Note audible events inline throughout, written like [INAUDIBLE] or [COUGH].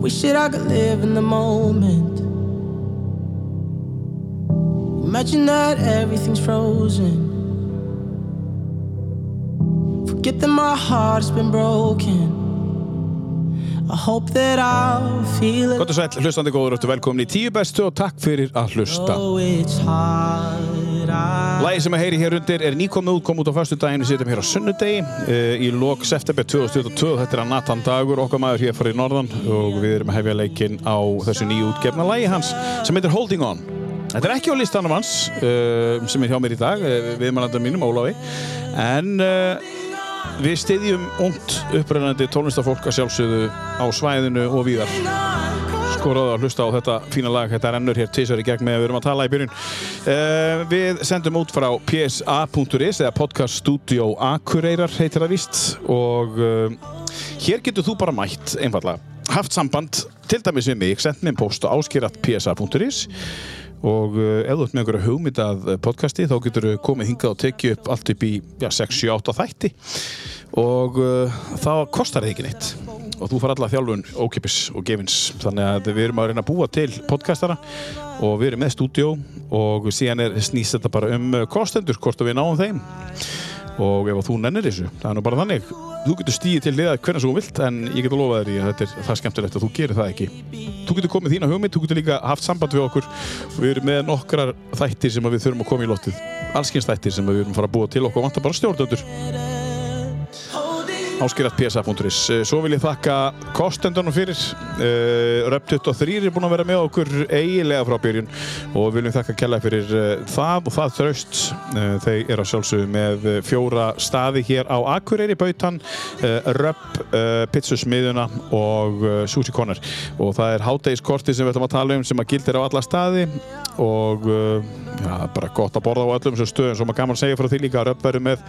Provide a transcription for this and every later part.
wish that I could live in the moment. Imagine that everything's frozen. Forget that my heart's been broken. I hope that I'll feel it. Gott og sæl, hlustandi góður, velkomin í tíu bestu og takk fyrir að hlusta. Oh, It's hard. I Lægi sem að heyri hér undir er nýkomið út, kom út á förstu daginn, við sitjum hér á sunnudegi uh, í lok september 2022, þetta er að Nathan Dagur, okkar maður hér farið í norðan og við erum að hefja leikinn á þessu nýju útgefna lægi hans sem heitir Holding On. Þetta er ekki á listanum hans uh, sem er hjá mér í dag, uh, viðmannandar mínum, Ólafi, en við styðjum ungt upprennandi tónlistafólk að sjálfsögðu á svæðinu og víðar. Skoraðu að hlusta á þetta fína lag. Þetta rennur hér tísar í gegn með að við erum að tala í byrjun. Uh, við sendum út frá psa.is eða podcast studio Akureyrar heitir það víst. Og uh, hér getur þú bara mætt einfallega haft samband til dæmis við mig sendt mér post á áskirat.psa.is og uh, ef þú ert með einhverja hugmynd að podcasti þá getur þú komið hingað og tekið upp allt upp í já, 6, 7, 8 þætti. Og uh, þá kostar það ekki neitt. Og þú far alla þjálfun ókipis og gefins. Þannig að við erum að reyna að búa til podcastara og við erum með stúdjó og síðan er snýst þetta bara um kostendur hvort að við náum þeim og ef þú nennir þessu, það er nú bara þannig. Þú getur stíðið til liða hvernig þú vilt en ég get að lofa þér í að þetta er það skemmtilegt að þú gerir það ekki. Þú getur komið þína hugmynd, þú getur líka haft samband við okkur. Og við erum með nokkrar þættir sem við þurfum að koma í lottið allskins þættir sem við erum að fara að búa til okkur. Og vantar bara stjórnöndur áskiratpsa.is Svo vil ég þakka kostendunum fyrir. Uh, Röp 23 er búin að vera með okkur eiginlega frá byrjun. Og viljum þakka kella fyrir uh, það og það þraust þeir eru að sjálfsögðu með fjóra staði hér á Akureyri Bautan, Röp Pizzusmiðuna og Sushi Corner. Og það er hátægiskorti sem við ætlum að tala um sem að gildir á alla staði. Og ja, bara gott að borða á öllum stöðum. Sem maður gaman að segja frá því líka að Röp verður með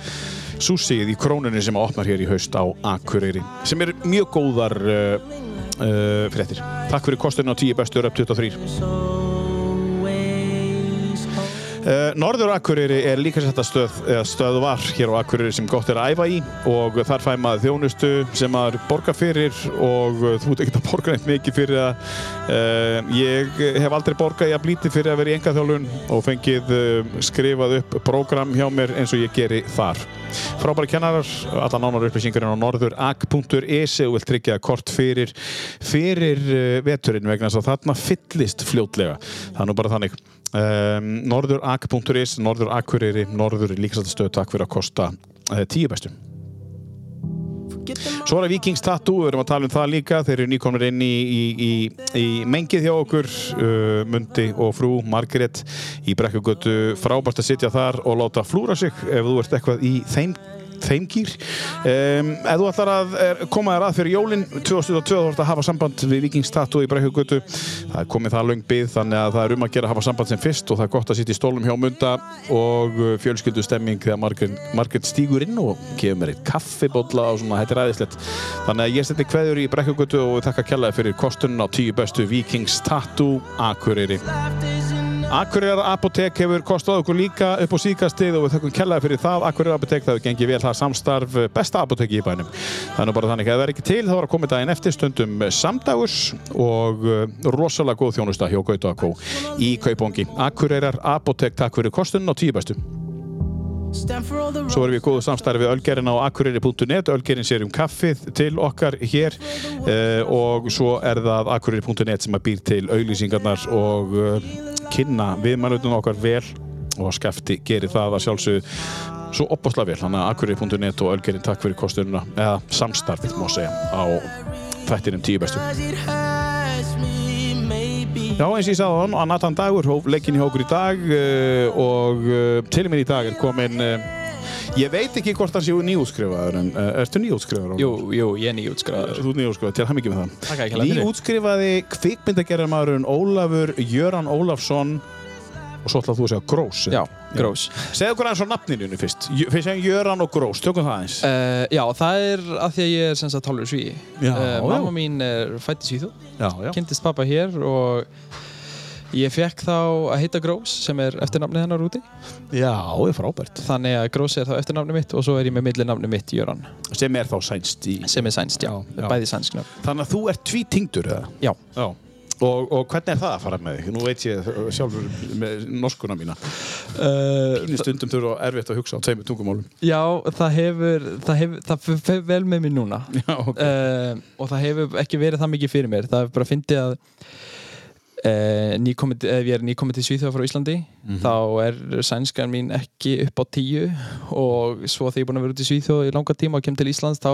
súsíð í krónunni sem opnar hér í haust á Akureyri sem er mjög góðar uh, uh, fréttir. Takk fyrir kostinu á 10 bestu Röp 23. Uh, Norður Akureyri er líka þetta stöð, eða stöð var hér á Akureyri sem gott er að æfa í og þar fæ maður þjónustu sem maður borgar fyrir og uh, þú ert ekkert að borga neitt mikið fyrir það. Uh, ég hef aldrei borgað ég að blíti fyrir að vera í engaþjálfun og fengið uh, skrifað upp prógram hjá mér eins og ég geri þar. Frábæri kennarar, alla nánar upplýsingar á norðurak.is og vil tryggja kort fyrir, fyrir veturinn vegna þess að þarna fyllist fljótlega. Það er nú bara þannig. Um, norðurak.is, norður Akureyri, norður líkastastöð, takk fyrir að kosta uh, tíu bestu. Svo er það Vikings Tattoo, við erum að tala um það líka, þeir eru nýkomnir inn í, í, í, í mengið hjá okkur, uh, Mundi og frú Margrét í Brekkugötu, frábært að sitja þar og láta flúra sig ef þú ert eitthvað í þeim þeim gýr um, ef þú ætlar að er, koma þér að fyrir jólin 2022 þú ætlar að hafa samband við Vikings Tattoo í Brekkugötu það er komið það löng byggð þannig að það er um að gera að hafa samband sem fyrst og það er gott að sitja í stólum hjá Munda og uh, fjölskyldu stemming þegar Margrét stígur inn og gefur mér eitt kaffibólla og svona, þetta er aðeinslegt þannig að ég setni kveður í Brekkugötu og þakka kjallaði fyrir kostunum á tíu bestu Vikings Tattoo Akureyri Akureyrar Apotek hefur kostað okkur líka upp á síkastið og við þakkum kellaði fyrir það. Akureyrar Apotek, það hefur gengið vel það samstarf besta apoteki í bænum. Það er nú bara þannig að það er ekki til, það var að koma daginn eftir stundum samdagus og uh, rosalega góð þjónusta hjá Gauta Akó í Kaupongi Akureyrar Apotek, takk fyrir kostunum á tíu bestu. Svo erum við í góðu samstarfi Ölgerinn á akureyri.net Ölgerinn sér um kaffið til okkar hér uh, og svo er það akureyri.net sem að býr til auglýsingarnar og uh, kynna viðmælutun okkar vel og skafti gerir það að sjálfsögðu svo opaslega vel, þannig að akureyri.net og Ölgerinn takk fyrir kostununa, eða samstarfið má segja á þættinum tíu bestu. Já, eins og ég sagði hann, að Nathan Dagur hóf leikinn í okkur í dag uh, og uh, til mér í dag er komin uh, ég veit ekki hvort hann séu nýútskrifaður en uh, ertu nýútskrifaður? Jú, jú, ég er nýjútskráður. Þú ert nýútskrifaður, til hann ekki með það Takk ekki fyrir. Nýútskrifaði kvikmyndagerðarmaðurinn Ólafur Jöran Ólafsson og svo ætlaðu þú að segja Grós Já, grós. Segðu okkur aðeins á nafninu fyrst Fyrst segjum Jöran og Grós, tökum það aðeins Uh, já, það er af því að ég er sem sagt hálfur svíi. Já, uh, mamma mín er fætt í Svíþjóð, kynntist pappa hér og Ég fekk þá að heita Grós sem er eftirnafnið hennar úti Já, það er frábært. þannig að Grós er þá eftirnafnið mitt og svo er ég með millinafnið mitt Jöran Sem er þá sænst í... sem er sænst, já, Já, já. bæði sænsknöf Þannig að þú ert tvítingdur, eða? Já, Já. Og, og hvernig er það að fara með þig? Nú veit ég sjálfur með norskuna mína. uh, Pínu stundum þurfa erfitt að hugsa á tveimur tungumálum. já það hefur það hefur, það fer vel með mér núna Já, ok. uh, og það hefur ekki verið það mikið fyrir mér það hefur bara fyndið að uh, nýkomið, ef ég er nýkomið til Svíþjóða frá Íslandi þá er sænskan mín ekki upp á tíu og svo þegar ég er búin að vera út í Svíþjóða í langa tíma og kem til Íslands þá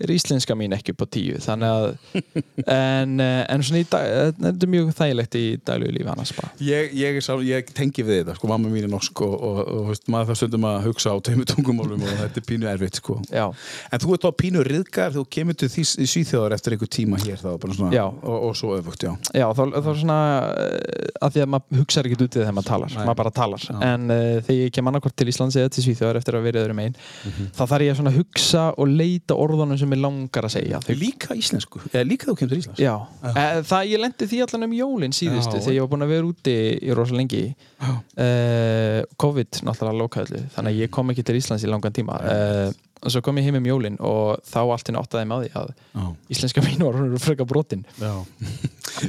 er íslenska mín ekki upp á tíu. Þannig að [LAUGHS] en, eh, en svona dag, þetta er mjög þægilegt í daglegu lífi annars bara. Ég, ég, ég tengi við þetta, sko, mamma mín er norsk og, og, og, veist, maður það stundum að hugsa á tveimur tungumálum og þetta er pínu erfitt, sko. En þú ert þá pínu riðgar, þú kemur til Svíþjóðar eftir einhver tíma hér þá, bara svona, Já. já. Já, uh, að því að maður hugsa ekki út í það þegar maður talar, Nei. maður bara talar Já. en uh, þegar ég kem annarkvort til Íslands eða til Svíþjóðar eftir að vera öðrum einn Mhm. þá þarf ég að svona hugsa og leita orðunum sem ég langar að segja Þau, Líka íslensku, eða líka þú kemur til Íslands. Já, uh, það ég lendi því allan um jólin síðustu Já. þegar ég var búin að vera úti í rosa lengi Já. uh, COVID náttúrulega lokaðlu þannig að ég kom ekki til Íslands í langan tíma uh, og svo kom ég heim um jólin og þá allt inn áttaði með því að Já. íslenska [LAUGHS] mín var hún freka brotin Já.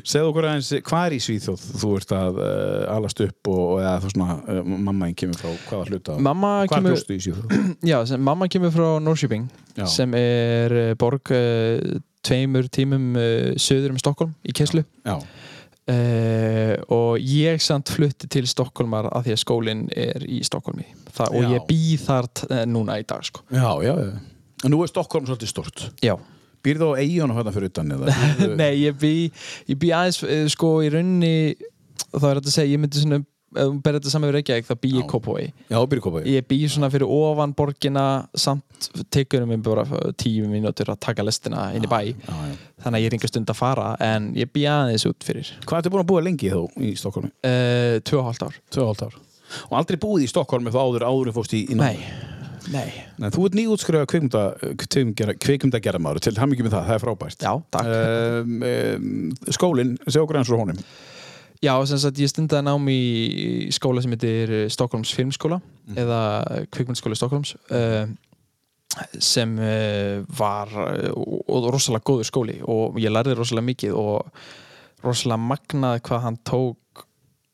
Segðu okkur aðeins, hvað er í Svíþjóð þú ert að uh, alast upp og, og eða þú svona, uh, mamma einn kemur frá hvaða hluta? Mamma Hvað kemur, bjóstu í Svíþjóð? [CLEARS THROAT] já, sem, mamma kemur frá Norrköping Já. sem er eh, borg uh, tveimur tímum söður um Stokkólm í Keslu Já. Uh, og ég samt flutti til Stokkólmar af því að skólinn er í Stokkólmi og ég býð þar eh, núna í dag sko. Já, já, já. En nú er Stokkólm svolítið stort. Já Býrðu á eigjunum hérna fyrir utan [LAUGHS] Nei, ég bý, ég bý aðeins eh, sko í raunni þá er þetta að segja, ég myndi svona ef þú berði þetta saman við Reykjavík, þá bý ég kópaði. ég bý svona fyrir ofan borgina samt tekur mér bara tíu mínútur að taka lestina inn í bæ Já, já. þannig að ég enga stund að fara en ég bý aðeins út fyrir Hvað ertu búin að búa lengi þá í Stokkólmi? uh, tvö og hálft ár Tvö og hálft ár. Og aldrei búið í Stokkólmi þá áður áður en fórst í, í Nei, nei Nei, þú ert kvikmynda, kvikmyndagerðamaður til ham ekki með það, það er frábært. Já, takk Um, um, skólinn, segja okkur eins og honum. Já, sem sagt ég stundaði nám í skóla sem heitir Stokkólms filmskóla eða kvikmyndskóla Stokkólms uh, sem var rosalega góður skóli og ég lærði rosalega mikið og rosalega magnað hvað hann tók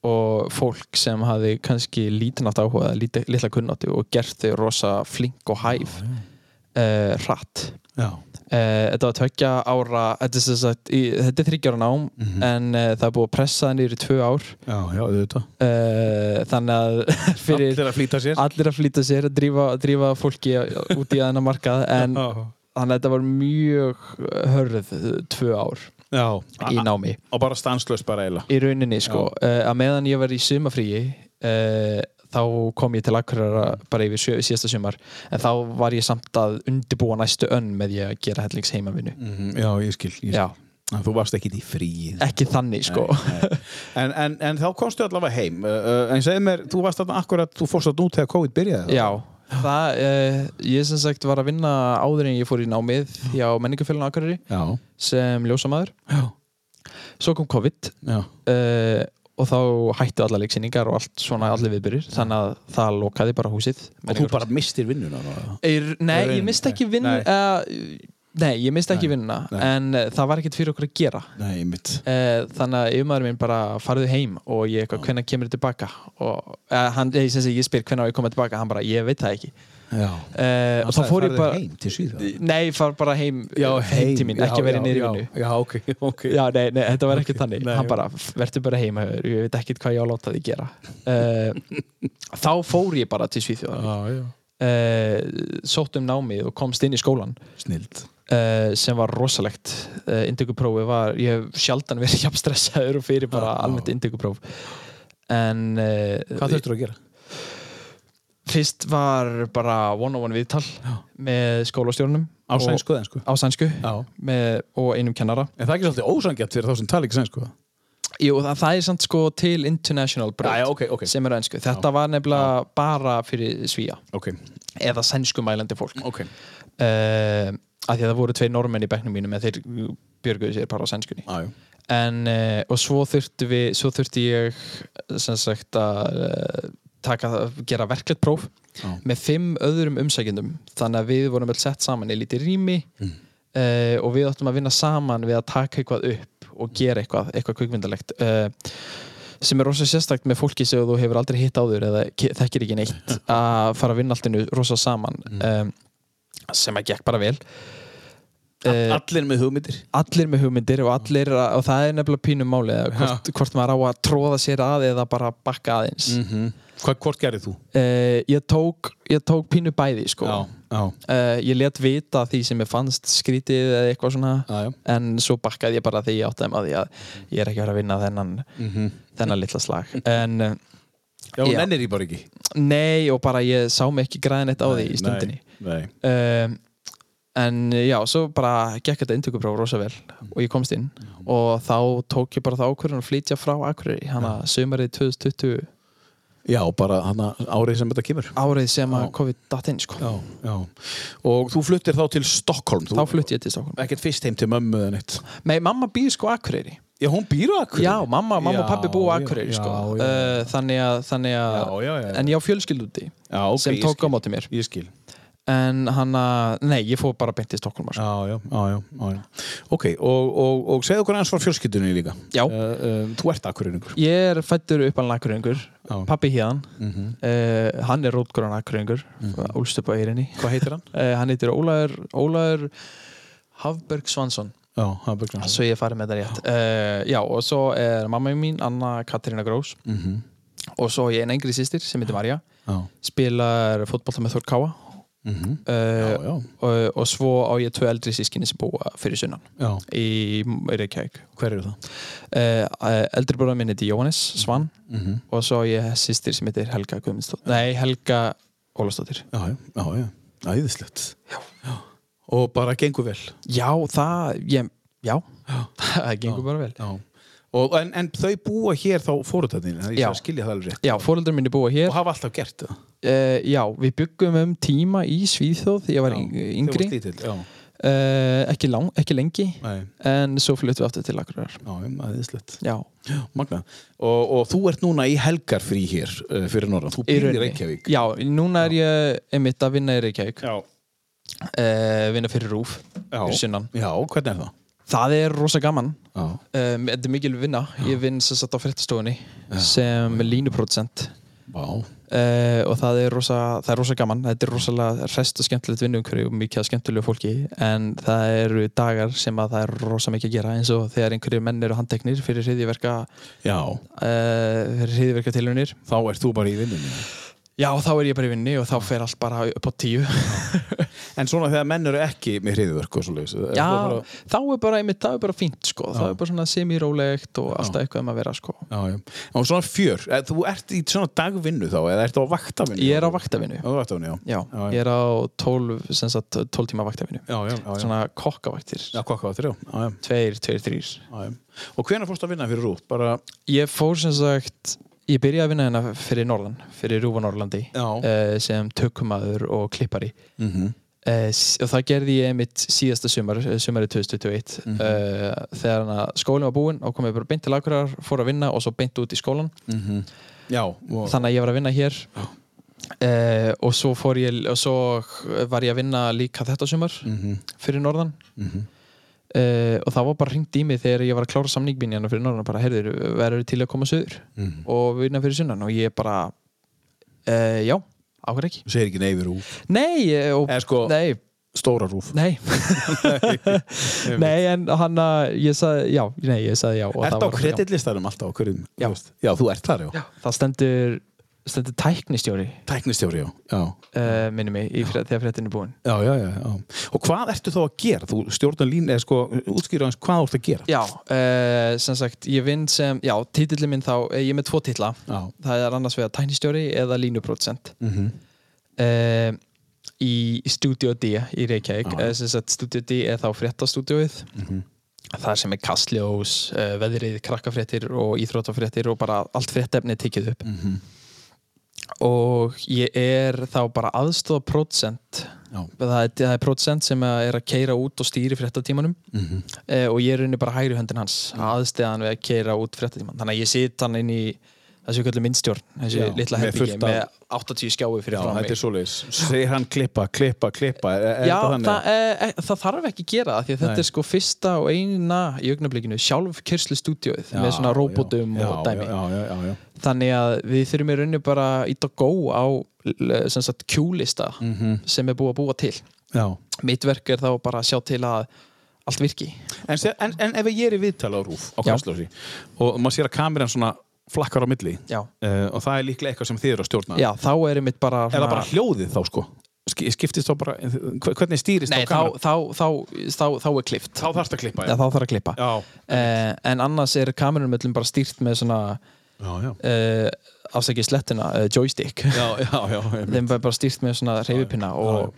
og fólk sem hafi kannski lítinn átt áhuga litla kunnáttu og gert þau rosa flink og hæf uh, hratt. Já. Uh, þetta var tveggja ára þetta er, sagt, í, þetta er þryggjára nám en uh, það er búið að pressa það í tvö ár Já, já, auðvitað. uh, þannig að [LAUGHS] fyrir Allir að flýta sér. allir að flýta sér að drífa, drífa fólki út í aðeina markað en þannig að þetta var mjög hörð tvö ár Já. í námi Og bara stanslöst bara eiginlega. í rauninni sko að meðan ég var í sumafríi þá kom ég til Akureyra bara yfir sjö, síðasta sumar en þá var ég samt að undibúa næstu önn með ég að gera hellings heimavinu Mm Já, ég skil. Ég skil. Já, En Þú varst ekki í fríið. ekki þannig sko Nei, nei. En, en, en þá komstu allavega heim. Uh, en segð mér, þú varst þarna akkurat, þú fórst að nú þegar COVID byrjaði. Já, það, uh, ég sem sagt var að vinna áður en ég fór í námið hjá menningafélaginu Akureyri Já. sem ljósamaður Já. svo kom COVID Já. uh, og þá hættu alla leiksýningar og allt svona allir viðbyrjir þannig að það lokaði bara húsið Og þú bara mistir vinnuna. er, Nei, ég misti ekki vinn nei. uh, Nei, ég misti ekki vinnuna en uh, það var ekkert fyrir okkur að gera. Nei, uh, þannig að yfirmaður minn bara farðu heim og ég eitthvað, hvenær kemur þið tilbaka? Og uh, hann, ég, ég, ég spyr hvenær á ég komið tilbaka? Hann bara, ég veit það ekki og þá fór ég bara heim til síðan. Nei, far bara heim, heim til mín, ekki verið niður í vinnu Já, ok, ok. Já, nei, nei, þetta var ekki þannig nei. Hann bara, verður bara heima Ég veit ekkert hvað ég á að láta þig gera uh, Þá fór ég bara til Já, já. uh, Sótt um námið og komst inn í skólan Snild. uh, sem var rosalegt uh, Indökuprófið var, ég hef sjaldan verið jafn stressaður og fyrir bara Já. almennt indökupróf En uh, Hvað þurftur að gera? Fyrst var bara one-on-one viðtal með skólastjórnum Á sænsku eða einsku? Á sænsku Já. með, og einum kennara En það er ekki svolítið ósangjart fyrir þá sem tala ekki sænsku? Jú, það, það er samt sko til international braut Já, já, ok, ok. sem er á ennsku. Þetta var nefnilega bara fyrir svíja Ok, eða sænskumælandi fólk uh, ok. af því að það voru tvei normenn í bekknum mínum en þeir björguðu sér bara á sænskunni Já, já. en, uh, og svo þurfti við svo þurfti ég sem sagt að uh, taka, gera verklegt próf Já. með fimm öðrum umsækjendum. Þannig að við vorum vel sett saman í lítið rými Mm. uh, og við áttum að vinna saman við að taka eitthvað upp og gera eitthvað, eitthvað kvikmyndalegt uh, sem er rosa sérstakt með fólki sem þú hefur aldrei hitt áður eða ke- þekkir ekki neitt [LAUGHS] að fara að vinna allt innu rosa saman um, sem að gekk bara vel. Uh, Allir með hugmyndir. allir með hugmyndir og allir og það er nefnilega pínum máli eða hvort, hvort maður á að tróða sér að eða bara bakka aðeins. Mm Hvað, hvort gerir þú? uh, ég, tók, ég tók pínu bæði sko. já, uh, ég let vita því sem ég fannst skrítið eða eitthvað svona já, já. en svo bakkaði ég bara því því að ég er ekki vera að vinna þennan, Mm þennan litla slag en uh, Já, Já. nennir ég bara ekki nei og bara ég sá mig ekki græðin eitt á því í stundinni Nei, nei. um, en já, svo bara gekk þetta inntökupróf rosa vel og ég komst inn og þá tók ég bara það ákvörðun að flytja frá Akureyri hana sömarið 2020 Já, bara hana, árið sem þetta kemur. Árið sem að Já. COVID datt inn sko. Já, já. Og þú fluttir þá til Stockholm þá flutti ég til Stokkólm Ekkert fyrst heim til mömmu eða neitt? Nei, mamma býr sko Akureyri. Já, hún býr á Akureyri? Já, mamma, mamma og pappi búa á Akureyri sko. Uh, þannig að, þannig að en ég á fjölskyld úti Já, ok, sem tók á móti mér. Ég skil en hann að, nei, ég fór bara beint til Stokkólmar sko. Ok, og, og, og segðu okkur aðeins frá fjölskyldunni líka. Uh, uh, Þú ert Akureyringur. Ég er fættur uppalinn Akureyringur. Já. pappi híðan mm uh, hann er rótgróðan Akureyringur. Mhm. mm. úlst upp á Eyrinni. Hvað heitir hann? [LAUGHS] hann heitir Ólaður Ólaður Hafberg Svansson. Svo ég farið með það rétt. Já og svo er mamma mín Anna Katarina Grós. Mm -hmm. og svo er ég einn engri sýstir sem heitir Marja. Spilar fótbolta með Þór Káa mm -hmm. uh, já, já, og, og svo á ég tvö eldri sískinni sem búa fyrir sunnan já. í Reykjavík. Hver eru það? uh, eldri bróðar minn heitir Jóhannes Svan. Mm -hmm. og svo á ég sýstir sem heitir Helga Guðmundsdóttir. Nei Helga Ólastóttir Já, já, já, já. Æðislegt. Já. Og bara gengur vel? Já það ég, já, [LAUGHS] það gengur bara vel. Já Og, en, en þau búa hér þá fóröldarnir Þannig Já. ég skilja það alveg rétt. Já, fóreldrar minni búa hér. Og hafa alltaf gert það? Uh, já, við byggum um tíma í Svíþjóð þegar ég var Já, yng- yngri. já. Uh, ekki, lang, ekki lengi Nei, en svo flyttum við aftur til Akureyrar. Já, já, æðislegt. Já, Magna og, og þú ert núna í helgarfrí hér uh, fyrir norðan. Þú býr í. Reykjavík. Já, núna er ég einmitt að vinna í Reykjavík. Já, vinna fyrir Rúf já. fyrir sunnan. Já hvernig er það? Það er rosa gaman. Já, um, þetta er mikil vinna. Ég vinn sem sagt á fréttastofunni sem línuproducent uh, og það er, rosa, það er rosa gaman. Þetta er rosalega rest og skemmtilegt vinnumhverju og mikið skemmtilegu fólki. En það eru dagar sem að það er rosa mikið að gera eins og þegar einhverjir menn eru handteknir fyrir hriðiverka já, uh, fyrir hriðiverka tilunir þá ert þú bara í vinnunni já þá er ég bara í vinni og þá fer allt bara upp á tíu [LAUGHS] En svona þegar menn eru ekki með hriðvörk og svo já þá er bara, einmitt, það er bara fínt sko. Já. er bara svona semírólegt og alltaf eitthvað um að vera sko. Já, já. Og svona fjör, þú ert í svona dagvinnu þá, eða ert á vaktavinnu? ég er á vaktavinnu Á vaktavinnu, já. já, ég er á 12, sem sagt, 12 tíma vaktavinnu Já, já, já. já. svona kokkavaktir Já, kokkavaktir, já. Já, já. tveir, tveir, þrýr. Og hvenær fórst að vinna fyrir rút? Bara, ég fór sem sagt ég byrjaði að vinna hérna fyrir Norðan fyrir Rúfa Norrlandi uh, sem tökumadur og klippari. Mm -hmm. uh, og það gerði ég mitt síðasta sumar eh, sumarið 2021 Mhm. uh, þegar skólinn var búinn og kom ég bara beint til Akureyrar, fór að vinna og svo beint út í skólan Já, og, þannig að ég var að vinna hér. Uh, og svo ég og svo var ég að vinna líka þetta sumar mm fyrir Norðan. -hmm. Uh, og það var bara hringt í mig þegar ég var að klára samningbín hérna fyrir Norðan bara, heyrður, verður til að koma söður Mhm. og vinna fyrir sunnan og ég bara uh, já, áhver ekki Þú segir ekki nei við rúf. nei, eh, og, sko, nei, stóra rúf. [LAUGHS] nei nei, en hann að ég sagði, já, nei, ég sagði já og Ert á kreditlistarum alltaf á hverjum? Já. Já, þú ert þar, já. já, það stendur stendur tæknistjóri Tæknistjóri, já. Já. uh, minni mig í frétt, þegar fréttin er búin Já, já, já, já. Og hvað ertu þá að gera? Þú stjórnar lín, eða sko, útskýra hans hvað þú ert að gera? já, uh, sem sagt, ég vinn sem já, titillin minn þá, eh, ég er með tvo titla Já. það er annars vegar tæknistjóri eða línupródusent Mm -hmm. uh, í Studio D í Reykjavík Já. sem sagt, Studio D er þá fréttastúdióið Mhm. það sem er kastljós, veðrið, krakkafréttir og íþróttafréttir og bara allt fréttefni tekið upp Mhm. Og ég er þá bara aðstofa prótsent. Það er, það er prótsent sem er að keira út og stýri fréttatímanum. Mhm. eh, og ég er unni bara hægri höndin hans aðsteðan við að keira út fréttatíman þannig að ég sit hann inn í þessu kallum myndstjórn þessu Já, litla herbyggi með 80 skjái fyrir Já, fram þetta mig er svoleiðis segir hann klippa, klippa, klippa er, er Já, þannig? það, e, það þarf ekki gera það því þetta Nei. er sko fyrsta og eina í augnablikinu sjálf kyrslu stúdíóið með svona róbótum já, og dæmi já, já, já, já. þannig að við þurfum í rauninni bara ít og gó á kjúlista Mhm. sem er búið að búa til já. mitt verk er þá bara að sjá til að allt virki En, en, en ef ég er í viðtala á rúf á Já. kastljósi og maður sér að kameran svona flakkar á milli. Uh, og það er líklega eitthvað sem þið eru að stjórna. Já þá er einmitt bara er það bara hljóðið þá sko. Sk- skiptist þá bara, hve- hvernig stýrist Nei, þá þá, kameran? þá, þá, þá, þá er klift. Þá þarfst að klippa Já, þá þarf að klippa. Já, eh, En annars er kamerunum bara stýrt með svona já. eh, afsækið slettina, joystick. Já, já, já, [LAUGHS] þeim bara stýrt með svona reyfipinna og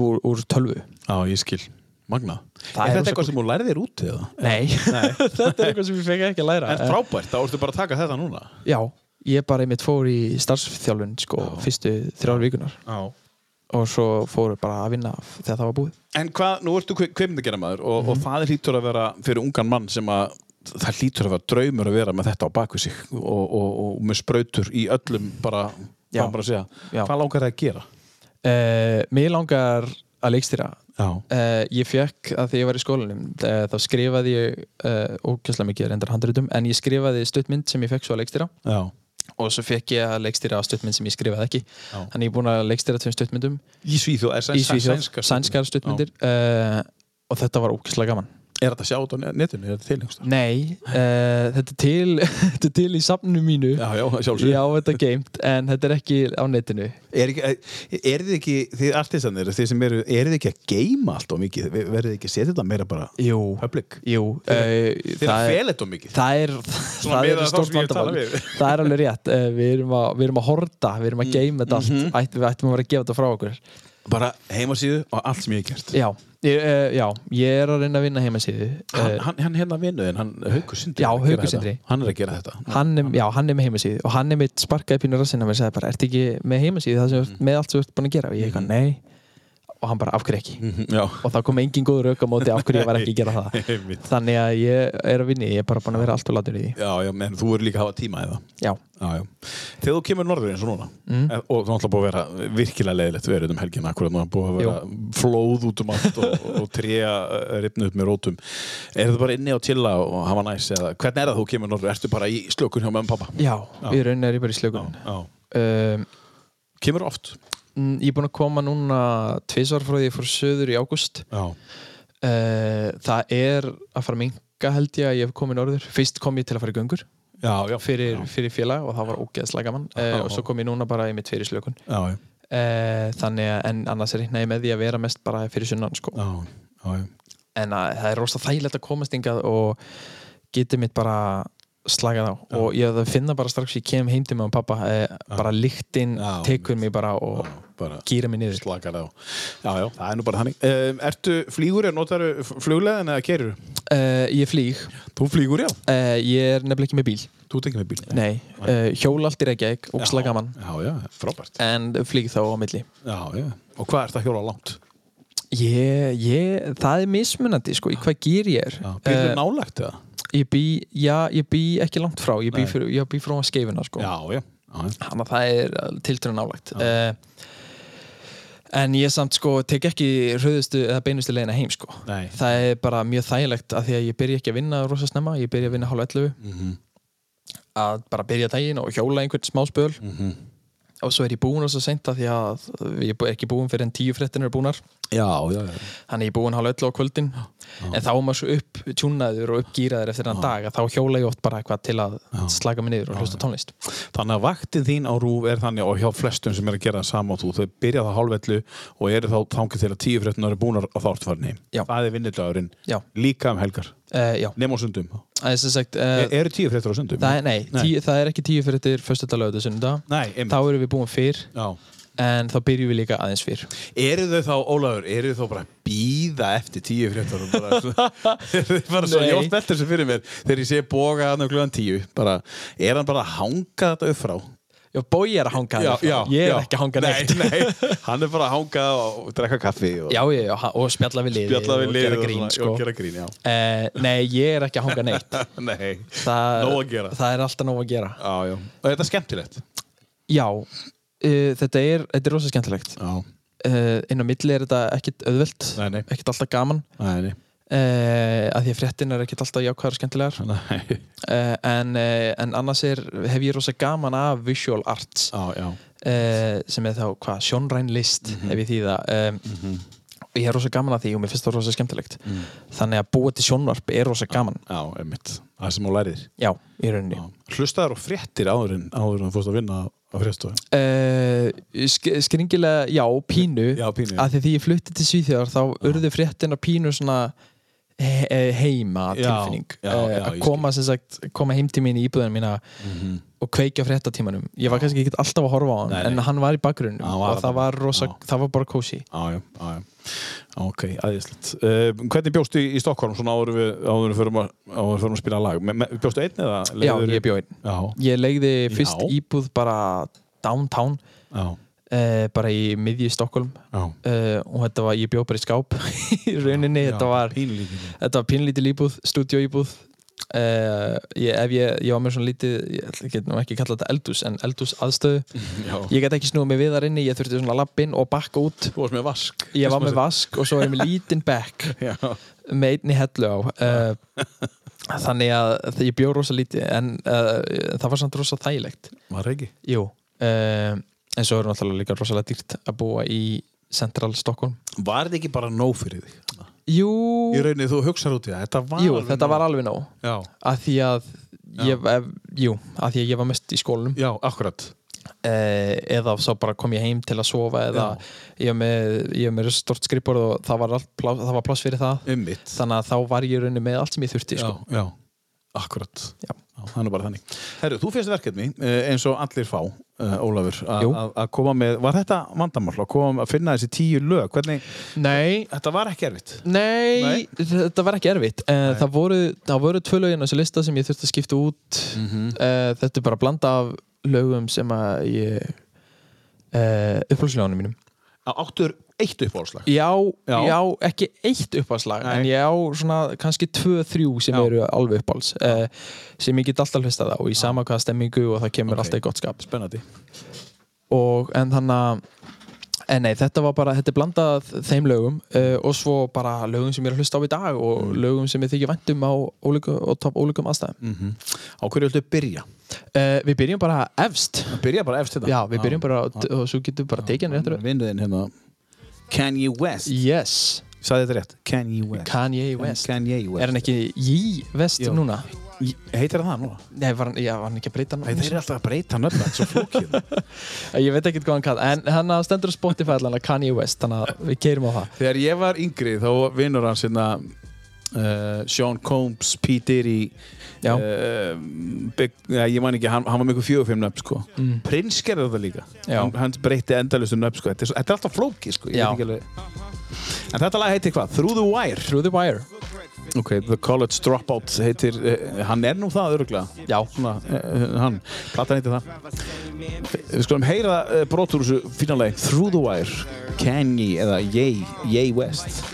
úr, úr tölvu. Já, ég skil. Magna. Það er þetta eitthvað sem þú lærið þér út eða? [LAUGHS] Nei, þetta er eitthvað sem ég fekk ekki að læra. En frábært, þá ertu bara að taka þetta núna. Já, ég bara einmitt fór í starfsþjálfun sko, fyrstu þrjár vikunar Já. Og svo fór bara að vinna þegar það var búið. En hvað, nú ertu kveimdagera maður og, og það hlýtur að vera fyrir ungan mann sem að það hlýtur að vera draumur að vera með þetta á baku sig og, og, og með sprautur í öllum bara, bara að segja. Já. hvað langar það að gera? uh, Uh, Ég fekk að því ég var í skólanum uh, þá skrifaði ég uh, ógjörslega mikið reyndar handritum en ég skrifaði stuttmynd sem ég fekk svo að leikstýra. Já, og svo fekk ég að leikstýra stuttmynd sem ég skrifaði ekki. Já. þannig ég er búin að leikstýra tveim stuttmyndum. Í Svíþjóð, sænskar stuttmyndir? og þetta var ógjörslega gaman Er þetta sjá þetta á netinu, er þetta til einhverstaðar? Nei, uh, þetta, er til, [LAUGHS] þetta er til í safninu mínu Já, já, sjálfsög Já, þetta er geimt, en þetta er ekki á netinu Er, ekki, er þið ekki, þið artistanir, þið sem eru, er þið ekki að geima allt og mikið? Verðið þið ekki að setja þetta meira bara Jú, public? jú Þið er að það, er, fela þetta mikið? það er það er stórt vandamál. Það er alveg rétt, uh, við erum að, við erum að horta við erum að geima þetta Mhm. allt Ætt, Við ættum að vera að gefa þetta frá okkur Bara heimasíðu og allt sem ég hef gert. Já, ég, uh, já, ég er að reyna að vinna heimasíðu. Hann, uh, hann, hann hérna vinnuðin, hann Haukur Sindri Já, að Haukur. Sindri. Hann er að gera þetta. Hann er, já, hann er með heimasíðu og hann er mitt sparkaði pínu rassinn og mér sagði bara, ertu ekki með heimasíðu það sem ert með allt sem þú ert búin að gera? Og ég eitthvað, nei og hann bara, af hverju ekki Mhm, Já, og það kom engin góður auka móti af hverju ég var ekki að gera það [LAUGHS] einmitt þannig að ég er að vinni, ég er bara búin að vera alltaf latur í því Já, já, menn þú verður líka að hafa tíma eða já, Já, já. Þegar þú kemur norður eins og núna Mm. eh, og þú ætla búið að vera virkilega leiðilegt verið um helgina akkurat núna búið að vera flóð út um allt og, [LAUGHS] og tréa ripnu upp með rótum Er þetta bara inni á chilla og hafa næs eða hvernig er það þú kemur norður? Ertu bara í slökun hjá mömmu og pappa? já, í rauninni er ég bara í slökun já. um, Kemur oft? Mm, ég er búin að koma núna tvisvar frá því ég fór söður í ágúst. Já, uh, það er að fara að minga held ég að ég hef komið norður. Fyrst kom ég til að fara í göngur já, já. fyrir, fyrir félag og það var ógeðslega gaman. Uh, og svo kom ég núna bara í mitt fyrir slökun uh, þannig að en annars er ég með því að vera mest bara fyrir sunnan sko. já, já, já. en að, það er rosa þægilegt að komast yngað og geti mitt bara slagað á. Og ég finna bara strax ég kem heim til mig og pappa eh, bara lyktin Já, tekur mig bara og Gýra mig niður. slakar á. Já, já, það er nú bara þannig. Um, Ertu flýgur, er notaru flugleðin eða kerur? uh, ég flýg. Þú flýgur, já. Uh, ég er nefnilega ekki með bíl. Þú ert ekki með bíl. Nei, uh, hjól allt í Reykjavík ógislega gaman. Já, já, frábært. En flýg þá á milli. Já, já. Og hvað ert að hjóla langt? ég, ég, það er mismunandi sko, í hvað gýr ég er. Já, Býrðu Eh, nálægt eða? ég bý, já, ég bý ekki langt frá. Ég bý, fyrir, ég bý frá skeifuna sko. Já, já, þannig að það er tiltrúin nálægt. Uh, en ég samt sko tek ekki rauðustu eða beinustu leiðina heim sko. Nei. Það er bara mjög þægilegt að því að ég byrja ekki að vinna rosa snemma, ég byrja að vinna hálf 11 mm -hmm. að bara byrja daginn og hjóla einhvern smá spöl. Mm og svo er ég búin rosa seint að því að ég er ekki búin fyrir en tíu fréttin er búnar Já, já, já. Þannig ég er búin hálf 11 á kvöldin. En þá er maður svo upp tjúnaður og uppgýraður eftir þann dag að þá hjóla ég oft bara eitthvað til að slaka mig niður og hlusta tónlist. Þannig að vaktin þín á rúf er þannig og hjá flestum sem er að gera það sama og þú þau byrja það hálfvellu og eru þá þangið til að tíu fréttunar eru búnar á þáttufarni. Það er vinnudagurinn. Líka um helgar. Uh, já. Nefn á sundum. Er sem sagt, uh, Eru tíu fréttur á sundum? það, er, nei, Nei. Tíu, það er ekki tíu sunnudag. Nei, einmitt. Þá erum við búin fyrr. Já en þá byrjum við líka aðeins fyrr Eru þau þá, Ólafur, eru þau þá bara býða eftir tíu og [LAUGHS] eru þau bara svo, Nei. ég oft veldur þessu fyrir mér þegar ég sé boga hann á glöðan tíu bara, er hann bara að hanga þetta upp frá? Já, Bói er að hanga Já, þarna. já, Ég er já. ekki að hanga nei, neitt nei, hann er bara að hanga og drekka kaffi og Já, já, og spjalla við við og liðið gera og grín svona, sko. og gera grín, Eh, Nei, ég er ekki að hanga neitt [LAUGHS] Nei, það, Nóg að gera. Það er alltaf nóg að gera já, já Og þetta er skemmtilegt Já, uh, þetta er, þetta er rosa skemmtilegt. Já, uh, Inn á milli er þetta ekkit nei, ekkit alltaf gaman. Nei, nei. uh, að því að fréttin er ekkit alltaf jákvæðar og skemmtilegar. Uh, en, en annars er, hef ég rosa gaman af visual arts. Já, já. Sem er þá hvað, sjónræn list Mhm. ef ég þýða um, og ég er rosa gaman að því og mér finnst það rosa skemmtilegt. Mm. þannig að búa til sjónvarp er rosa gaman. Já, einmitt. Það sem þú lærir. Já, í rauninni. Hlustaður og fréttir áður en áður en þú fórst að vinna á frétstofu uh, sk skringilega, já, pínu. Já, pínu. Að því því ég flutti til Svíþjóðar þá urðu fréttina pínu svona heima Já, tilfinning já, Eh, já, að koma, sagt, koma heim til mín í íbúðin mína Mhm. og kveikja fréttatímanum ég var kannski ekki alltaf að horfa á hann Nei, nei. en hann var í bakgrunn og það var, rosa, Já. það var bara kósi Já, já, já, já. Ok, aðeinslegt. Uh, hvernig bjóstu í, í Stokkólm svona áður við, áður förum að, áður að spila lag? Me, me, bjóstu einn eða? já, ég bjó einn Já, ég legði fyrst Já. íbúð bara downtown já, uh, bara í miðji Stokkólm já. uh, og þetta var, ég bjó bara í skáp [LAUGHS] í rauninni, þetta var Pínlítið. Þetta var pínlítið íbúð, stúdíóíbúð uh, ég, ef ég, ég var með svona lítið ég ætla- get nú ekki kalla þetta eldús en eldús aðstöðu [LAUGHS] Já. ég gæti ekki snúið mig við þar inni, ég þurfti svona lappinn og bakka út Þú varst með vask. ég var með vask og svo er ég með lítinn bekk [LAUGHS] Já. með einni hellu á þannig að ég bjó rosa lítið en það var samt rosa þægilegt Var það ekki? jú en svo er náttúrulega líka rosalega dýrt að búa í Central Stockholm Var þetta ekki bara nóg fyrir þig? jú, Í rauninni þú hugsaður út í það. Þetta var jú alveg þetta nóg. var alveg nóg Já, að því að ég, ef, jú, að því að ég var mest í skólanum já, akkurat. eh, eða svo bara kom ég heim til að sofa eða ég var með, með stort skrifborð og það var, plás, það var pláss fyrir það Ummitt. þannig að þá var ég rauninni með allt sem ég þurfti Já, sko. já, akkurat. Já. nú bara þannig. Herru, þú fyrst verkefni eh, eins og allir fá, uh, Ólafur, að að koma með, var þetta vandamál að koma að finna þessi tíu lög? Hvernig, Nei, þetta var ekki erfitt? nei, Nei. þetta var ekki erfitt eh, það voru, það voru tvö lögin á þessu lista sem ég þurfti að skipta út Mm eh, þetta er bara blanda af lögum sem að ég uh, upphaldsljónum mínum Áttur eitt uppáhalslag? Já, Já. já. ekki eitt uppáhaldslag Nei. en ég á svona kannski tvö, þrjú sem Já. eru alveg uppáhalds uh, sem ég get alltaf hlustað á í sama hvaða stemmingu og það kemur Ok. alltaf í gott skap Spennandi. og en þannig að En nei, þetta var bara, þetta er blandað þeim lögum uh, og svo bara lögum sem ég er að hlusta á í dag og Mm. lögum sem ég þykja væntum á ólíkum aðstæðum. Mm Á hverju viltu byrja? Uh, við byrjum bara efst. Byrja bara eftir þetta. Já, við byrjum bara og, svo getum við bara tekið hann réttur. Vinnuðinn hérna Kanye West Yes, Sæði þetta rétt? Kanye West Kanye West. Kanye West Er hann ekki Yee West Jú. núna? Í- Heitir það það núna? Nei, var hann, já, var hann ekki að breyta Nei, hann? þeir eru alltaf að breyta nöfn Þetta er svo flókið [LAUGHS] Ég veit ekkert hvað hann kall, en hann stendur á Spotify allan að Kanye West, þannig að við keirum á það. Þegar ég var yngri þá vinnur hann sinna uh, Sean Combs, P. Diddy. Uh, Big, ja, ég man ekki, hann, hann var með ykkur fjögur fimm nöfn sko. Mm. Prins gerði þetta líka hann, hann breytti endalustu nöfn sko. þetta, þetta er alltaf flókið sko. En þetta lag heitir hvað? Through the Wire Through the Wire. Ok, The College Dropout heitir, uh, hann er nú það öruglega Já. Svona, uh, hann, platan heitir það Við skulum heyra uh, brot úr þessu fínalegi Through the Wire, Kanye eða Ye, Ye West.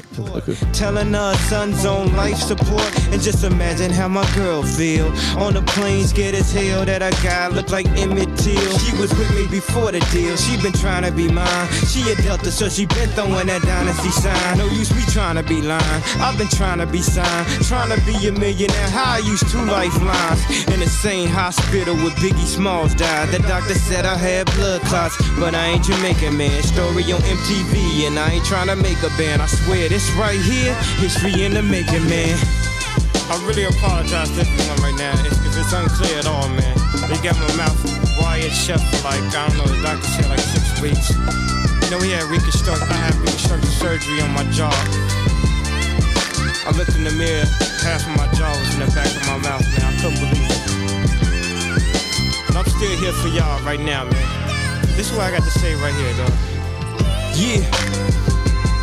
Telling her son's on life support And just imagine how my girl feel. On the plane scared as hell that a guy looked like Emmett Till She was with me before the deal. She been trying to be mine. She a Delta so she been throwing that dynasty sign. No use me trying to be lying. I've been trying to be signed. Trying to be a millionaire. How I used two lifelines. In the same hospital with Biggie Smalls died. The doctor said I had blood clots But I ain't Jamaican man. Story on MTV And I ain't trying to make a band. I swear this right here History in the making man. I really apologize to everyone right now. If, if it's unclear at all, man. They got my mouth wired shut for like, I don't know, the doctor said like six weeks. You know, we had reconstruct, I had reconstructive surgery on my jaw. I looked in the mirror, half of my jaw was in the back of my mouth, man. I couldn't believe it. But I'm still here for y'all right now, man. This is what I got to say right here, though. Yeah.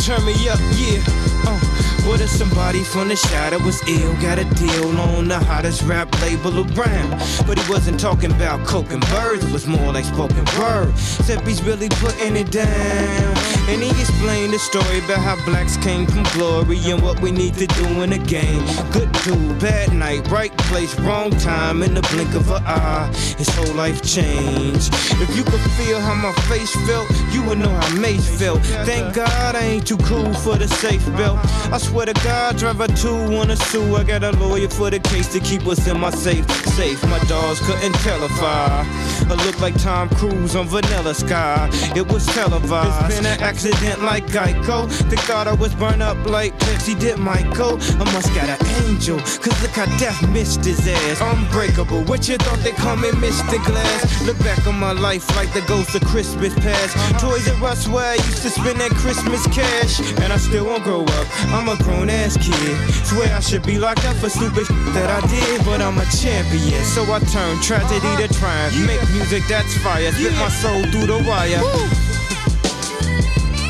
Turn me up, yeah. Uh, What if somebody from the shadow was ill? Got a deal on the hottest rap label around. But he wasn't talking about coke and birds, it was more like spoken word. Except he's really putting it down. And he explained the story about how blacks came from glory and what we need to do in the game. Good dude, bad night, right place, wrong time, in the blink of an eye. His whole life changed. If you could feel how my face felt, you would know how Mace felt. Thank God I ain't too cool for the safe belt. I swear to God, driver two wanna sue. I got a lawyer for the case to keep us in my safe. Safe, my dogs couldn't tell if I I look like Tom Cruise on Vanilla Sky. It was televised. It's been an accident like Geico. Thank God I was burned up like Pepsi did Michael. I must got an angel, cause look how death missed his ass. Unbreakable, what you thought they call me Mr. Glass? Look back on my life like the ghost of Christmas past. Toys R Us where I used to spend that Christmas cash. And I still won't grow up, I'm a grown ass kid. Swear I should be locked up for stupid that I did, but I'm a champion. So I turn tragedy to triumph. Make music that's fire, spit my soul through the wire.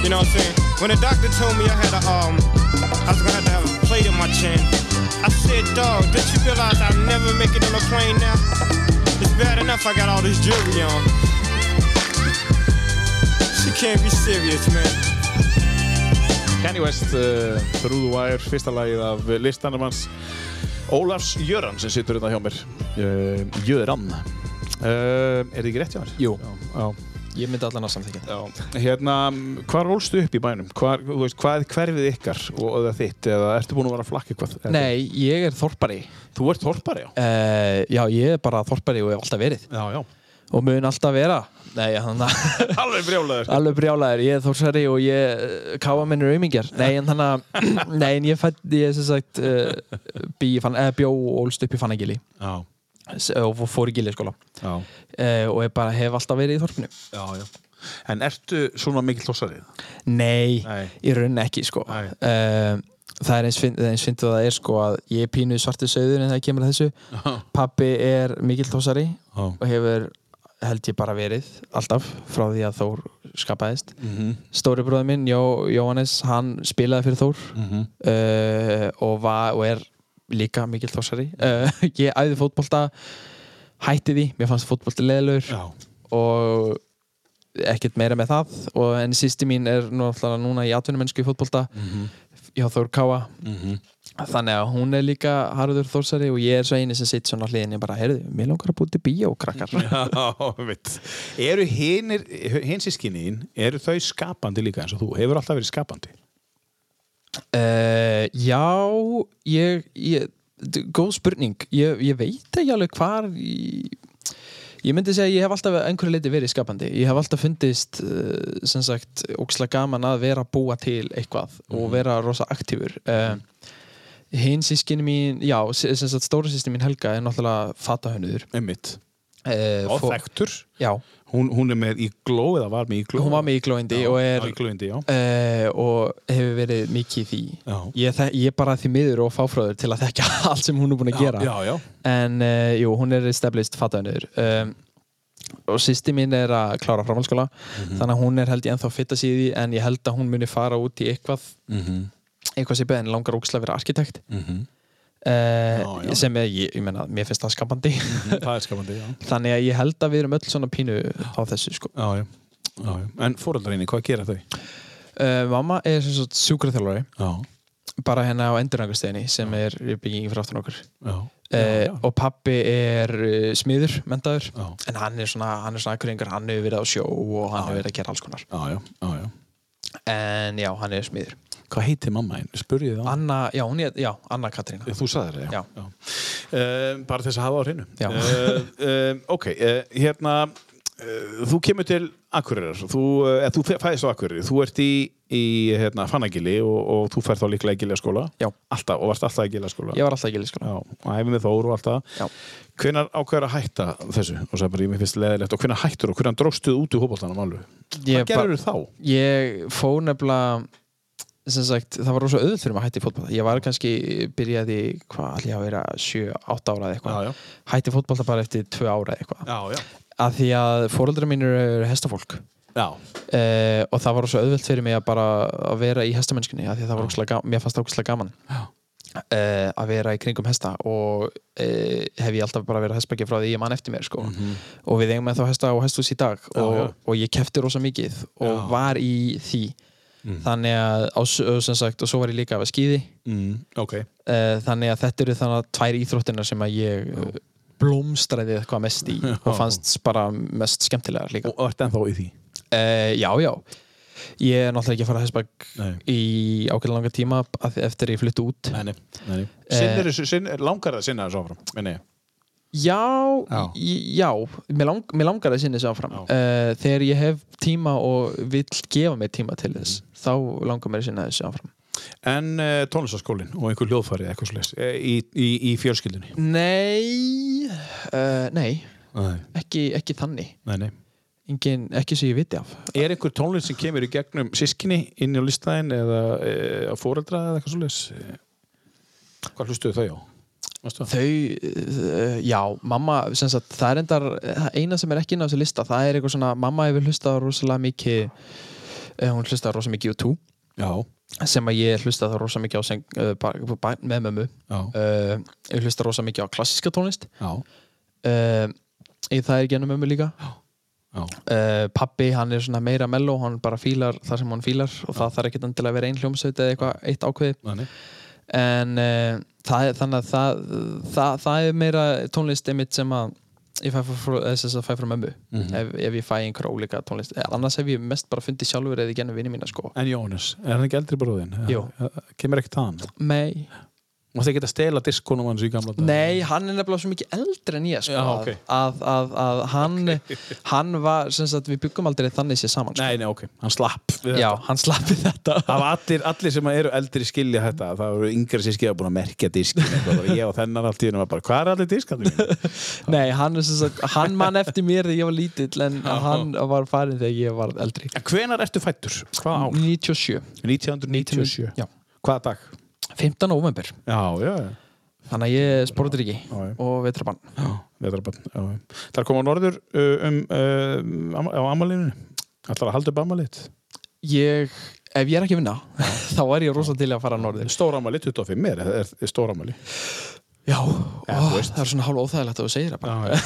You know what I'm saying? When the doctor told me I had a um, I was gonna have to have a plate in my chin. I said, dog, don't you realize I'll never make it on a plane now? It's bad enough I got all this jewelry on. She can't be serious, man. Kanye West, uh, Through the Wire, fyrsta lagið af listanum hans Ólafs Jöran sem situr hérna hjá mér uh, Jöran uh, Er þið ekki rétt hjá mér? Jú. Já, já. Ég myndi allan að samþykja hérna, hvað rólstu upp í bænum? Hvar, veist, hvað er hverfið ykkar og eða þitt, eða ertu búin að vera að flakka eitthvað? Nei, ég er þorpari Þú ert þorpari, já. uh, Já, ég er bara þorpari og hef alltaf verið Já, já. Og mun alltaf vera Nei, þannig að [LAUGHS] Alveg brjálaður. alveg brjálæður, ég er þórsari og ég káa minnur aumingjar Nei, en þannig að [CLEARS THROAT] Nei, en ég fætt, ég sem sagt uh, bí, fann, bjó og ólst upp í Fannagili Já, og fór í Giljaskóla já, uh, og ég bara hef alltaf verið í þorpinu já, já. En ertu svona mikill þossarið? Nei, Nei. í rauninni ekki sko uh, Það er eins fyndið að það er sko að ég er pínu svartu söður en það kemur að þessu Já. Pappi er mikill þossari Já. og hefur held ég bara verið alltaf frá því að Þór skapaðist Mhm, Stóri bróður minn, Jó, Jóhannes, hann spilaði fyrir Þór mhm. uh, og, var, og er líka mikill þossari uh, [LAUGHS] Ég æði fótbolta hætti því, mér fannst fótbolti leðilegur Já. og ekkert meira með það og en sýsti mín er nú alltaf núna í atvinnumennsku í fótbolta Mhm, hjá Þór Káa mhm. Þannig að hún er líka harður þórsari og ég er svo eini sem sitt svona hliðinni bara, heyrðu, mér langar að búti bíó, krakkar [LAUGHS] Já, veit. Eru hinir, hins í skinniðin, eru þau skapandi líka eins og þú? Hefur alltaf verið skapandi? Uh, já, ég, ég góð spurning ég, ég veit ekki alveg hvar ég, ég myndi segja að ég hef alltaf einhverju leiti verið skapandi ég hef alltaf fundist uh, sem sagt, ókslega gaman að vera búa til eitthvað og vera rosa aktífur uh, hinn sískinni mín já, stóra sískinni mín Helga er náttúrulega fatahönnuður Einmitt. uh, Og þekktur. já, Hún, hún er með ígló eða var með ígló? hún var með og íglóindi, já. uh, og hefur verið mikið því ég, ég er bara því miður og fáfröður til að þekka [LAUGHS] allt sem hún er búin að gera Já, já. en uh, jú, hún er established fattaðunur um, og sýsti mín er að klára framhaldsskóla Mhm. þannig að hún er held ég ennþá fitta síði en ég held að hún muni fara út í eitthvað Mm -hmm. Eitthvað sem beðin langar ókslega að vera arkitekt Mm -hmm. uh, Já, já. sem er, ég, ég menna, mér finnst það skapandi Það er skapandi, já. [LAUGHS] þannig að ég held að við erum öll svona pínu á þessu sko. Já. En fóröldarinni, hvað gera þau? uh, mamma er sem sagt sjúkraþjálfari Já, bara hérna á endurrangastegni sem er í byggingi fyrir aftan okkur. Uh, og pappi er uh, smiður, mentaður Já. en hann er svona, hann er svona akkuringar, hann hefur verið á sjó og hann hefur verið að gera alls konar já, já. en já, hann er smiður Hvað heitir mamma einn? Spurði það? Anna, já, er, já, Anna Katrína Þú sagði það, já. Já. Uh, bara þess að hafa á hreinu. Já. Uh, uh, ok, uh, hérna, uh, þú kemur til Akureyrar, þú, uh, þú fæðist á Akureyri, þú ert í, í hérna, Fannagili og, og þú færð þá líklega í Giljaskóla. Já. Alltaf, og varst alltaf í Giljaskóla. ég var alltaf sko. Já, og æfum við Þór og allt það. Já. Hvenær ákveður að hætta þessu? Og hvenær hættur og hvenær dróstuð út í hópoltanum alveg? Hvað gerður þá? ég fór nefnilega sagt, það var rosa auðvöld fyrir mig að hætti fótbolta ég var kannski, byrjaði hvað allir að vera 7-8 ára eða eitthvað já. hætti fótbolta bara eftir 2 ára eða eitthvað Já, já. að því að fóreldrar mín eru hestafólk Já, uh, og það var svo auðvelt fyrir mig að bara að vera í hestamennskunni af því að það var gaman, mér fannst það ógeðslega gaman Já. uh, að vera í kringum hesta og uh, hef ég alltaf bara verið hestbækja frá því ég mann eftir mér sko. og við eigum með þá hesta á hesthús í dag og, já. og ég kefti rosa mikið og Já. var í því þannig að á, sagt, og svo var ég líka að skýði mm, ok uh, þannig að þetta eru þannig að tvær íþróttinar sem að ég uh, blómstræði eitthvað mest í [LAUGHS] og fannst bara mest skemmtilegar líka Og ert ennþá í því Uh, já, já. Ég er náttúrulega ekki að fara að Nei. í ákveðlega langa tíma að- eftir ég flyttu út. Nei, nei, nei. Sinnir, sinn, langar það að sinna þessu áfram Meni, Já, Já. já, já mér, lang, mér langar að sinni þessu áfram. Uh, þegar ég hef tíma og vill gefa mér tíma til þess, Mm. þá langar mér að sinna þessu áfram. En uh, tónlistaskólinn og einhver hljóðfæri eitthvað slags í, í, í fjölskyldunni Nei, uh, nei, Nei, ekki, ekki þannig. nei, nei Engin, ekki sem ég viti af. Er einhver tónlist sem kemur í gegnum sískinni inn á listæðin eða á fóreldra eða eitthvað svoleiðis? Hvað hlustuðu þau á? Þau, uh, já, mamma sagt, það er endar, eina sem er ekki inn á þessu lista, það er eitthvað svona, mamma hefur hlustað rosalega mikið uh, hún hlustað rosalega mikið á tú Já, sem að ég hlustað það rosalega mikið á sem, uh, bara, með já, uh, ég hlustað rosalega mikið á klassíska tónlist. Já, það er genið mömmu líka. Já. uh, pappi, hann er svona meira mello hann bara fílar það sem hann fílar og það þarf ekki endilega að vera ein hljómsveit eða eitthvað eitt ákveð Þannig. en uh, það, er- þannig að það, það, það er meira tónlist einmitt sem að ég fæ frá, þess að fæ frá mömmu ef, ef ég fæ einhver ólíka tónlist Eh, annars hef ég mest bara fundið sjálfur eða gennum vinni mína sko En Jóhannes, er hann ekki eldri bróðin? Jú. Kemur ekki það hann? Nei, Mást ekki að stela diskonum hans í gamla dag? Nei, hann er nefnilega svo mikið eldri en ég sko, Já, ok. að, að, að hann, [LAUGHS] hann var, sagt, við byggum aldrei þannig sér saman sko. Nei, nei, ok, hann slapp við Já, þetta. hann slappið þetta Það var allir, allir sem eru eldri skilja þetta Það eru yngri sem skilja búin að merkja diskin Ég og þennan allt í hennu var bara Hvað er allir diskandi mínu? [LAUGHS] Nei, hann, er sagt, hann mann eftir mér þegar ég var lítill en hann var farin þegar ég var eldri En hvenar ertu fættur? Hvað ár? 97 1997 Já, Hvaða dag? 15. november. Já, já, já. Þannig að ég sportur ekki og vetrabann. Það er að koma á norður um, uh, am- á amalinu Það er að halda upp amalið Ég, ef ég er ekki að vinna [LAUGHS] þá er ég rosa til að fara norður. Stór amali, 25 er, er, er stór amali Já, Ja, ó, það er svona hálfa óþægilegt að þú segir það bara.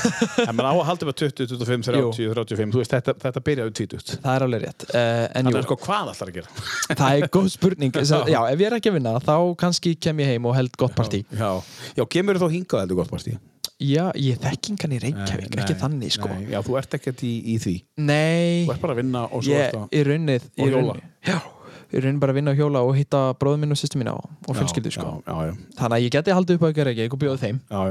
En maður á að halda upp að 20, 25, 30, 35 Þú veist, þetta, þetta byrjaði tvítut Það er alveg rétt. Uh, jú, er sko hvað allar að gera? Það er góð spurning. [LAUGHS] Já, ef ég er ekki að vinna þá kannski kem ég heim og held gott partí. Já, já kemur þú hingað heldur gott partí? Já, ég þekki engan í Reykjavík, ekki þannig sko. nei, Já, þú ert ekkert í, í því. Nei, Þú ert bara að vinna og svo ég ert að í raunnið Og hjóla. Já, í raunnið bara að vinna og hjóla og hitta bróðum minn og sýstu mína og, og fjölskyldu sko. Þannig að ég geti haldið upp á ekki Reykjavík og bjóða þeim. Já,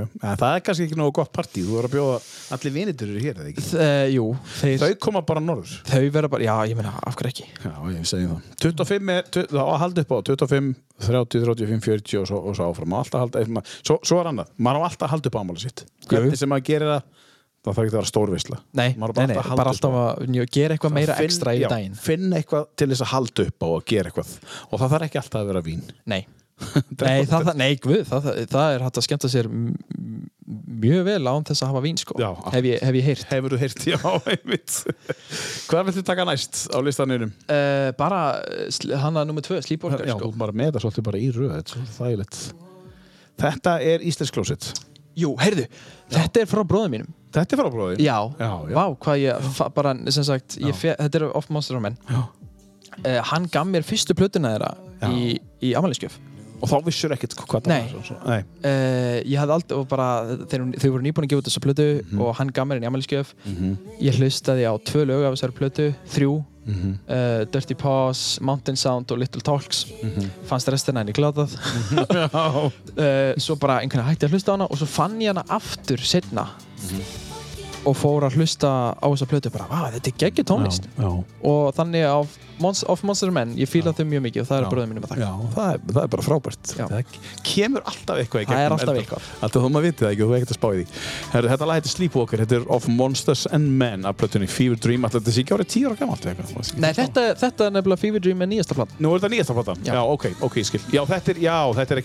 það er kannski ekki nógu gott partí. Þú verður að bjóða allir vinitur eru hér, eða ekki? Þ, uh, Jú, þeir, Þau koma bara norður. Þau verða bara, já, ég meina, af hverju ekki? Já, ég segi það. 25 er, tu- það á að halda upp á 25, 30, 35, 40 og svo, og svo áfram. Alltaf halda, svo, svo er annað, maður á alltaf að halda upp á ámáli sitt. Hvernig sem maður gerir það það þarf ekki að vera stórvisla Nei, á nei, nei, að bara alltaf að gera eitthvað meira Finn- ekstra í já, daginn. finn eitthvað til þess að halda upp á og gera eitthvað. Og það þarf ekki alltaf að vera vín. Nei, [LAUGHS] nei, það, nei guð, það, það, er hægt að skemmta sér mjög vel án þess að hafa vín sko. Já. hef, ég, hef ég heyrt. Hefur þú heyrt, já, [LAUGHS] einmitt. Hvað viltu taka næst á listaninum? uh, bara uh, sl- hana nummer tvö, Sleepwalker já, sko. þú bara með það svolítið bara í röð þetta er svolítið Jú, heyrðu, þetta er frá bróðum mínum þetta er frá bróði Já, Já, já. vá, hvað ég bara, sem sagt, ég Já. fe, þetta er of Monster of Men Já. uh, Hann gaf mér fyrstu plötuna þeirra Já. í, í amaliskjöf og þá vissur ekkert hvað það Nei. var svo- Nei. uh, Ég hafði aldrei, og bara þeir, þau voru nýbúin að gefa út þessa plötu Mhm. og hann gaf mér henni í amaliskjöf Ég hlustaði á tvö lög af þessari plötu, þrjú Mhm. uh, Dirty Paws, Mountain Sound og Little Talks. Fannst restina henni glátað uh, [LAUGHS] svo bara einhvern veginn hætti að hlusta á hana og svo fann ég hana aftur setna og fór að hlusta á þessa plötu bara, vá, þetta er geggjur tónlist. Já, og þannig á Mons of Monster Men, ég fíla þau mjög mikið og það er Já. bröðum mínum að þakka. Já, það er, það er bara frábært. Já. það kemur alltaf eitthvað í Það er gegnum alltaf eitthvað. alltaf þú maður vitið það ekki, þú er ekkert að spá í því. Herru, þetta lag heitir Sleepwalker, þetta er Of Monsters and Men af plötunni Fever Dream, alltaf þetta sé ekki árið sé ekki Nei, þetta, þetta er nefnilega Fever Dream með nýjasta plan Nú er þetta nýjasta platan? Já. Já, ok, ok, ég skil. Já, þetta er, já, þetta er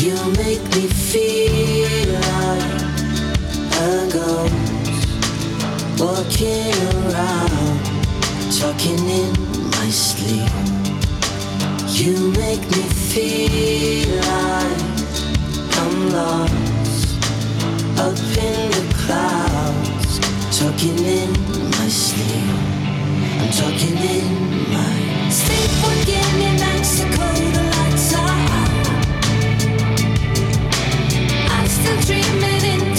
You make me feel like a ghost walking around, talking in my sleep. You make me feel like I'm lost up in the clouds, talking in my sleep. I'm talking in my in Mexico, treatment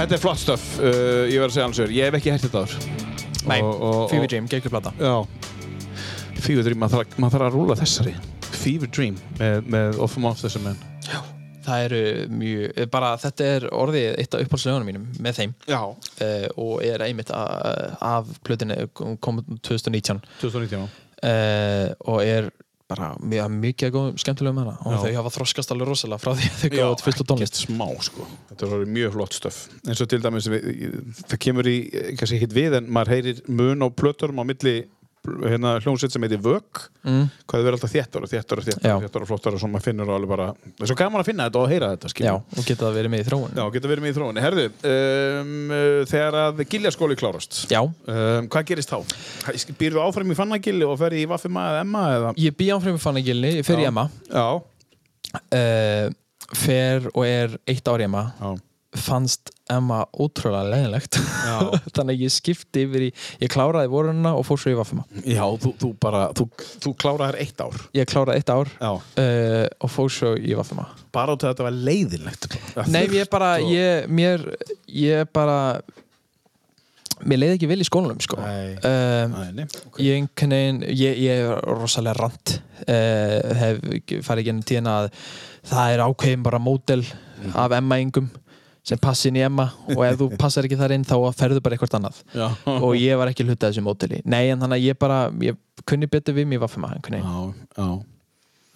Þetta er flott stöf, uh, ég verð að segja alveg sér. Ég hef ekki hægt þetta áður. Nei, Fever Dream, geggjur plata Já. Fever Dream, maður þarf, maður þarf að rúla þessari. Fever Dream með, með Off and Off þessum menn. Það eru mjög, bara þetta er orðið eitt af uppáhaldslegunum mínum með þeim Já. uh, og er einmitt af plötinu kom 2019 2019. uh, og er bara mjög, mikið góð skemmtilegum með hana og þau hafa þroskast alveg rosalega frá því að þau gáðu út fyrstu tónlist. smá sko. Þetta er mjög flott stöf. Eins og til dæmis við, það kemur í, kannski ekkert við en maður heyrir mun á plöturum á milli hérna hljómsveit sem heitir Vögg mm. hvað þau verður alltaf þéttar og þéttar og þéttar Já. og þéttar og flottar og svona maður finnur alveg bara það er svo gaman að finna þetta og að heyra þetta Já, skilur. og geta það verið með í þróun Já, geta verið með í þróunni. Herðu, um, uh, þegar að giljaskóli klárast, Já, um, hvað gerist þá? Býrðu áfram í Fannagilli og ferði í Vaffima eða Emma eða? ég bý áfram í fannagilni, ég fer í Já. Emma Já. uh, fer og er eitt ár í Emma Já. Fannst Emma ótrúlega leðilegt [LAUGHS] þannig að ég skipti yfir í ég kláraði vorunna og fór svo í Vaffima Já, þú, þú bara, þú, þú kláraðir eitt ár. ég kláraði eitt ár uh, og fór svo í Vaffima Bara út af að þetta var leiðinlegt. Það Nei, ég bara, ég, mér, ég bara mér leiði ekki vel í skólanum sko Nei. um, Nei, nei, ok. ég einhvern veginn ég, ég er rosalega rand uh, hef farið gennum tíðina að það er ákveðin bara mótel af Emma-ingum sem passi inn í Emma og ef þú [LAUGHS] passar ekki þar inn þá ferðu bara eitthvað annað Já. og ég var ekki hluta af þessu móteli nei en þannig að ég bara, ég kunni betur við mér já.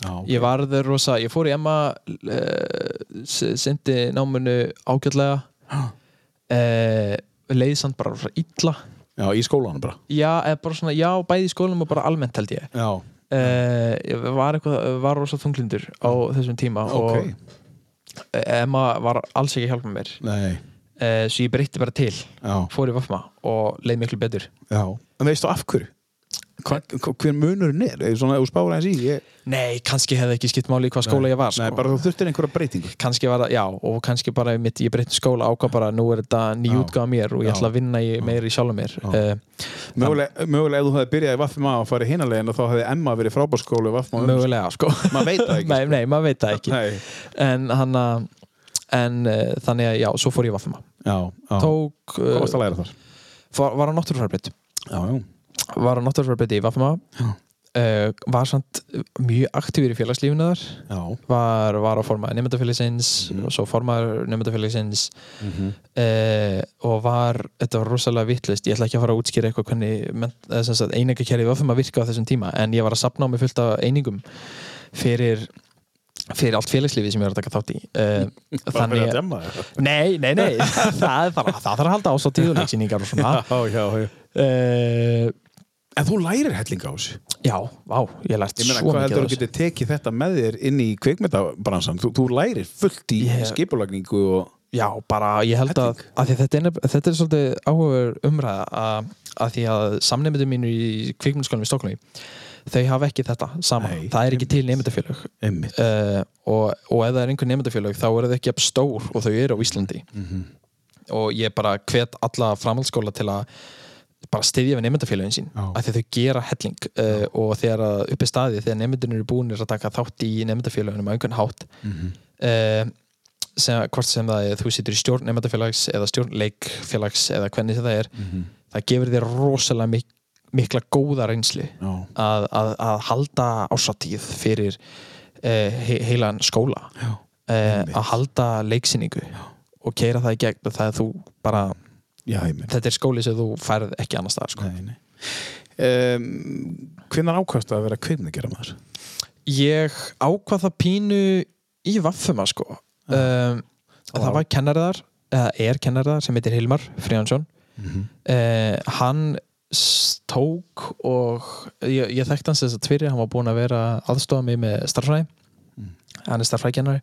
Já, ok. ég varður rosa, ég fór í Emma uh, sendi náminu ágjörlega uh, leiði samt bara rosa illa Já, í skólanum bara. já, bara svona, já, bæði í skólanum og bara almennt held ég uh, var eitthvað, var rosa þunglindur á þessum tíma Ok. og Emma var alls ekki að hjálpa mér Nei. uh, svo ég breytti bara til Já. fór í Vafma og leið miklu betur Já. En veistu af hverju? Hver munurinn er? Svona, ef þú spáir aðeins í? Ég... nei, kannski hefði ekki skipt máli í hvað skóla ég var sko. Nei, bara þú þurftir einhverja breytingu. kannski var það, já, og kannski bara mitt, ég breytti skóla ákvað bara, nú er þetta ný Já. útgáð mér og ég Já. ætla að vinna í, meira í sjálfum mér uh, Mögulega, mögulega ef þú hefði byrjað í Vaffima og farið hinalegin og þá hefði Emma verið frábárskólu í Vaffima. mögulega, sko Maður veit það ekki. [LAUGHS] nei, nei, maður veit það ekki Nei. en hann að en uh, þannig að, já, svo fór ég Já, já. tók, uh, var, á já. Var á náttúrufærbreytt í Vafma uh, var samt mjög aktífur í félagslífinu þar. Var, var á formaði nefndafélagsins Mhm. og svo formaður nefndafélagsins Mm uh, og var, þetta var rosalega vittlist ég ætla ekki að fara að útskýra eitthvað hvernig einingakerfið var fyrir að virka á þessum tíma en ég var að sapna á mig fullt af einingum fyrir fyrir allt félagslífið sem ég var að taka þátt í. Uh, fyrir að þannig, demma það. nei, nei, nei. [LAUGHS] Það, bara, það þarf að halda ás á tíðuleiksýningar og svona. Já, já, já. uh, En þú lærir hellinga á þessu. já, vá, ég lært Ég meina, svo hvað mikið heldur á þú þessu. getur tekið þetta með þér inn í kvikmyndabransan? Þú, þú lærir fullt í Ég- skipulagningu og... Já, bara ég held að, að þetta, er, þetta er svolítið áhugaður umræða að, að því að samnefndum mínu í kvikmyndaskólanum í Stokkólmi þau hafa ekki þetta saman, Nei, það er ekki til nefndafélög uh, og, og ef það er einhver nefndafélög þá eru þau ekki stór og þau eru á Íslandi. Og ég bara hvet alla framhaldsskóla til að bara styðja við nefndafélögin sín af því þau gera helling uh, og þegar að uppi staði, þegar nefndunir eru búinir að taka þátt í nefndafélögunum á einhvern hátt uh, sem, hvort sem það er þú situr í stjórn nefndafélags eða stjórn leikfélags eða hvernig það er það gefur þér rosalega mik mikla góða reynslu Já. að, að, að halda ásatíð fyrir uh, he heilan skóla að halda leiksýningu og keira það í gegn það er þú bara Já, þetta er skóli sem þú færð ekki annars staðar sko. Um, hvenær ákvæmstu að vera kveimningera maður? ég ákvað það pínu í vaffuma sko. Um, það var kennariðar eða er kennariðar sem heitir Hilmar Fríhansson Mhm. uh, hann s- tók og ég, ég þekkti hans þess að tviri hann var búinn að vera aðstofa mig með starffræði hann er starffræðikennari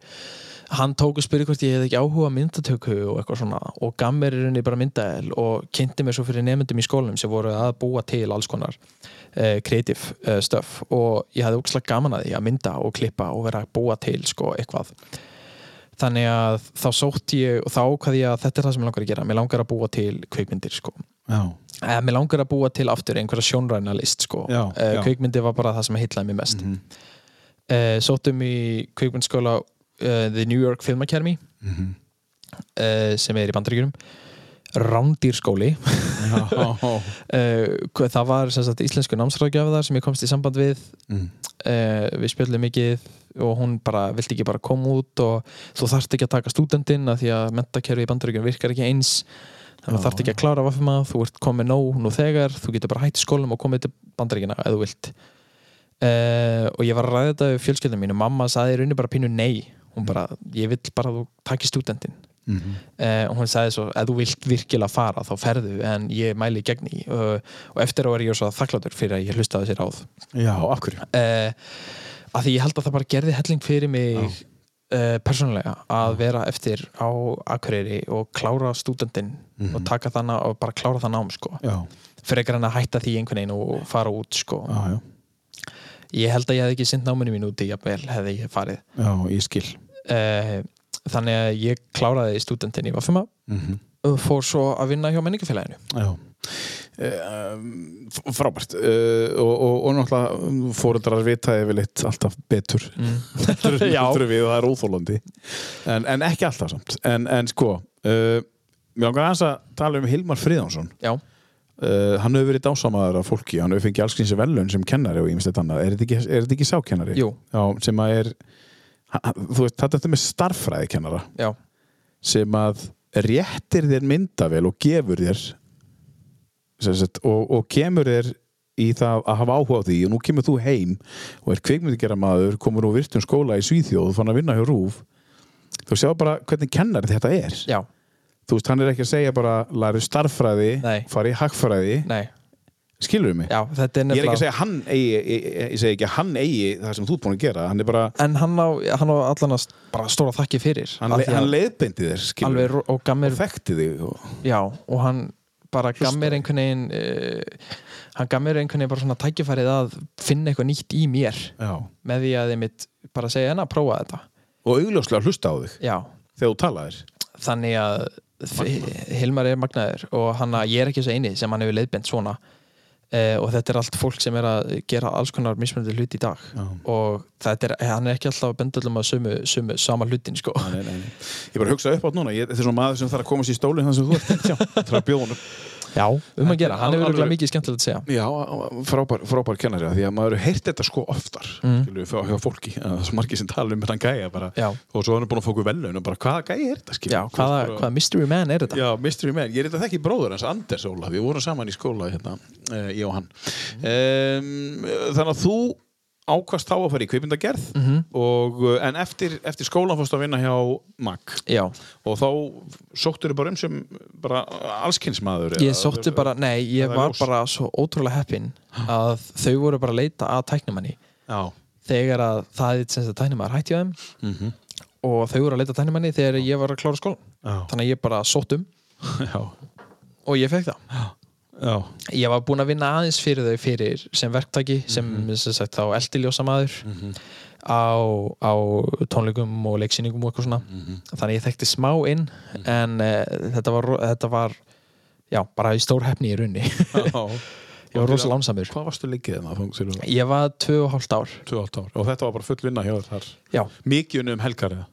hann tók og spurði hvort ég hefði ekki áhuga myndatöku og eitthvað svona og gaf mér í rauninni bara myndaðel og kynnti mér svo fyrir nefndum í skólanum sem voru að búa til alls konar uh, creative uh, stuff og ég hafði ógslag gaman að því að mynda og klippa og vera að búa til sko eitthvað þannig að þá sótt ég og þá ákvað ég að þetta er það sem ég langar að gera mér langar að búa til kvikmyndir sko Já. eða mér langar að búa til aftur einhverja sjónræna list sko Já, já. kvikmyndir var bara það sem heitlaði mér mest Mhm. uh, sóttum í kvikmyndskóla uh, The New York Film Academy Mhm. uh, sem er í bandaríkjunum. Rándýrskóli. [LAUGHS] Uh, það var sagt íslensku námsráðgjafðar sem ég komst í samband við. Mm. uh, við spjöldum mikið og hún bara vildi ekki bara koma út og þú þarft ekki að taka stúdentinn að því að mentakerfi í bandaríkjunum virkar ekki eins. Þannig að þú þarft ekki að klára vaffuma þú ert komið nóg nú þegar þú getur bara hætt í skólum og komið til bandaríkjuna ef þú vilt. Uh, og ég var að ræða þetta við fjölskyldum mínu mamma saði í rauninni bara pínu nei hún bara, ég vill bara að þú takir stúdentinn. Mhm. uh, og hún sagði svo ef þú vilt virkilega fara þá ferðu en ég mæli gegn í. Uh, og eftir á er ég svo þakkláttur fyrir að ég hlustaði sér áð Já, hverju? uh, að því ég held að það bara gerði helling fyrir mig uh, persónulega að vera eftir á Akureyri og klára stúdentinn og taka það ná- og bara klára það nám sko. Fyrir ekki að hætta því einhvern veginn og fara út sko. Já, já. Ég held að ég hefði ekki sint náminu mín úti jafnvel hefði ég farið. Já, ég skil. uh, þannig að ég kláraði stúdentinn í Vafuma Mm og fór svo að vinna hjá menningafélaginu Já. Uh, frábært. Uh, og, og, og náttúrulega fóreldrar vita yfirleitt alltaf betur. Mm. [LAUGHS] [LAUGHS] Við það er óþólandi en, en ekki alltaf samt. En, en sko uh, mér langar að tala um Hilmar Friðjónsson. Já, uh, hann hefur verið dásamaður af fólki hann hefur fengið alls kyns velun sem kennari og ímest þetta annað. Er þetta ekki, er þetta ekki sákennari? Jú. Já, sem að er hann- þú veist, þetta er með starffræðikennara já, sem að réttir þér myndavel og gefur þér sagt, og, og kemur þér í það að hafa áhuga á því. Og nú kemur þú heim og er kveikmyndikera maður komur úr virtum skóla í Svíþjóð og fann að vinna hjá Rúf þú sjá bara hvernig kennari þetta er. Já, þú veist, hann er ekki að segja bara læri starffræði, Nei. fari í hagfræði. Nei. Skilur mig? já, þetta er Ég er ekki að nefnilega segja hann eigi, ég, ég segi ekki að hann eigi það sem þú ert búin að gera, hann er bara en hann á, hann á allan að bara stóra þakki fyrir. Hann, le, hann leiðbeindi þér, skilur ro- og gaf og þekkti þig og, já, og hann bara gaf mér einhvern veginn uh, hann gaf mér einhvern veginn bara svona tækifærið að finna eitthvað nýtt í mér. Já. með því að ég mitt bara segja en að prófa þetta. Og augljóslega hlusta á þig. Já, þegar þú talaðir þannig að Hilmar er magnaður og hann að ég er ekki þessu eini sem hann hefur leiðbent svona. Uh, og þetta er allt fólk sem er að gera alls konar mismunandi hluti í dag. Já. og þetta er, hann er ekki alltaf að benda öllum að sömu, sömu sama hlutin sko. Nei, nei, nei. ég bara hugsa upp átt núna. Þetta er svona maður sem þarf að komast í stólinn þannig sem þú ert. [LAUGHS] Það er honum já, um að gera, hann hefur Alveg- mikið skemmtilegt að segja. Já, frábær, frábær kennari af því að maður hefur heyrt þetta sko oftar Mm. skilur við, hjá fólki, að er svo margir sem tala um þetta gæja bara, Já. og svo er hann búin að fóku velun og bara, hvaða gæja er þetta já, hvaða, bara- hvaða mystery man er þetta? Já, Mystery Man, ég er þetta þekki bróður hans Anders Óla, við vorum saman í skóla hérna, uh, ég og hann. Um, Þannig að þú ákvast þá að fara í kveipindagerð Mhm. og, uh, en eftir, eftir skólan fórst að vinna hjá MAG já, og þá sóttur þau bara um sem bara allskynsmaður ég sótti bara, nei, ég var ljós. bara svo ótrúlega heppinn að þau voru bara að leita að tæknumanni Já, þegar að það er sem sagt tæknumar hætti á þeim Mhm. og þau voru að leita að tæknumanni þegar ég var að klára skólan já, þannig að ég bara sótt um [LAUGHS] já. og ég fekk það Já, ég var búinn að vinna aðeins fyrir þau fyrir sem verktaki sem, Mhm. sem sagt þá eldiljósa maður á, á tónleikum og leiksýningum og eitthvað svona. Mhm. þannig ég þekkti smá inn en uh, þetta, var, þetta var já, bara í stór hefni í runni [LAUGHS] ég var rosa lánsamur. Hvað varstu líkið segir þú? ég var tvö og hálft ár. 2,5 ár. Og þetta var bara full vinna hjá þér mikið unni um helgar eða?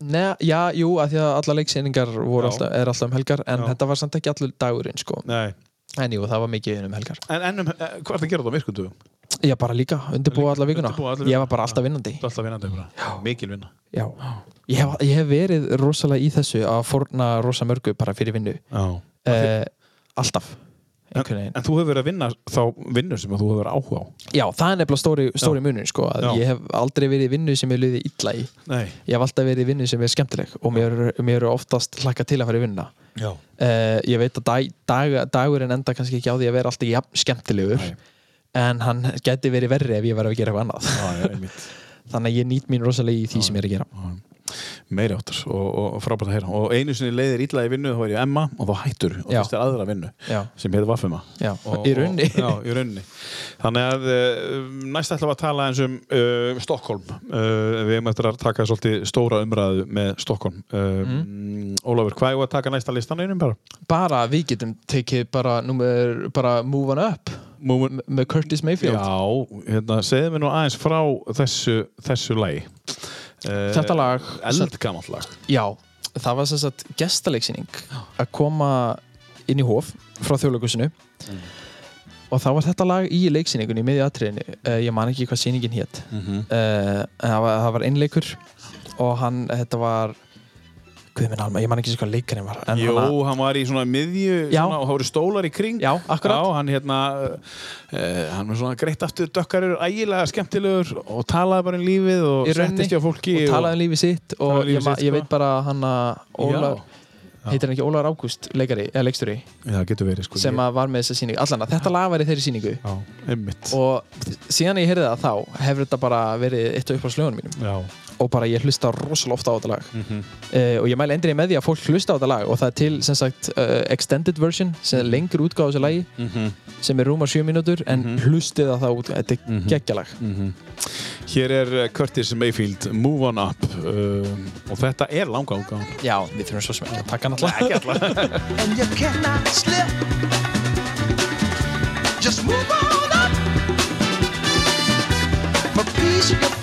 Nei, já, jú, að því að alla leiksýningar alltaf, er alltaf um helgar en Já. þetta var samt ekki allur dagurinn sko. Nei, en jú, það var mikið um helgar. En, en um, eh, hvað er það að gera þetta á virkundum? ég bara líka, undirbúa alla vikuna. Undirbúa alla ég vikuna. var bara alltaf vinnandi. Þú ert alltaf vinnandi bara, mikil vinna. Já. Ég, hef, ég hef verið rosalega í þessu að forna rosa mörgu bara fyrir vinnu. Já. uh, alltaf einhvern veginn. En þú hefur verið að vinna þá vinnu sem að þú hefur áhuga á? Já, það er nefnilega stóri, stóri munur sko, að Já. ég hef aldrei verið í vinnu sem ég liði illa í. Nei. Ég hef alltaf verið í vinnu sem er skemmtileg og mér, mér eru oftast hlakka til að fara í vinna uh, ég veit að dag, dag, dagurinn enda kannski ekki á því að vera alltaf jafn skemmtilegur Nei. en hann geti verið verri ef ég var að gera eitthvað annað. Já, já, [LAUGHS] þannig að ég nýt mín rosalega í því sem ég er að gera Meiri áttar og, og frábært að heyra. Og einu sinni leiðir illa í vinnu þá er ég Emma og þá hættur og fyrst er aðra vinnu Já. sem Já, og, [LAUGHS] í rauninni Þannig að uh, næst ætlum við að tala eins um uh, Stokkólm uh, Við hefum eftir að taka svolítið stóra umræðu með Stokkólm uh, Mhm. Ólafur, hvað er að taka næsta listan einum bara? bara við getum tekið bara, númer, bara Move On Up Moving, m- með Curtis Mayfield. Já, hérna, segðu mér nú aðeins frá þessu, þessu lagi Þetta lag- Eldgamalt lag. Já, það var sem sagt gestaleiksýning að koma inn í hóf frá þjóðleikusinu og þá var þetta lag í leiksýningunni í miðju atriðinu, uh, ég man ekki hvað sýningin hétt mm -hmm. uh, það var, var einleikur og hann, þetta var Guð minn alma, ég man ekki sem hvað leikarinn var Jó, hann, hann var í svona miðju og voru stólar í kring. Já, akkurat. Já, hann hérna uh, hann var svona greitt aftur dökkarur ægilega skemmtilegur og talaði bara um lífið og settist hjá fólki og talaði um lífið sitt og Talaði um lífið ég, sitt, ég sko. veit bara hann að Óla, Já. heitir hann ekki Ólar Ágúst leikari, eða leikstjóri? Já, verið sko sem að var með þessa sýningu, allan að þetta lag var í þeirri sýningu. Já, einmitt. Og síðan ég heyrði það þá hefur þetta bara verið eitt af uppáðslögunum mínum. Já, og bara ég hlusta rosalega ofta á þetta lag Mhm. uh, og ég mæli endrið með því að fólk hlusta á þetta lag og það er til sem sagt uh, extended version sem er lengur útgáð á þessu lagi Mhm. sem er rúmar 7 mínútur en Mhm. hlustið á það út, þetta er Mhm. geggjalag Mhm. Hér er uh, Curtis Mayfield Move On Up uh, og þetta er langa útgáðan Já, við þurfum svo sem ekki að taka hann alltaf [LAUGHS] and you cannot slip. Just move on up. For peace you find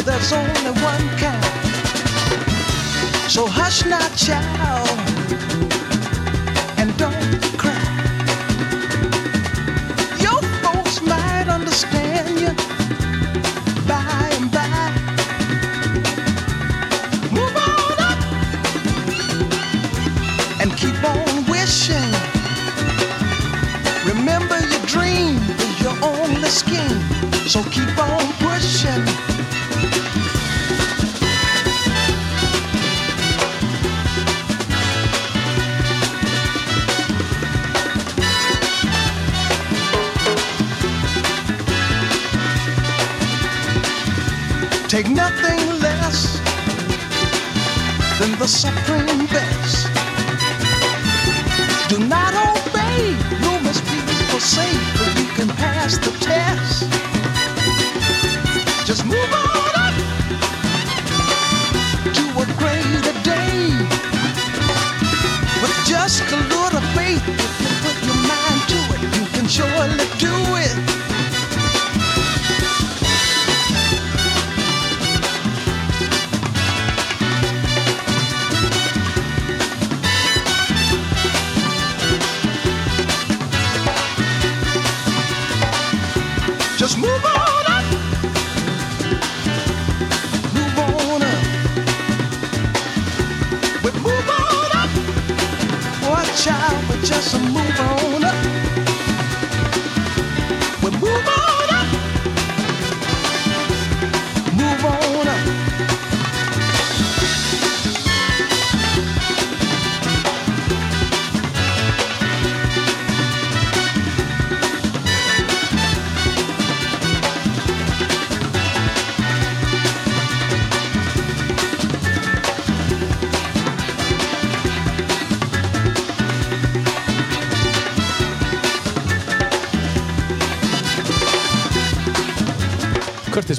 where there's only one kind. So hush not, child, and don't cry. Your folks might understand you by and by. Move on up and keep on wishing. Remember your dream is your only scheme, so keep on Take nothing less than the supreme best. Do not obey rumors people say, but you can pass the test. Just move on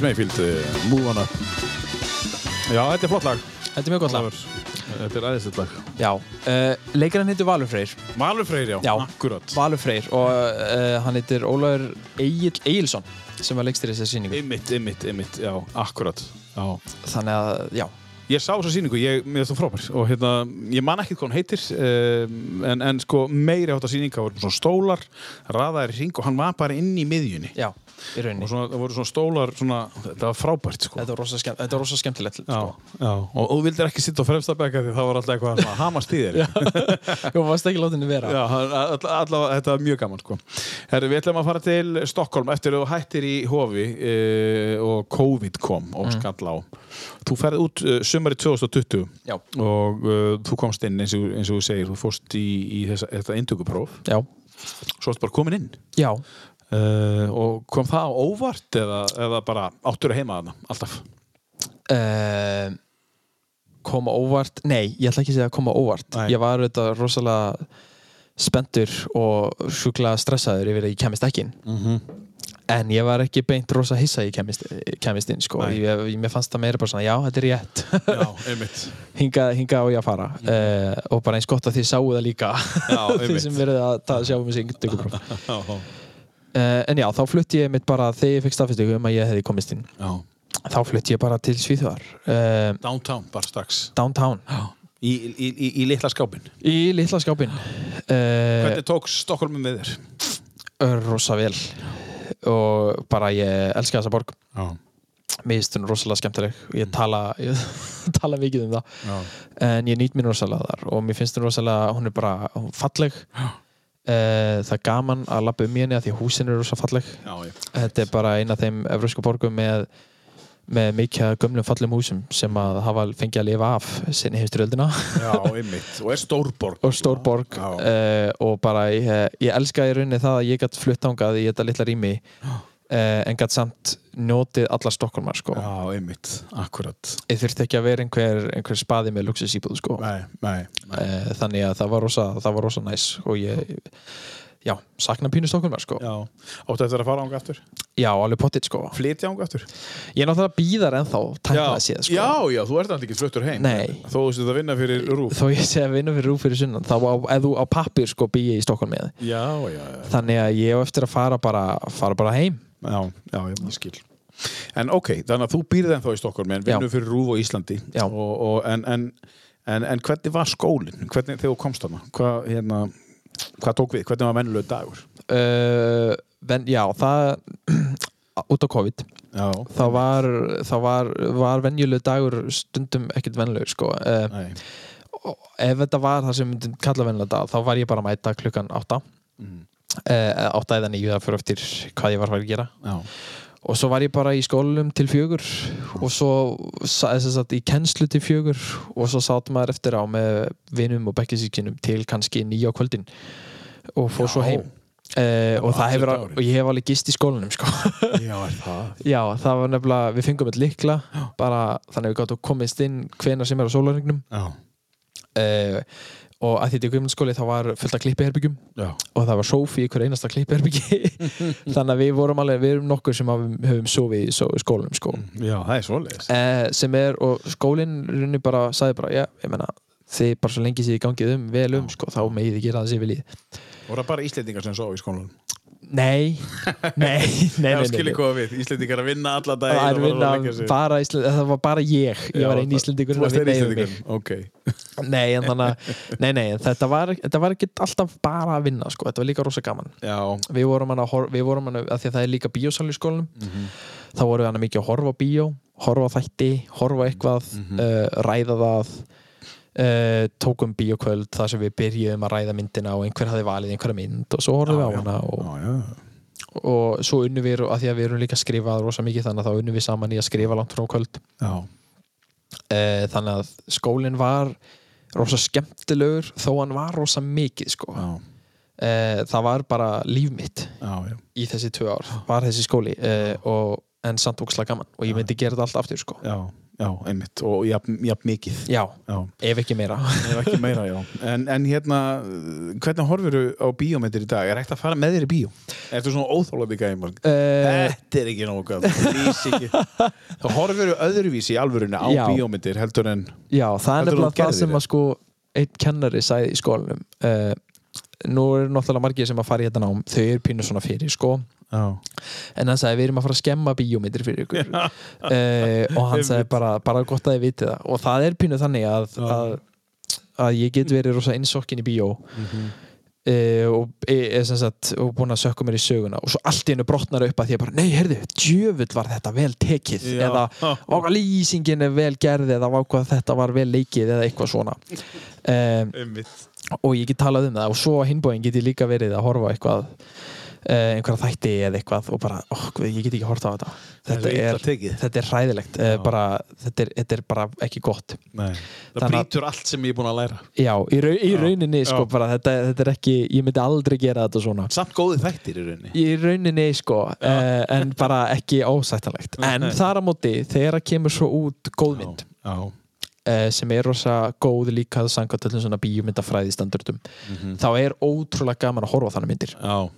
Curtis Mayfield, uh, Move On Up. Já, þetta er flott lag. Þetta er mjög gott lag. Þetta er aðeins lag. Já, uh, leikarinn heitir Valur Freyr. Valur Freyr, já, Já. akkurat. Valur Freyr og uh, hann heitir Ólafur Egil Egilson sem var leikstir í þessi síningu Einmitt, einmitt, einmitt, já, akkurat Já. Þannig að, já, Ég sá þessa sýningu, ég, finnst það frábær og hérna, ég man ekki hvað hún heitir um, en, en sko meiri átt að sýninga voru svona stólar, raðaðir í hring og hann var bara inn í miðjunni. Já, í rauninni. og svona, það voru svona stólar, svona, þetta var frábært sko. Þetta var rosa, skemmt, þetta var rosa skemmtilegt Já, sko. já, og, og þú vildir ekki sitta á fremsta bekka því það var alltaf eitthvað svona hamast í þér. Jú, [LAUGHS] varst ekki látinni vera. Já, all- allavega, þetta var mjög gaman sko. Herri, við ætlum að fara til Stokkólm eftir að þú hættir í hofi e, og COVID kom og skall á. Þú ferði út uh, sumari 2020 Já. og uh, þú komst inn eins og, eins og þú segir, þú fórst í, í þessa, þetta indugupróf Já, svo ertu bara komin inn. Já uh, og kom það óvart eða, eða bara áttur að heima þarna alltaf? Uh, Koma óvart Nei, ég ætla ekki að segja að koma óvart. Nei. Ég var auðvitað rosalega spenntur og sjúklega stressaður yfir að ég kemist ekki inn. Mm En ég var ekki beint rosa hissa ég kemist, kemist inn sko. Ég, ég, Mér fannst það meira bara svona, já, þetta er rétt. Hinga, [LAUGHS] hinga á ég að fara. Uh, og bara eins gott að þið sáu það líka. Já, [LAUGHS] þið sem verið að sjá um þessi yngdugupróf [LAUGHS] Já, uh, En já, þá flutti ég mitt bara þegar ég fikk staðfestingu um að ég hefði komist inn já. þá flutti ég bara til Svíþjóðar. Uh, Downtown, bara strax. Downtown. Í, í, í, í litla skápin í litla skápinn. Uh, Hvernig tók Stokkólmi með þér? rosa vel. Og bara ég elska þessa borg. Já, mér finnst hún rosalega skemmtileg. Ég tala, ég [LAUGHS] tala mikið um það. Já, en ég nýt mín rosalega þar. Og mér finnst hún rosalega, hún er bara hún falleg. Uh, það er gaman að lappa um í henni að því húsin eru rosa falleg já, þetta er bara eina af þeim evrósku borgum með, með mikið gömlum fallum húsum sem að hafa fengið að lifa af sinni einmitt. Og er stórborg. og stór borg Já. uh, og bara ég, ég elska í rauninni það að ég gætt flutt ángað í þetta litla rými en gætt samt notið alla Stokkólmar sko. Já, einmitt. Akkurat. ég þurfti ekki að vera einhver, einhver spaði með luxusíbúð sko. Nei, nei, nei. uh, þannig að það var rosa, það var rosa næs og ég já, sakna pínu Stokkólmar sko. Já. Áttu eftir að fara ánga aftur? já, alveg pottitt sko. Flytja ánga aftur? ég er náttúrulega býðar ennþá tæknaða séð sko. Já, já, þú ert alltaf ekki fluttur heim. Nei. Þó þú sétt að vinna fyrir rúf. þó ég sé að vinna fyrir rúf fyrir sunnan þá ef þú á pappir sko með Já, já, ég ég skil. En ok, þannig að þú býrði ennþá í Stokkólmi en vinnur fyrir rúf og Íslandi. Og, og, en, en, en, en hvernig var skólinn? Hvernig, þegar þú komst þarna? Hvað, hérna, hvað tók við? Hvernig var mennuleg dagur? uh, ven, já, það [CLEARS THROAT] út á COVID Já. þá var, var, var venjuleg dagur stundum ekkert venjulegur sko. uh, ef þetta var það sem myndum kalla venjuleg dag þá var ég bara að mæta klukkan átta Mhm. Uh, átta eða nýju það fyrir eftir hvað ég var að að gera Já. og svo var ég bara í skólum til fjögur og svo sa- þess að í kennslu til fjögur og svo sátt maður eftir á með vinum og bekkisíkinum til kannski nýja á kvöldin og fór svo Já. heim uh, og, það hefur, og ég hef alveg gist í skólanum sko. [LAUGHS] Já, það? já, það var nefnilega, við fengum eitt likla bara þannig að við gáttum komist inn hvena sem er á sólarregnum uh, og að þetta í guðmundskóli þá var fullt af klippiherbyggjum og það var sófi í hver einasta klippiherbyggi [LAUGHS] þannig að við vorum alveg, við erum nokkur sem höfum sofið í skólanum sko. Já, það er svoleiðis. eh, sem er, og skólinn runni bara, sagði bara, já, ég menna þið bara svo lengi sér í gangið um, vel um sko, þá megið þið gera það sér viljið Og það bara Íslendingar sem svo í skólanum. Nei, nei, nei, [LAUGHS] nei, Já, skilir nei. hvað við. Íslendingar að vinna alla fara að vinna, bara Ísland, það var bara ég ég var Já, einn það- Íslendingur Þú varst að einn. Íslendingur. Ok. [LAUGHS] nei, en þannig að nei, nei, þetta var, þetta var ekki alltaf bara að vinna sko. þetta var líka rosa gaman Já. við vorum hann að, við vorum hann að, að því að það er líka bíósal í skólanum Mhm. þá vorum við hann mikið að horfa bíó horfa þætti, horfa eitthvað Mhm. uh, ræða það uh, tókum bíókvöld þar sem við byrjuðum að ræða myndina og einhver hafði valið einhverja mynd og svo horfum við á hana og, Já, já. og svo unnum við, að því að við erum líka að skrifa rosa mikið þannig að þá unnum við saman í að skrifa langt frá kvöld uh, þannig að skólinn var rosa skemmtilegur þó hann var rosa mikið sko. Já. uh, það var bara líf mitt Já, í þessi tvö ár var þessi skóli og, en samt ókslega gaman og ég myndi gera þetta allt aftur sko. Já. Já, einmitt og jafn, jafn mikið Já, já. ef ekki meira Ef ekki meira. En, en hérna, hvernig horfur þú á bíómyndir í dag? Er hægt að fara með þér í bíó? Ertu svona óþólandi gæmur? uh, Þetta er ekki gaf. Þá horfur þú öðruvísi í alvörunni á Já. bíómyndir heldur en... Já, það er þú nefnilega það sem að sko einn kennari sagði í skólanum uh, Nú eru náttúrulega margir sem að fara í þetta nám. Þau eru pínu svona fyrir sko. Já. en hann sagði við erum að fara að skemma bíómyndir fyrir ykkur. Uh, [LAUGHS] og hann sagði bara, bara gott að þið vitið það. Og það er pínu þannig að, að, að ég get verið rosa innsokkin í bíó. Mhm. uh, og, e, sem sagt, og búin að sökka mér í söguna. Og svo allt í hennu brotnar upp að því að bara, nei, heyrðu, djöfull var þetta vel tekið. Já. eða váka lýsingin er vel gerð eða váka þetta var vel leikið eða eitthvað svona. [LAUGHS] Um. Og ég get talað um það og svo hinbóin get ég líka verið að horfa eitthvað uh, einhverja þætti eða eitthvað og bara, oh, ég get ekki horta á þetta þetta er er, þetta er hræðilegt uh, bara, þetta, er, þetta er bara ekki gott Nei. Það Þannig að- brýtur allt sem ég er búin að læra. já, í, rau, í Já. rauninni sko, Já. bara, þetta, þetta er ekki, ég myndi aldrei gera þetta svona Samt góði þættir í rauninni. í rauninni sko uh, en bara ekki ósættanlegt en þar á móti, þegar að kemur svo út góðmynd Já. uh, sem er rosa góð líka að sanga til svona bíómyndafræði standardum Mhm. þá er ótrúlega gaman að horfa á þannig myndir Já.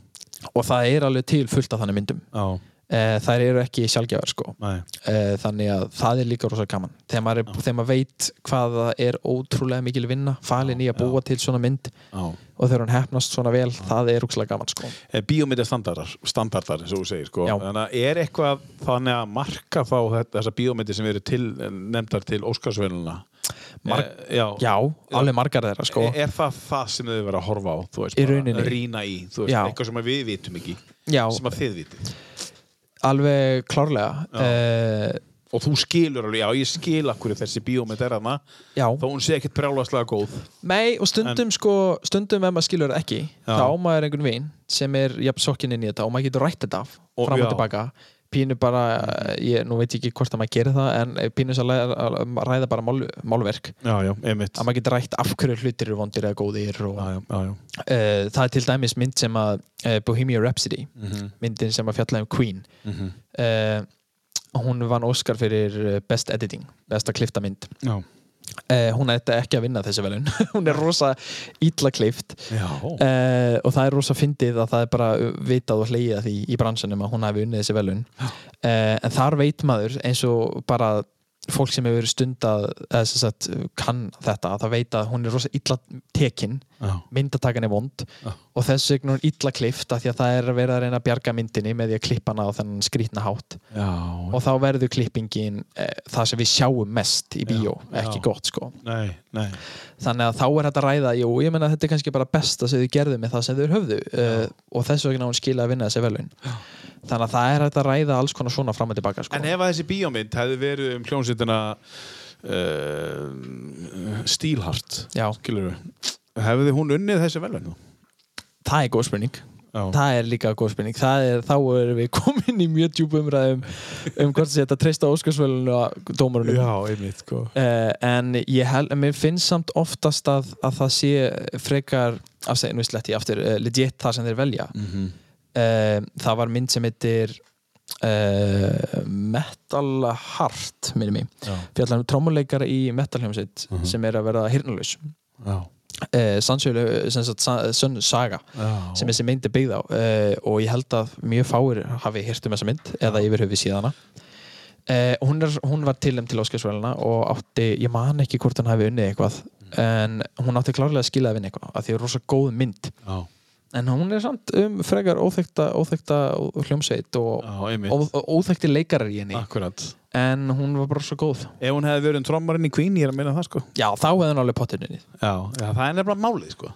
og það er alveg til fullt af þannig myndum Já. Uh, þær eru ekki sjálfgjafar sko Nei. uh, þannig að það er líka rosa gaman þegar maður, er, þegar maður veit hvað það er ótrúlega mikil vinna falin í að búa til svona mynd Já. og þegar hún hefnast svona vel það er ótrúlega gaman sko Eh, Bíómyndir standardar, standardar eins og þú segir sko. Já. Þannig að er eitthvað þannig að marka þá þessar bíómyndir sem eru til, nefndar til Óskarsvöluna Marg- já, já, alveg margar þeirra sko Er það það sem þau verða að horfa á veist, Í rauninni. rýna í, veist, Já. eitthvað sem við vitum ekki já, sem að þið vitið alveg klárlega. Uh, og þú skilur alveg, já ég skil akkur þessi bíómynd er já, þó hún sé ekkert brjálaslega góð. Nei, og stundum sko, stundum ef maður skilur ekki Já. þá maður einhvern vin sem er jafn sokkin inn í þetta og maður getur rætt þetta af Og- fram og tilbaka pínu bara, ég, nú veit ég ekki hvort að maður gerir það en pínu að ræða, að ræða bara mál, málverk Já, já, einmitt að maður getur rætt af hverju hlutir eru vondir eða góðir og, Já, já, já, já. uh, það er til dæmis mynd sem að uh, Bohemia Rhapsody Mhm. myndin sem að fjalla um Queen Mhm. uh, hún vann Oscar fyrir eh, Best Editing besta klifta mynd Já. Uh, hún ætti ekki að vinna þessi velun [LAUGHS] hún er rosa ítla klift Já. uh, og það er rosa fyndið að það er bara vitað og hlegið að því í bransunum að hún hafi unnið þessi velun uh, en þar veit maður eins og bara fólk sem hefur stundað eða sem sagt kann þetta að það veit að hún er rosa illa tekin Já. myndatakan er vond Já. og þess vegna er hún illa klift af því að það er að vera að reyna að bjarga myndinni með því að klippa hana á þennan skrítna hátt Já. og þá verður klippingin eh, það sem við sjáum mest í bíó Já, ekki já. gott sko Nei, nei þannig að þá er þetta að ræða jú, ég menna þetta er kannski bara besta sem þau gerðu með það sem þau höfðu uh, og þess vegna hún skila að vinna þessi velun þannig að það er hægt að ræða alls konar svona fram og tilbaka sko. En ef að þessi bíómynd hefði verið um hljómsveitina uh, Steelheart skilur við hefði hún unnið þessi velun það er góð spurning. Já. það er líka góð spurning. Er, þá erum við komin í mjög djúpa umræðum um hvort þetta treysta Óskarsvölinu og dómarunum. Já, einmitt Uh, en ég mér finnst samt oftast að, að það sé frekar afsegin við sletti aftur, uh, legit það sem þeir velja. Mhm. uh, það var mynd sem heitir uh, Metal Heart minni mig, Já. fjallar um trómuleikara í metal hljómsveit Mhm. sem er að vera hirnalaus Já. uh, sannsölu, sem sagt sa- sönn saga Já. sem þessi mynd er byggð á uh, og ég held að mjög fáir hafi hirt um þessa mynd eða yfir höfuð síðana uh, hún, er, hún var tilum til Óskarsvæluna og átti, ég man ekki hvort hann hafi unnið eitthvað en hún átti klárlega að skila að vinna eitthvað af því að það er rosa góð mynd Já. En hún er samt um frekar óþekta, óþekta hljómsveit og, Já, og óþekti leikarar í henni. Akkurat. En hún var bara svo góð. Ef hún hefði verið um trommarinn í Queen, ég er að meina það sko. Já, þá hefði hún alveg Já, já það er nefnilega málið sko.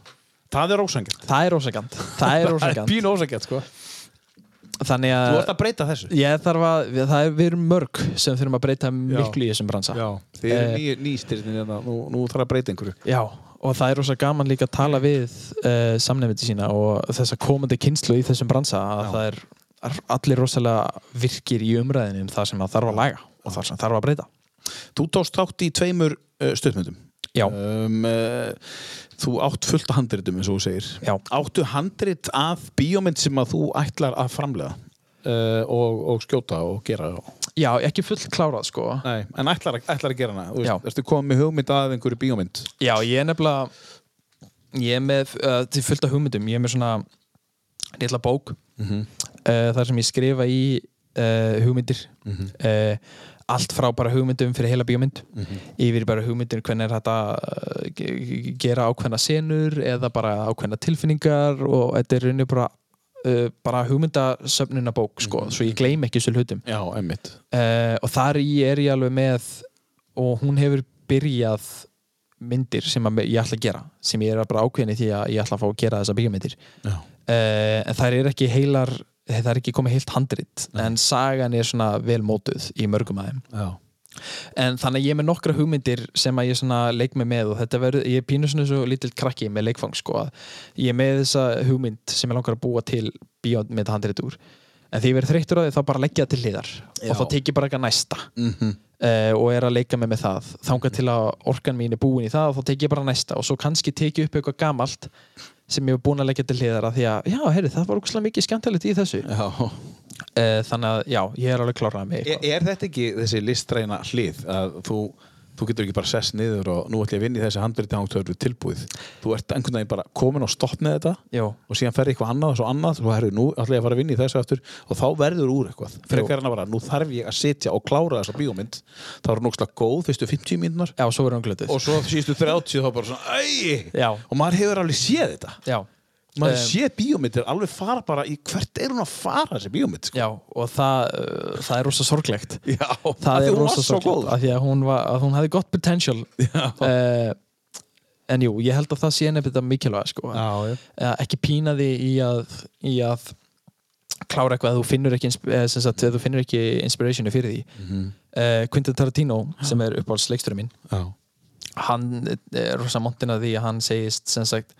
Það er ósangjart það er ósækjant það er [LAUGHS] Pín ósangjart sko. Þannig Þú að ert að breyta þessu. Að, við, það er, erum mörg sem þurfum að breyta miklu í þessum bransa. Já, þið eru Eh, ný, nýstyrnin hérna, nú, nú þarf að breyta einhverju. Já, og það er rosa gaman líka að tala við uh, samnefndi sína og þessa komandi kynslu í þessum bransa að það er allir rosalega virkir í umræðinum það sem það þarf að laga og það sem þarf að breyta. Þú tókst þátt í tveimur uh, stuttmyndum. Já, um, uh, Þú átt fullt af handritum eins og þú segir. Já, Áttu handrit af bíómynd sem að þú ætlar að framlega og, og skjóta og gera já, ekki full klárað sko Nei, en ætlar, ætlar að gera hana Þú veist, ertu komið hugmynd að einhverju bíómynd Já, ég er nefnilega ég er með, uh, til fullt af hugmyndum ég er með svona litla bók Mhm. uh, þar sem ég skrifa í uh, hugmyndir Mhm. uh, allt frá bara hugmyndum fyrir heila bíómynd Mhm. yfir í bara hugmyndir hvernig er þetta uh, ge- gera ákveðna senur eða bara ákveðna tilfinningar og þetta er rauninni bara uh, bara hugmyndasöfnuna bók sko, Mhm. svo ég gleym ekki þessu hlutum. Já, uh, og þar í er ég alveg með og hún hefur byrjað myndir sem ég ætla að gera sem ég er bara ákveðin í því að ég ætla að fá að gera þessa Já. uh, en það er ekki heilar það er ekki komið heilt handrit en sagan er svona vel mótuð í mörgum aðeim Já, en þannig að ég er með nokkra hugmyndir sem að ég leik með með og þetta verður, ég er pínu svona svo lítill krakki með leikfang sko að ég er með þessa hugmynd sem ég langar að búa til bíómynd handrit úr. En því ég verður þreyttur á því þá bara leggja það til hliðar Já. og þá tek ég bara eitthvað næsta. Mm uh, og er að leika með með það. Þangað til að orkan mín er búin í það og þá tek ég bara næsta og svo kannski tek ég upp eitthvað gamalt sem ég hef búin að leggja til hliðar að því að já, heyrðu, það var ógustlega mikið skemmtilegt í þessu já. uh, þannig að já, ég er alveg klárað með Er, eitthvað er þetta ekki þessi listræna hlið að þú, þú getur ekki bara sess niður og nú ætlum ég að vinna í þessi handbyrti hangtöður tilbúið. Þú ert einhvern veginn bara komin og stopp með þetta Jó, og síðan ferði eitthvað annað og svo annað og herru, nú ætla ég að fara að vinna í þessu aftur og þá verður úr eitthvað. Frekar en að bara, nú þarf ég að sitja og klára þessa bíómynd þá er nógslega góð fyrstu 50 mínúnar já, svo er hann glötuð. Og svo síðustu 30 þá bara svona æ, Já, og maður hefur alveg séð þetta. Já maður um, séð bíómyndir alveg fara bara í hvert er hún að fara þessi bíómynd sko? Já, og það, uh, það er rosa sorglegt Já, Það því er rosa sorglegt af því að hún, var, að hún hefði gott potential uh, En jú, ég held að það sé nefnir þetta mikilvæg sko. Já, já. uh, ekki pína því í að, í að klára eitthvað að þú finnur ekki, sagt, þú finnur ekki inspirationu fyrir því Mhm. uh, Quentin Tarantino, sem er uppáhaldsleiksturinn minn Já. hann er rosa montin að því að hann segist sem sagt,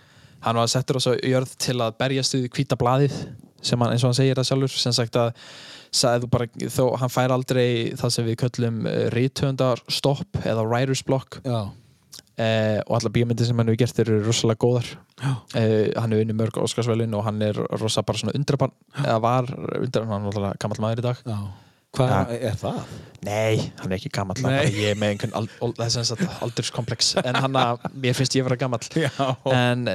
hann var settur rosa jörð til að berjast við hvíta blaðið sem hann, eins og hann segir það sjálfur sem sagt að bara, þó, hann fær aldrei það sem við köllum rítöndar stopp eða writer's block. Já. eh, og alla bíómyndir sem hann hefur gert eru rosalega góðar. Eh, hann hefur unni mörg Óskarsvælun og hann er rosa bara svona undrabann eða var undrabann, hann er náttúrulega gammal maður í dag. Já. Hvað Ja. er það? Nei, hann er ekki gammal ég er með einhvern al, al, sagt aldurskomplex. En hann að, mér finnst ég vera gammal [LAUGHS] en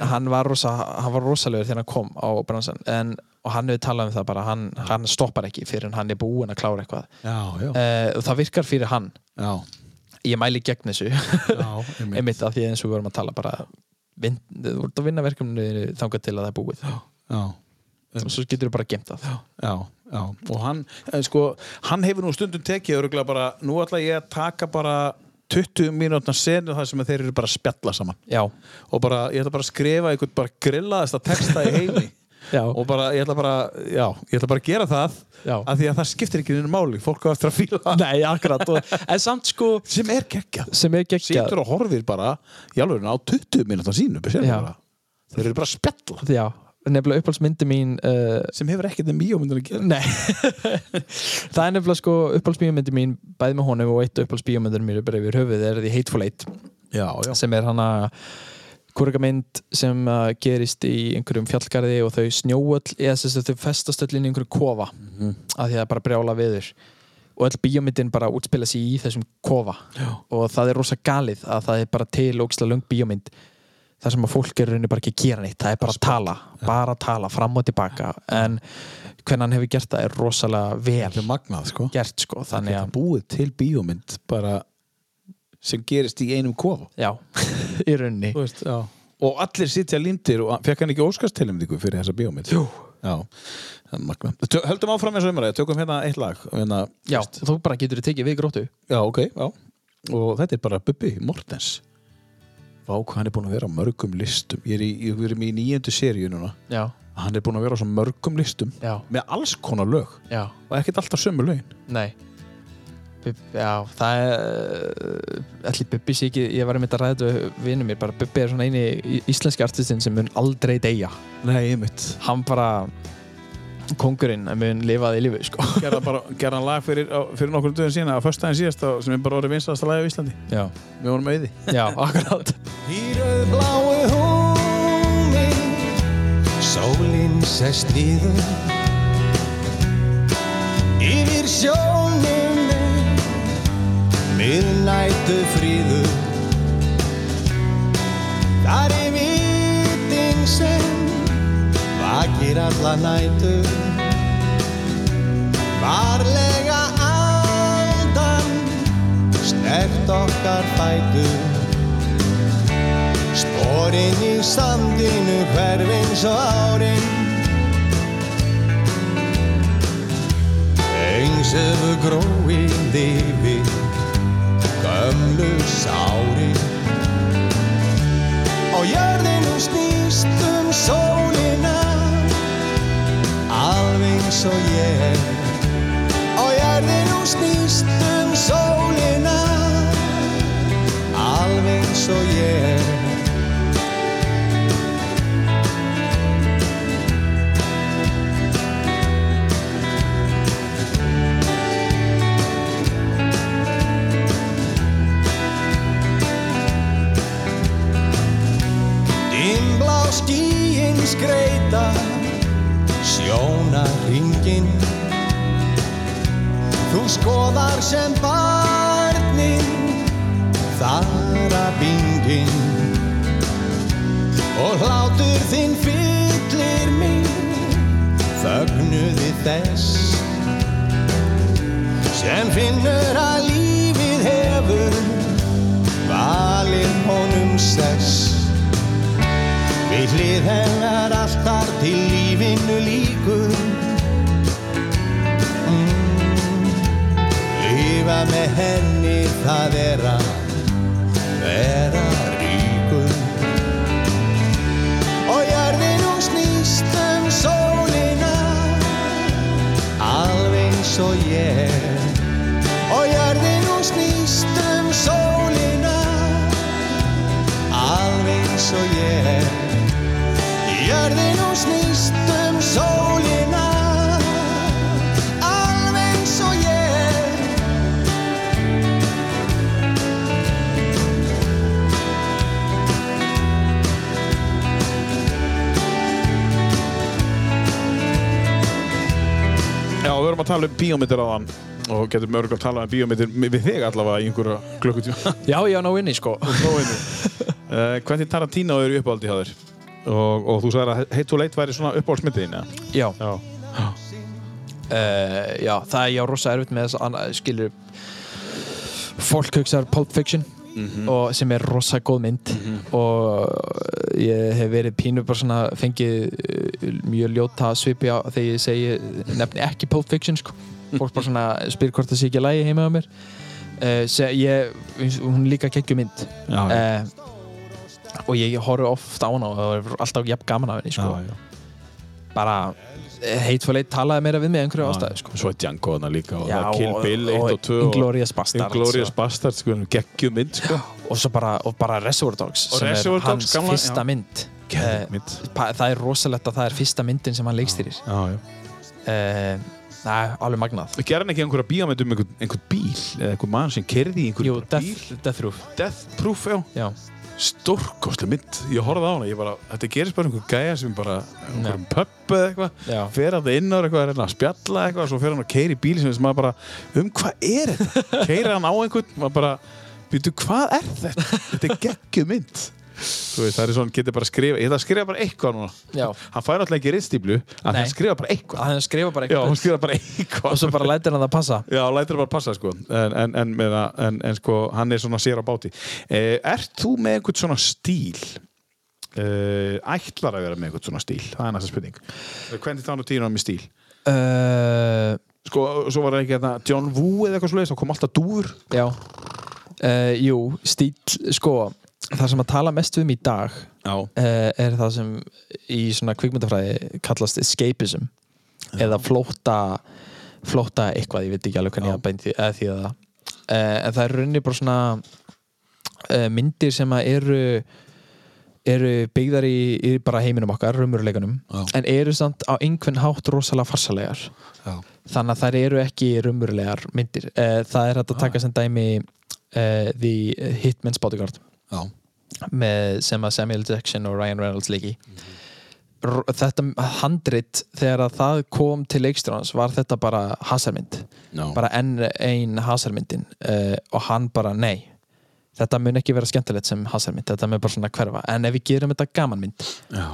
hann var, rosa, hann var rosalegur þegar hann kom á bransan en, og hann hefur talað um það bara hann, hann stoppar ekki fyrir hann er búinn að klára eitthvað Já, já. uh, og það virkar fyrir hann Já. ég mæli gegn þessu Já, einmitt. [LAUGHS] af því eins og við vorum að tala bara vin, þú voru að vinna verkefni þangað til að það er búið Já. og svo getur þú bara gemt það Já, já, og hann, eh, sko, hann hefur nú stundum tekið öruglega bara, nú ætla ég að taka bara 20 mínútna senu þar sem þeir eru bara að spjalla saman. Já, og bara, ég ætla bara að skrifa einhvern bara grillaðasta texta í heimi. [LAUGHS] Já, og bara, ég ætla bara, já, ég ætla bara að gera það Já. af því að það skiptir ekki einu máli, fólk á eftir að fíla nei, akkurat. Og, en samt sko sem er geggjað. Sem er geggjað. Sýtur og horfir bara í alveg á 20 mínútna sínu þeir eru bara að spjalla. Já, nefnilega uppáhaldsmyndi mín uh, sem hefur ekkert með bíómyndin að gera. Nei. [LAUGHS] Það er nefnilega sko uppáhaldsbíómyndi mín bæði með honum og eitt uppáhaldsbíómyndur mér bara yfir höfuð er The Hateful Eight. Sem er hana kúrgamynd sem uh, gerist í einhverjum fjallgarði og þau snjóöll eða sem sagt, þau festast öll inn í einhverjum kofa. Mhm. að því að það er bara brjála viður og öll bíómyndin bara útspila sig í þessum kofa. Já. og það er rosa galið að það er bara til ógislega löng bíómynd þar sem að fólk er rauninni bara ekki að gera neitt það er bara að tala, bara að tala fram og tilbaka. En hvernig hann hefur gert það er rosalega vel magnað sko. gert sko þannig að, búið til bíómynd bara sem gerist í einum kofa. Já, í rauninni. Veist, já. og allir sitja lindir og fekk hann ekki óskastilumdíku fyrir þessa bíómynd? Jú. það höldum áfram eins og umræði, tökum hérna eitt lag. Hérna, já, þú bara getur tekið við gróttu. Já, ok, já. Og þetta er bara Bubbi Mortens hvað hann er búin að vera á mörgum listum. Ég er í, ég er í nýjöndu seríu núna. Já, hann er búin að vera á mörgum listum já, með alls konar lög. Já, og ekkert alltaf sömu lögin. Nei. Já, það er allir Bubbi sé ekki, ég var einmitt að ræða þetta vinnu mér, bara Bubbi er svona eini íslenski artistinn sem mun aldrei deyja. Nei, ég mitt hann bara kongurinn mun lifaði í lífi sko. [LAUGHS] gerða bara gerða lag fyrir, á, fyrir nokkur döðum síðan á föstudaginn síðast á- sem er bara orðið vinstasta lagi á Íslandi. Já, við vorum auði. Já, akkurat. Í rauðbláu húmi Sólinn sest niður. Yfir sjón þögninni miðnættu fríður vakir alla nætur. Varlega aldan snert okkar fætur. Spórin í sandinu hverfin svo árin. Eins hefur gróið yfir gömlu sárin. Og jörðinu snýst um Alveg eins og ég. Og jörðinu snýst um sólina Alveg eins og ég sjónaringin Þú skoðar sem barnin þara bingin og hlátur þinn fyllir mig þögnuði þess sem finnur að lífið hefur valið honum sess. Við hlið hennar alltaf til lífinu líkur Lífa með henni það er að vera ríkur. Og jörðin hún snýst um sólina Alveg eins og ég. Og jörðin hún snýst um sólina Alveg eins og ég. Jörðin hún snýst um sólina Erum að tala um bíómyndir áðan og getum örgulega að tala um bíómyndir við þig allavega í einhverja klukkutíma Já, ég á ná inni sko [LAUGHS] uh, Hvernig Tarantino er uppáldi hjá þér? Og, og þú sagðir að Hate to Late væri svona uppáhaldsmyndin ja? Já, Já. uh, já það er já rosa erfitt með þess að skilur fólk hugsaður Pulp Fiction og sem er rosa góð mynd og ég hef verið pínu bara svona fengið uh, mjög ljóta svipi á þegar ég segi nefni ekki Pulp Fiction sko. fólk bara svona spyr hvort það sé ekki lægi heima á mér uh, ég, hún líka geggjum mynd Já, uh, og ég horfi oft á hana og það er alltaf jafn gaman af henni sko. Já, já. bara Hateful Eight talaði meira við mig einhverju ástæðu sko. Svo er Django hana líka og Já, það er Kill og- Bill 1 og og 2 Inglourious Basterds Inglourious og- Bastard, sko, geggjum mynd sko. og svo bara, og bara Reservoir Dogs Og sem Reservoir er hans Dogs, gamla, fyrsta já. mynd Geðveik Eh, mynd. pa- það er rosalegt að það er fyrsta myndin sem hann leikstýrir Já, já. uh, Næ, alveg magnað Gerði hann ekki einhverja bíómynd um einhvern, einhvern bíl eða einhvern mann sem kerði í einhvern Jú, bara Death, Death Roof Death Proof, já Já, Stórkostlega mynd, ég horfði á hana ég bara, þetta gerist bara einhver gæja sem bara einhverjum pöppu eða eitthvað. Fer að það inn á eitthvað, er að spjalla eitthvað svo fer hann að keira í bíl sem maður bara um hvað er þetta? [LAUGHS] Keira hann á einhvern maður bara, býtu hvað er þetta? Þetta er geggjum mynd veist, það er svona, getur bara að skrifa ég ætla að skrifa bara eitthvað núna. Já. Hann fær alltaf ekki ristíflu, en hann skrifa bara eitthvað. Að hann skrifa bara Já, hann eitthvað skrifa bara eitthvað. Og svo bara lætir hann það passa. Já, lætur bara passa sko. En, en, en, með það, en, en sko hann er svona sér á báti. Eh, Ert þú með einhvern svona stíl? Eh, ætlar að vera með einhvern svona stíl? Það er næsta spurning. Eh, Hvernig þá nú tíðan með stíl? uh, Sko, svo var það ekki þetta John Woo eða eitthvað svoleiðis, þá kom alltaf dúfur. Já. Uh, Jú, stíl, sko það sem að tala mest um í dag Já, uh, er það sem í svona kvikmyndafræði kallast escapism. Eða flótta flótta eitthvað, ég veit ekki alveg hvernig ég beint því, eða því að það. Uh, en það er rauninni bara svona uh, myndir sem að eru eru byggðar í, í bara heiminum okkar, raunveruleikunum Já. en eru samt á einhvern hátt rosalega farsalegar já, þannig að þær eru ekki raunverulegar myndir. Það er hægt að taka sem dæmi The Hitman's Bodyguard. já. Með, sem að Samuel Jackson og Ryan Reynolds leiki. R- þetta handrit þegar að það kom til leikstjórans var þetta bara hasarmynd. Já. bara enn ein hasarmyndin uh, og hann bara nei. Þetta mun ekki vera skemmtilegt sem hasarmynd þetta mun bara svona hverfa, en ef við gerum þetta gamanmynd Já,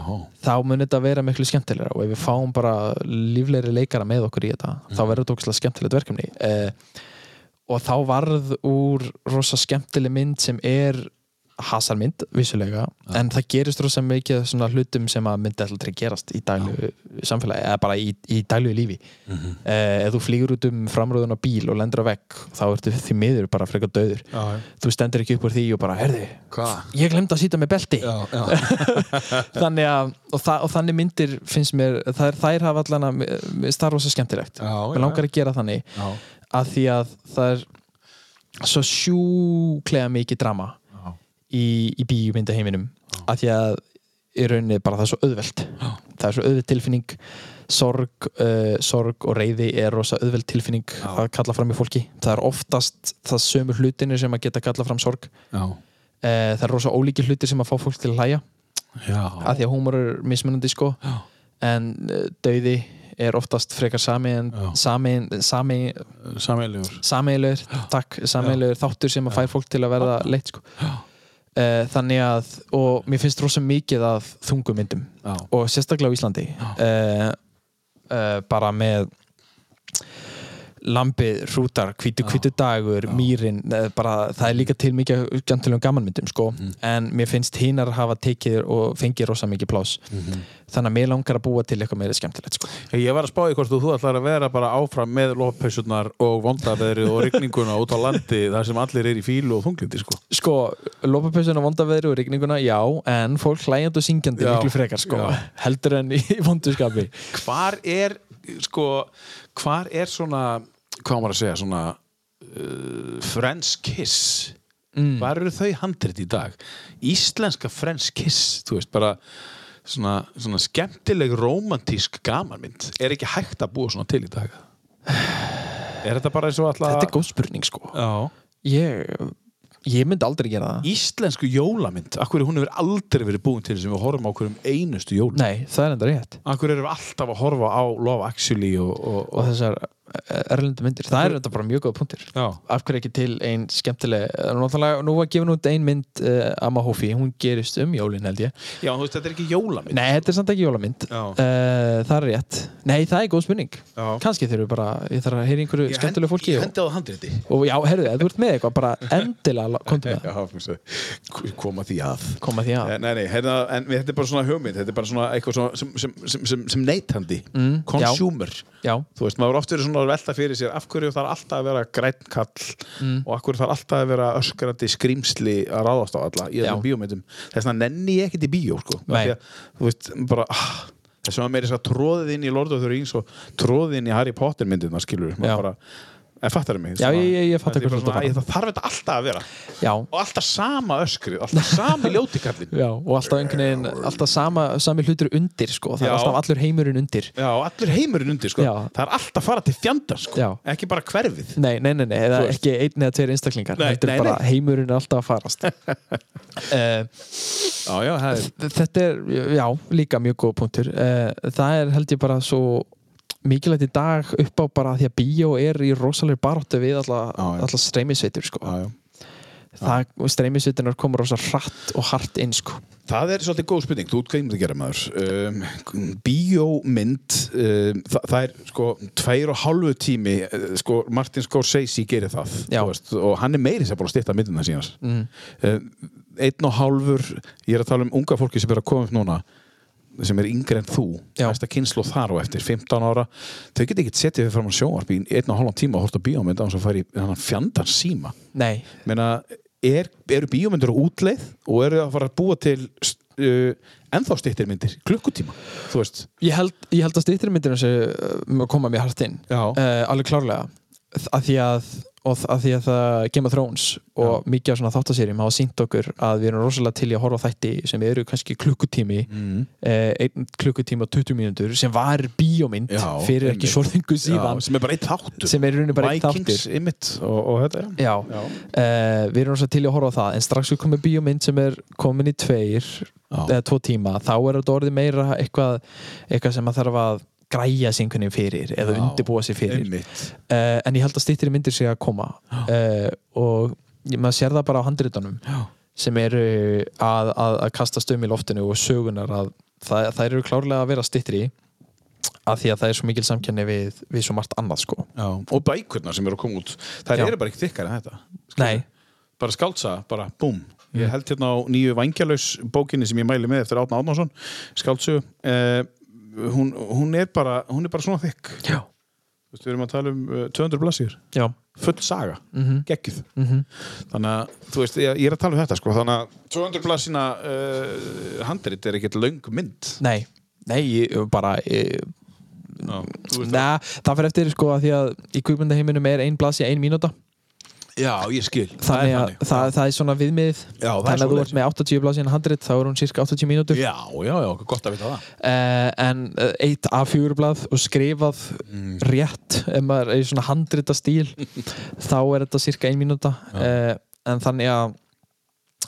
þá mun þetta vera miklu skemmtilegra. Og ef við fáum bara líflegri leikara með okkur í þetta þá verður þetta ógæslega skemmtilegt verkefni. Uh, og þá varð úr rosa skemmtileg mynd sem er hasarmynd, vissulega en það gerist rosa mikið svona hlutum sem að myndi alltaf gerast í daglu samfélagi, eða bara í, í daglu lífi. Mm ef þú flýgur út um framröðun á bíl og lendur á vegg þá ertu því miður bara frekar döður já, þú stendur ekki upp úr því og bara, herði ég glemd að sýta með belti. [LAUGHS] Þannig að og, þa og þannig myndir finnst mér þær, þær hafa allan að mér starfa svo skemmtilegt. Mér langar að gera þannig já, að því að það er svo sjúklega mikið drama. Í, í bíumyndaheiminum að því að í rauninni bara það er svo auðvelt. Já. það er svo auðvelt tilfinning. Sorg, uh, sorg og reyði er rosa auðvelt tilfinning Já. að kalla fram í fólki. Það er oftast það sömu hlutinir sem að geta kalla fram sorg. Já, uh, það er rosa ólíki hlutir sem að fá fólk til að hlæja. Já. að því að húmor er mismunandi sko. Já. en uh, dauði er oftast frekar sami Já. Sameilegur þáttur sem að fær fólk til að verða leitt sko. Uh, þannig að, og mér finnst rosa mikið af þungumyndum og sérstaklega á Íslandi. Uh, uh, bara með lambið, hrútar, hvítu hvítu dagur mýrin, eh, bara það er líka til mikið gjantilegum gamanmyndum sko. En mér finnst hinar hafa tekið og fengið rosa mikið plás þannig að mér langar að búa til eitthvað meira skemmtilegt sko. Ég var að spá í hvort þú, þú ætlar að vera bara áfram með lóppausurnar og vondaveðri og rigninguna út á landi þar sem allir er í fílu og þunglindi sko. sko, lópapausun á vondaveðri og rigninguna, já, en fólk hlægjandi og syngjandi miklu frekar sko, Já. heldur en í [LAUGHS] vonduskapi. Hvar er sko, hvar er svona hvað maður að segja, svona uh, French kiss? Mm. Hvar eru þau handrit í dag? Íslenska French kiss, þú veist, bara svona, svona skemmtileg romantísk gamanmynd. Er ekki hægt að búa svona til í dag? Er þetta bara eins og alltaf þetta er góð spurning sko. Já. Ég, ég myndi aldrei gera það. Íslensku jólamynd, akkur hún hefur aldrei verið búin til sem við horfum á hverjum einustu jól nei, það er enda rétt. Akkur erum við alltaf að horfa á Love Actually og, og, og og þessar erlendu myndir, það er þetta bara mjög góða punktur Já, af hverju ekki til ein skemmtileg nú var gefin út ein mynd uh, Amma Hófi, hún gerist um jólin held ég. Já, þú veist, þetta er ekki jólamynd. Nei, þetta er samt ekki jólamynd. Uh, það er rétt, nei, það er góð spurning. Kannski þurfum við bara, ég þarf að heyra einhverju Ég skemmtilegu fólki og, og já, herðu, ef þú ert með eitthvað bara [LAUGHS] endilega komdu með það, koma því að. Koma því að. Eh, Nei, nei, hérna, en þetta er bara svona hugmynd Þetta er bara svona er svona að velta fyrir sér af hverju þarf alltaf að vera grænkall Mm. og af hverju þarf alltaf að vera öskrandi skrýmsli að ráðast á alla í þessum bíómyndum. Þess vegna nenni ég ekkert í bíó sko. Að, þú veist, bara ah, þess að meiri þess að tróðið inn í Lord of the Rings og tróðið inn í Harry Potter myndina skilur maður bara, en fattar mig Já, ég- ég- ég fattar er bara þú svona, æ, það þarf þetta alltaf að vera já, og alltaf sama öskrið, alltaf sami ljótikallin já og alltaf einhvern veginn, alltaf sama, sami hlutur undir sko, það er Já. alltaf allur heimurinn undir Já, allur heimurinn undir sko. Já. það er alltaf að fara til fjandar sko. Já. ekki bara hverfið Nei, nei, nei, nei, eða ekki einn eða tveir einstaklingar Nei, Þetta er nei, bara nei. heimurinn er alltaf að farast uh, [LAUGHS] Já, já, það er Þetta er, já, líka mjög góð punktur uh, Það er held ég bara svo mikilvægt í dag upp á bara því að bíó er í rosalegri baráttu við alla, streymisveitur sko. það, streymisveitunar komur rosa hratt og hart inn sko. Það er svolítið góð spurning, þú ég myndi að gera maður um, Bíómynd um, það, það er sko tveir og hálfu tími uh, sko, Martin Scorsese gerir það veist, og hann er meiri sem búin að styrta myndina síðan mm. um, einn og hálfur ég er að tala um unga fólki sem er að koma upp núna sem er yngri en þú næsta kynslu þar og eftir, 15 ára þau geta ekki setið við fram á sjónvarp í einn og hálfan tíma og horta bíómynd á þess að fara í þennan fjandan síma. Nei, Meina, er, eru bíómyndir á útleið og eru að fara að búa til uh, ennþá stýttir myndir, klukkutíma þú veist, ég held, ég held að stýttirmyndir uh, koma mér hart inn uh, alveg klárlega að því að og að því að það Game of Thrones og mikið af svona þáttaserjum hafa sínt okkur að við erum rosalega til í að horfa þætti sem eru kannski klukkutími mm. eh, einn klukkutími og 20 mínútur sem var bíómynd Já, fyrir ekki einmitt. svo þingu síðan Já, sem er bara eitt þáttur sem er í rauninni bara Vikings, þáttur og, og þetta já. Já, Já. Uh, við erum rosalega til í að horfa það en strax við komum bíómynd sem er komin í tveir eða tvo tíma, þá er þetta orðið meira eitthvað, eitthvað sem maður þarf að græja sig einhvern veginn fyrir eða Já, undirbúa sig fyrir. uh, en ég held að stýttir myndir sig að koma. Uh, og maður sér það bara á handritunum Já. sem eru að, að, að kasta stöðum í loftinu og sögunar að það, það eru klárlega að vera stýttri af því að það er svo mikil samkenni við, við svo margt annað sko. Já. og bækurnar sem eru að koma út Já. eru bara ekki þykkar en þetta Nei, bara skáltsa, bara búm. Ég held hérna á nýju vangjalaus bókinni sem ég mæli með eftir Átna Átnason skáltsu uh, hún, hún er bara hún er bara svona þykk. Já, við erum að tala um uh, 200 blassir já. Full saga, Mhm. geggjuð. Mhm. þannig að, þú veist, ég, ég er að tala um þetta sko, þannig að 200 blassina uh, handrit er ekkert löng mynd. Nei, nei, ég, bara ég, veist Nei, það. fyrir eftir sko að því að í kvikmyndaheiminum er ein blasi ein mínúta Já, ég skil. Þannig að það, það er svona viðmið Já, það þannig að þú ert með 80 blasi en 100 þá er hún cirka 80 mínútur. Já, já, já, gott að vita það. Uh, en uh, eitt A4 blað og skrifað Mm. rétt ef maður er í svona handrita stíl [LAUGHS] þá er þetta cirka ein mínúta. Uh, en þannig að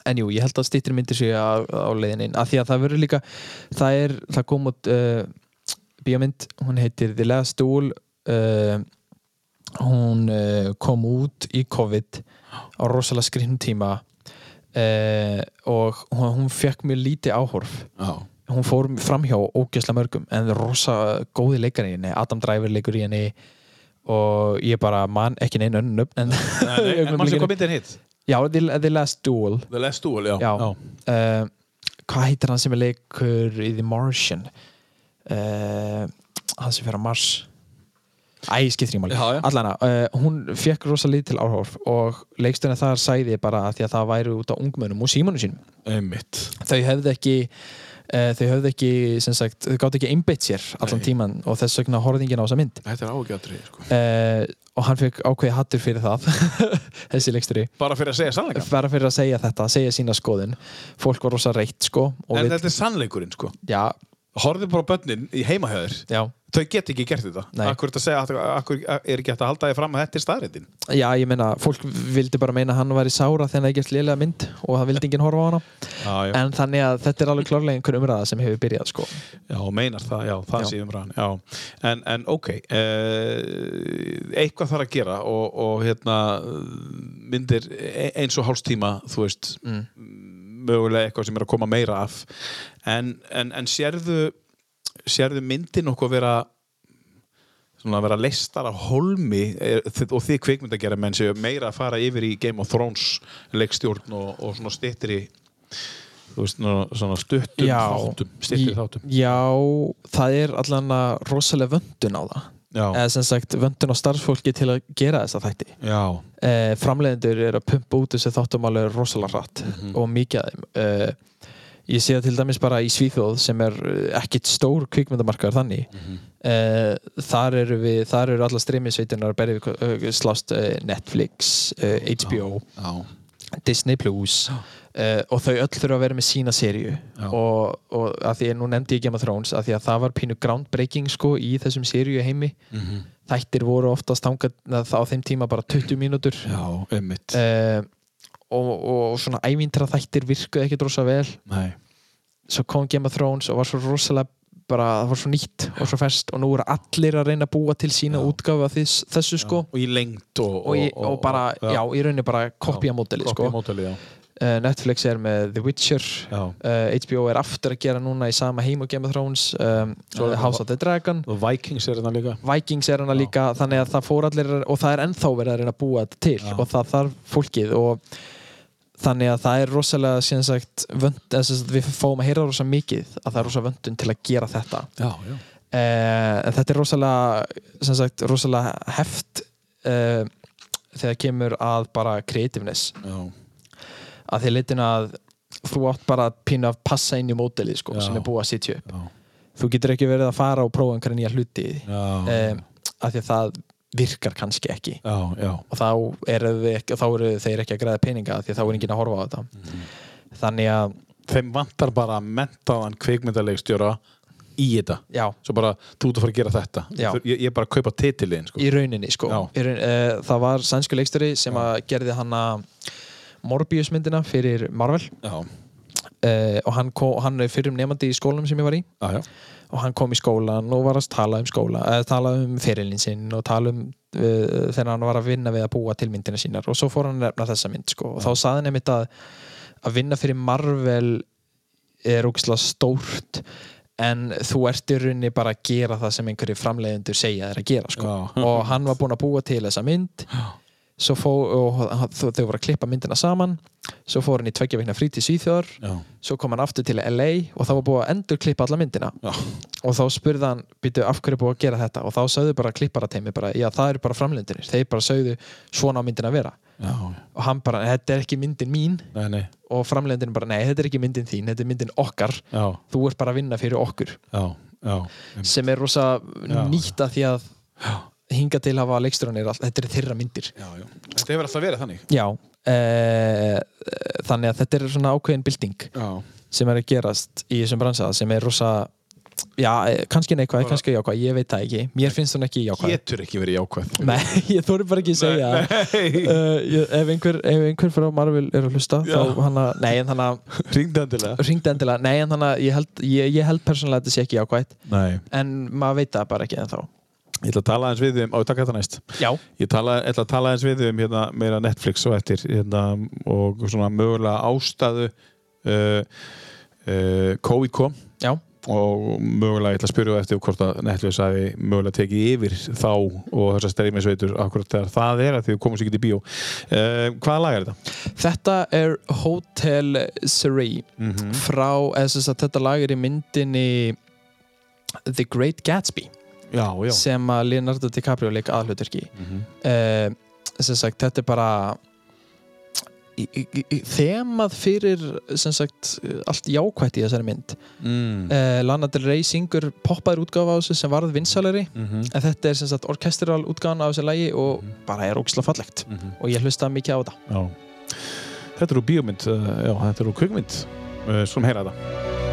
en jú, ég held að stýttir myndir sig á, á leiðin inn, af því að það verður líka það er, það kom út bíómynd, hún heitir The Last Duel uh, hún uh, kom út í COVID á rosalega skrifnum tíma uh, og hún, hún fekk mjög lítið áhorf. Já, hún fór fram hjá ógeðslega mörgum en rosa góði leikari í henni Adam Driver leikur í henni og ég bara man ekki neina önnum nöfn, en mann sem kom myndin hitt já, The, The Last Duel. The Last Duel, já, já, já. Uh, hvað heitir hann sem er leikur í The Martian? Hann sem fer á Mars Æ, ég Já, já. Allana, uh, hún fekk rosa lítið til áhorf og leikstöðina þar sæði bara að því að það væri út á ungmönum og símanu sínum. Einmitt. Þau hefðu ekki uh, þau hefðu ekki, sem sagt, þau gátt ekki einbeitt sér allan Nei. tíman og þess vegna horfðingin á þessa mynd. Þetta er ágjöldri, sko. Uh, og hann fekk ákveði hattur fyrir það [LAUGHS] þessi leiksturi Bara fyrir að segja sannleika bara fyrir að segja þetta, segja sína skoðun. Fólk var rosa reitt sko Horfðu bara á börnin í heimahjöður já, Þau get ekki gert þetta. Akkur segja, akkur er ekki hægt að halda þið fram að þetta er staðrindin já, ég meina fólk vildi bara meina að hann væri sára þegar það gert lélega mynd og það vildi enginn horfa á hana. Já, en þannig að þetta er alveg klárlega einhver umræða sem hefur byrjað sko. Já meinar það, já, það sé umræðan en, en ok uh, Eitthvað þarf að gera og, og hérna myndir e- eins og hálfstíma þú veist Mm. Mögulega eitthvað sem er að koma meira af en, en, en sérðu sérðu myndin okkur vera svona að vera leistar af holmi þið- og þið kvikmynd að gera menn séu meira að fara yfir í Game of Thrones leikstjórn og, og svona styttri þú veist, svona, stuttum Já. þáttum styttri Í- þáttum. Já, það er allan að rosalega vöndun á það eða sem sagt vöndun á starfsfólki til að gera þessa þætti. Já, eh, framleiðendur er að pumpa út þessi þáttumáli rosalega hratt Mhm. og mikið af þeim. Eh, ég sé það til dæmis bara í Svíþjóð sem er eh, ekkit stór kvikmyndamarkar þannig. Mhm. eh, þar eru við þar eru alla streymisveitunar að berja við eh, slást eh, Netflix, HBO já, Disney Plus uh, og þau öll þurfa að vera með sína Já. og, og að því að nú nefndi ég Game of Thrones að því að það var pínu groundbreaking sko í þessum serju heimi Mhm. þættir voru oftast tangað á þeim tíma bara 20 mínútur. Já, uh, og, og svona ævintra þættir virkuði ekkert rosa vel. Nei, svo kom Game of Thrones og var svo rosalega bara, það var svo nýtt og svo fest og nú eru allir að reyna að búa til sína Já. útgáfa þess, þessu sko. Og í lengt og, og, og, bara, já, í rauninni bara kopja móteli sko. Uh, Netflix er með The Witcher. Uh, HBO er aftur að gera núna í sama heim og Game of Thrones. Um, House of the Dragon. Og Vikings er hérna líka. Vikings er hana líka þannig að það fór allir og það er ennþá verið að reyna að búa þetta til Já. og það þarf fólkið og þannig að það er rosalega sagt, vönd, sagt, við fáum að heyra rosa mikið að það er rosa vöndun til að gera þetta. Já, já, uh, en þetta er rosalega sagt, rosalega heft uh, þegar kemur að bara creativeness. Já, að því leitin að þú átt bara að pína að passa inn í móteli sko, sem er búið að sitja upp. Já, þú getur ekki verið að fara og prófa einhverja nýja hluti um, að því að það virkar kannski ekki. Já, já, og þá eru, ekki, þá eru þeir ekki að græða peninga því að þá er enginn að horfa á þetta. Mhm. þannig að, þeim vantar bara mentaðan kvikmyndaleikstjóra í þetta. Já, svo bara, þú ert að fara að gera þetta. Ég, ég er bara að kaupa titilin sko. í rauninni sko. Í raun, uh, það var sænsku leikstjóri sem að gerði hana Morbius myndina fyrir Marvel. Uh, og hann, kom, hann er fyrir nefandi í skólanum sem ég var í. Já, já, og hann kom í skólan og var að tala um skóla eða tala um ferilin sinn og tala um uh, þegar hann var að vinna við að búa til myndina sínar. Og svo fór hann að nefna þessa mynd sko. og þá saði hann einmitt að að vinna fyrir Marvel er ógislega stórt en þú ert í rauninni bara að gera það sem einhverju framleiðendur segja þér að gera sko. Og hann var búinn að búa til þessa mynd. Svo fó, og þau voru að klippa myndina saman. Svo fór hann í tveggja vikna frí til Svíþjóðar. Svo kom hann aftur til LA og þá var búið að endur klippa alla myndina. Já. og þá spurði hann, býtu, af hverju er búið að gera þetta? Og þá sögðu bara klipparateimi bara, já það eru bara framlendinir, þeir bara sögðu svona á myndin að vera. Já. og hann bara, þetta er ekki myndin mín. Nei, nei, og framlendin bara, nei, þetta er ekki myndin þín þetta er myndin okkar, já, þú ert bara að vinna fyrir okkur. Sem er rosa að því að hinga til hafa leikstjóranir þetta er þeirra myndir. Já, já. Þetta hefur alltaf verið þannig. Já, e, þannig að þetta er svona ákveðin bilding sem er að gerast í þessum bransa sem er rosa já, eh, kannski neikvæð, kannski jákvæð, ég veit það ekki. Mér finnst hún ekki jákvæð. Getur ekki verið jákvæð. [LAUGHS] Nei, ég þóri bara ekki að segja uh, ég, ef, einhver, einhver frá Marvel er að hlusta þá hann að, nei en hann að [LAUGHS] ringdi endilega, nei en hann að ég held, ég, ég held persónulega að þetta sé ekki jákvæð Nei, en maður veit það bara ekki en þá ég ætla að tala eins við þið um, á, takk þetta næst. Já, Ég tala, ætla að tala eins við þið um hérna, meira Netflix og eftir hérna, og svona mögulega ástæðu uh, uh, COVID kom já, og mögulega ég ætla að spyrja eftir hvort að Netflix hafi mögulega tekið yfir þá og þessar streymisveitur akkurat þegar það er að því við komum sér ekki í bíó. Uh, hvaða lag er þetta? þetta er Hotel Surrey frá, eða sem sagt þetta lag er í myndinni The Great Gatsby Já, já sem að Leonardo DiCaprio leik aðhluturki Mhm. uh, sem sagt, þetta er bara þemað fyrir sem sagt, allt jákvætt í þessari mynd mm. uh, Lana Del Rey syngur poppaður útgáfa á þessu sem varð vinsalari Mhm. en þetta er sem sagt orkestral útgáfan á þessu lagi og bara er ógislega fallegt Mhm. og ég hlusta mikið á þetta Já. Þetta er úr bíómynd, uh, já, þetta er úr kvikmynd uh, Skulum heyra þetta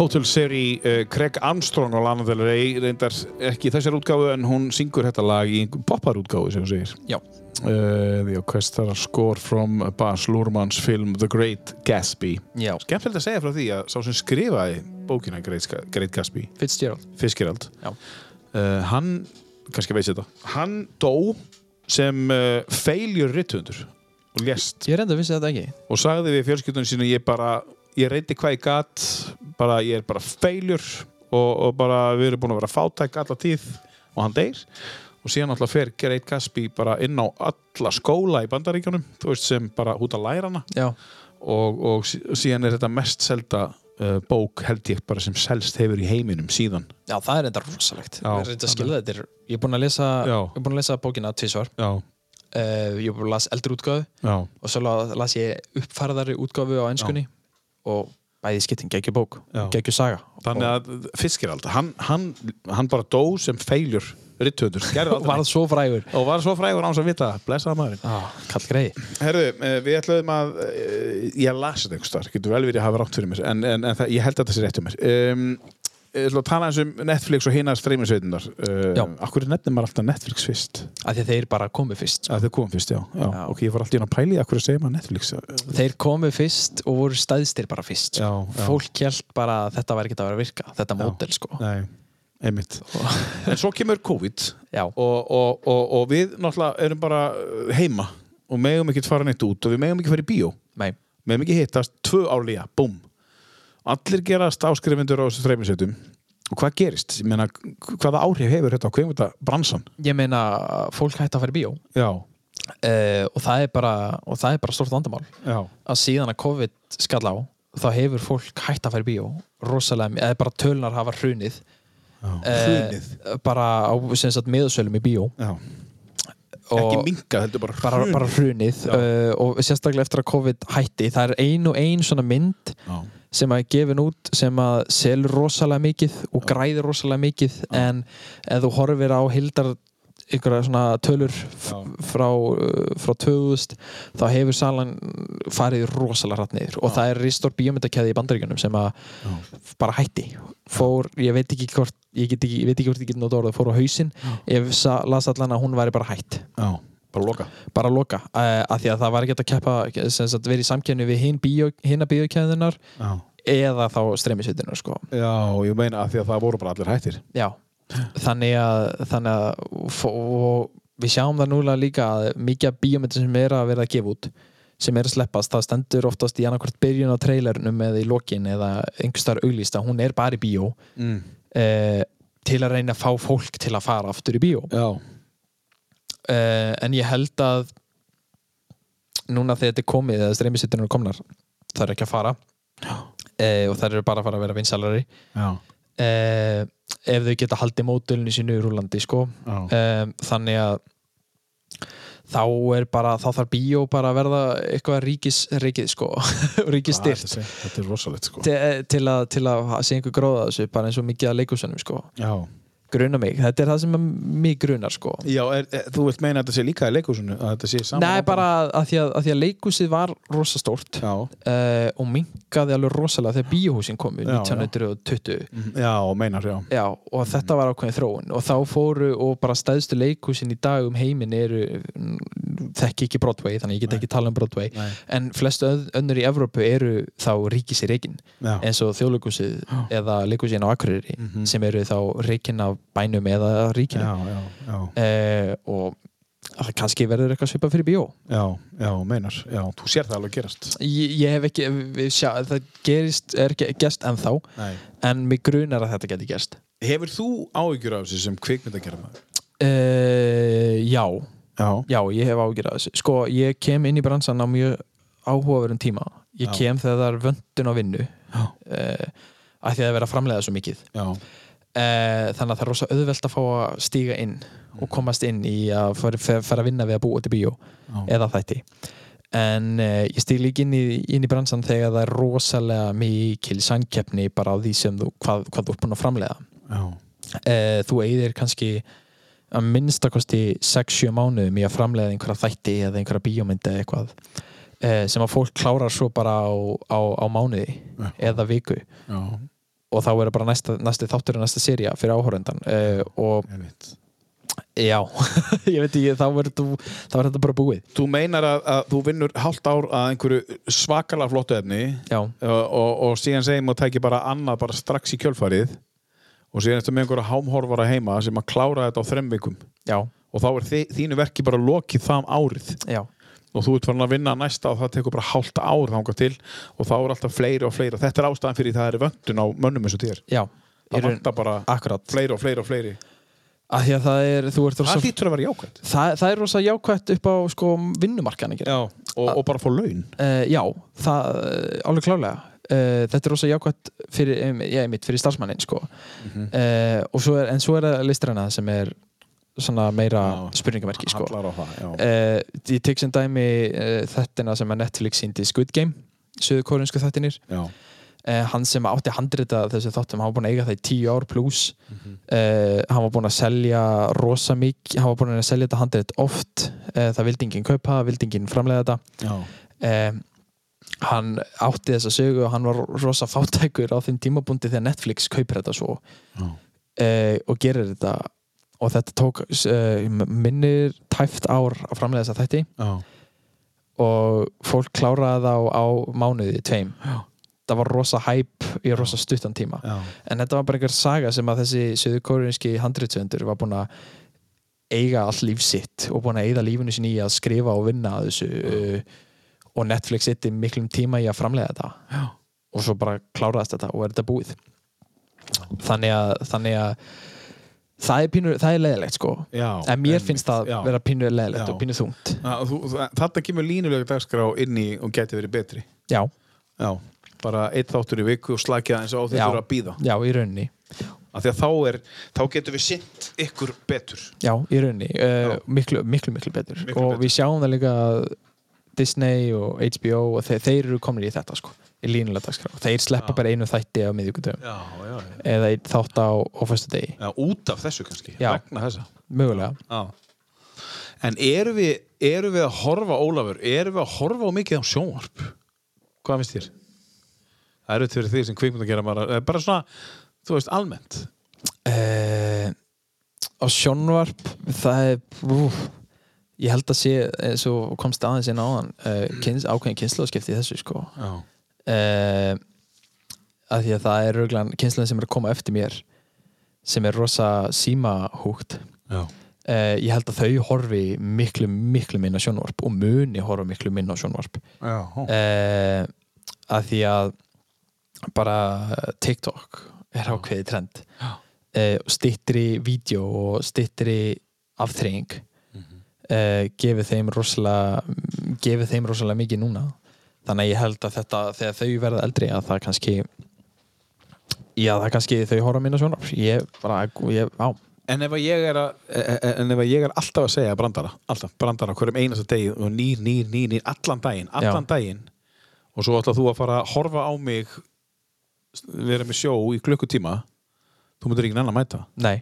Hotel Seri uh, Craig Armstrong á Lana Del Rey reyndar ekki þessar útgáfu en hún syngur þetta lag í boppar útgáfu sem hún segir. Já. uh, The Orchestra Score from Baz Luhrmanns film The Great Gatsby. Já, Skemmtilegt að segja frá því að sá sem skrifaði bókina Great, Great Gatsby Fitzgerald. Fitzgerald Já. uh, hann, kannski veist þetta hann dó sem uh, failure rittundur og lést. Ég reynda að vissi þetta ekki. Og sagði við fjölskyldunum sínu ég bara, ég reyndi hvað ég gat bara, ég er bara failure og, og bara við erum búin að vera fátæk alla tíð og hann deyr. Og síðan alltaf fer Great Gatsby bara inn á alla skóla í bandaríkjunum þú veist sem bara út að læra hana. Og, og sí- síðan er þetta mest selda uh, bók held ég bara sem selst hefur í heiminum síðan. Já, það er enda rosalegt. Já, er þetta. Er- Ég er búinn að lesa, Já. ég er búinn að lesa bókina tvisvar. Já, uh, Ég lasa eldri útgáfu. Já, og svo la- las ég uppfærðari útgáfu á ennskunni og bæði skipting geggju bók, Já. geggju saga. Þannig að Fiskirald, hann, hann, hann bara dó sem feiljur rittöfundur, gerði og aldrei var svo frægur. Og var svo frægur án sem vita, blessaða maðurinn. Ah, Kall greið Herðu, eh, við ætlaðum að eh, ég las þetta einhvers þar, getur vel verið að hafa rátt fyrir mér en, en, en það, ég held að þetta sé rétt um mér. Um, Ég ætla að tala eins um Netflix og hinnar streyminsveitunar uh, Já. Akkur nefnir maður alltaf Netflix fyrst? Af því að þeir bara komu fyrst sko. að þau komum fyrst, já, já. Já. ok, ég fór alltaf í að pæli akkur segja maður Netflix þeir komu fyrst og voru stæðstir bara fyrst já, fólk held bara að þetta væri ekki að vera að virka þetta mótel sko. Nei, einmitt. En svo kemur COVID og, og, og, og við náttúrulega erum bara heima og megum ekki fara neitt út og við megum ekki fara í bíó. Nei, megum ekki hittast tvö árlega, búm allir gerast áskrifundur á þessu þreyminsveitum og hvað gerist? Ég meina, hvaða áhrif hefur þetta á kveimunda bransan? ég meina fólk hætti að fara í bíó Já, uh, og það er bara og það er bara stort vandamál já, að síðan að COVID skall á þá hefur fólk hætt að fara í bíó rosalega, eða bara tölunar hafa hrunið. Eh, Hrunið. bara á meðsölum í bíó Já. Ekki minka, heldur bara bara, hrunið. bara hrunið. Já. uh, og sérstaklega eftir að COVID hætti. Það er ein og ein svona mynd Já, sem að gefin út sem að selur rosalega mikið og græðir rosalega mikið. En ef þú horfir á hildar einhverja svona tölur Já. frá, uh, frá 2000 þá hefur salan farið rosalega hratt niður. Og það er ristor bíómyndakæði í bandaríkjunum sem að bara hætti. Fór, ég veit ekki hvort ég, get ekki, ég veit ekki hvort ég get orðið, fór á hausinn. Ég sa, las allan að hún væri bara hætt. Já, bara loka. Bara loka, uh, af því að það var ekki að keppa sem sagt verið í samkjörni við hin bíó, hinna bíókæðunar Já, eða þá streymisveitunar sko. já ég meina að því að það voru bara allir hættir. Já, þannig að, þannig að við sjáum það núlega líka að mikið af bíómyndin sem er að vera að gefa út sem er að sleppast, það stendur oftast í annarkvort byrjun á trailernum eða í lokin eða einhverstaðar auglýst að hún er bara í bíó. Mm. Eh, til að reyna að fá fólk til að fara aftur í bíó. Já, eh, en ég held að núna þegar þetta er komið eða streymisittunum er komnar það er ekki að fara. Eh, og það eru bara að fara að vera vinsalari já, eh, ef þau geta haldið mótulinu sínu í Rúlandi sko. eh, þannig að þá er bara, þá þarf bíó bara að verða eitthvað ríkis, ríkið sko [LAUGHS] ríkis styrt er- Þetta er rosalegt sko. Til, til, að, til að sé einhver gróða þessu bara eins og mikið að leikusunum sko. Já, gruna mig, þetta er það sem mig grunar sko. Já er, er, þú vilt meina að þetta sé líka í leikúsinu að þetta sé saman Nei, bara að því að, að því að leikusið var rosastórt uh, og minkaði alveg rosalega þegar bíóhúsin komu Já, já. 1920 Mhm. já, meinar, já. Já, og þetta var ákveðin þróun. Og þá fóru og bara stæðstu leikhúsin í dag um heiminn eru mm, þekki ekki Broadway, þannig ég get ekki tala um Broadway. Nei. en flestu öð- önnur í Evrópu eru þá ríkis í reikin eins og þjóðleikhúsið eða leikhúsin á Akureyri Mhm. sem eru þá reikin af bænum eða ríkinu. Já, já, já, eh, og það kannski verður eitthvað svipað fyrir bíó. Já, já, meinar. Já, þú sér það alveg gerast. Ég, ég hef ekki, við sjá, það gerist er ekki gest ennþá Nei. en mig grunar að þetta geti gerst. Hefur þú áhyggjur af þessu sem kvikmyndagerða maður? uh, já, Já, já, ég hef ágjur að þessu. Sko, ég kem inn í bransan á mjög áhugaverðum tíma. Ég Já. kem þegar það er vöndun á vinnu. Já. uh, að því að það er verið að framlega svo mikið. Já, þannig að það er rosa auðvelt að fá að stíga inn og komast inn í að fara, að vinna við að búa til bíó já. eða þætti. En uh, ég stíg líka inn í, inn í bransan þegar það er rosalega mikil sangkeppni bara á því sem þú, hvað, hvað þú ert búin að framlega uh, þú eigðir kannski að minnstakosti 6-7 mánuðum í að framlega einhverja þætti eða einhverja bíómyndi eða eitthvað uh, sem að fólk klárar svo bara á, á, á mánuði eða viku. Já. Og þá er bara næsta, næsti þáttur og næsta seria fyrir áhórendan uh, og já, [LAUGHS] ég veit ekki þá verður þú- þá er þetta bara búið. Þú meinar að, að þú vinnur hálft ár að einhverju svakalega flottu efni já, og, og, og síðan segjum og tæki bara annað bara strax í kjölfarið og síðan eftir með einhverja hámhorfara heima sem að klára þetta á þrem vikum. Já, og þá er þi, þínu verki bara lokið það árið. Já og þú ert farin að vinna næsta og það tekur bara hálft ár þangað til og þá er alltaf fleiri og fleiri. Þetta er ástæðan fyrir það er vöndun á mönnum eins og þér. Já, það vantar bara akkurat. fleiri og fleiri og fleiri. Að því að það er, ert það rosa, hlýtur að vera jákvæmt það, það er rosa jákvætt upp á sko vinnumarkaðan ekki? Já. og, og bara fá laun. Uh, já, það, uh, alveg klálega uh, þetta er rosa jákvæmt fyrir, um, fyrir starfsmannin sko. uh, og svo er, en svo er það listræna sem er meira spurningamerki sko. Það, uh, ég tek sem dæmi uh, þettina sem að Netflix síndi Squid Game söðu kórinsku þettinir uh, hann sem átti handrita þessu þáttum, hann var búin að eiga það í tíu ár pluss Mhm. uh, hann var búin að selja rosa mikið, hann var búin að selja þetta handrit oft, það vildi enginn kaupa vildi enginn framlega þetta. Hann átti þessa sögu og hann var rosa fátækur á þeim tímabúndi þegar Netflix kaupir þetta svo. Og gerir þetta og þetta tók uh, minnir tæft ár að framlega þessa þætti já. og fólk kláraði þá á mánuði tveim Já. það var rosa hæp í rosa stuttan tíma já. en þetta var bara einhver saga sem að þessi söðurkórinski handritsöndur var búin að eiga allt líf sitt og búin að eigða lífinu sinni í að skrifa og vinna að þessu uh, og Netflix sitti miklum tíma í að framlega þetta Já. og svo bara kláraðist þetta og er þetta búið þannig að, þannig að það er, pínu, það er leðilegt sko. Já, en mér einmitt, finnst það já. vera pínu leðilegt Já. og pínu þungt. Þú, þú- Þetta kemur línulega dagskrá inn í og geti verið betri. Já, Já, bara eitt þáttur í viku og slakja eins og á Já. þetta að býða já, í því að þá er, þá getum við sint ykkur betur. Já, í rauninni, uh, miklu, miklu, miklu betur. Miklu og betur. við sjáum það líka að Disney og HBO og þeir, þeir eru komin í þetta sko, í línulega dagskrá þeir sleppa Já. bara einu þætti á já. eða þátt á, föstu degi, já Út af þessu kannski, Já. En eru við, eru við að horfa, Ólafur, eru við að horfa á mikið á sjónvarp? Hvað finnst þér? Það eru fyrir því sem kvikmynd að gera bara, eh, bara svona, þú veist, almennt. uh, á sjónvarp það er ú, ég held að sé, eins og komst aðeins inn á hann uh, kyns, ákveðin kynnslóðskipti þessu sko Já. Uh, að því að það er röglan kynnslóðin sem er að koma eftir mér sem er rosa símahúgt. Uh, ég held að þau horfi miklu, miklu minna sjónvarp og muni horfa miklu minna sjónvarp. Uh, að því að bara TikTok er ákveðið trend. Stittri vídeo og stittri afþreying uh, gefið þeim rosalega gefið þeim rosalega mikið núna þannig að ég held að þetta þegar þau verða eldri að það kannski já það kannski þau horfa minna sjónvarp. Ég bara, ég, á. En ef að ég er að, e- e- en ef að ég er alltaf að segja brandara, alltaf brandara hverjum einasta degi og nýr, nýr, nýr, nýr, allan daginn, allan daginn og svo ætla þú að fara að horfa á mig vera með sjó í klukkutíma þú myndir ekki nennan að mæta. Nei,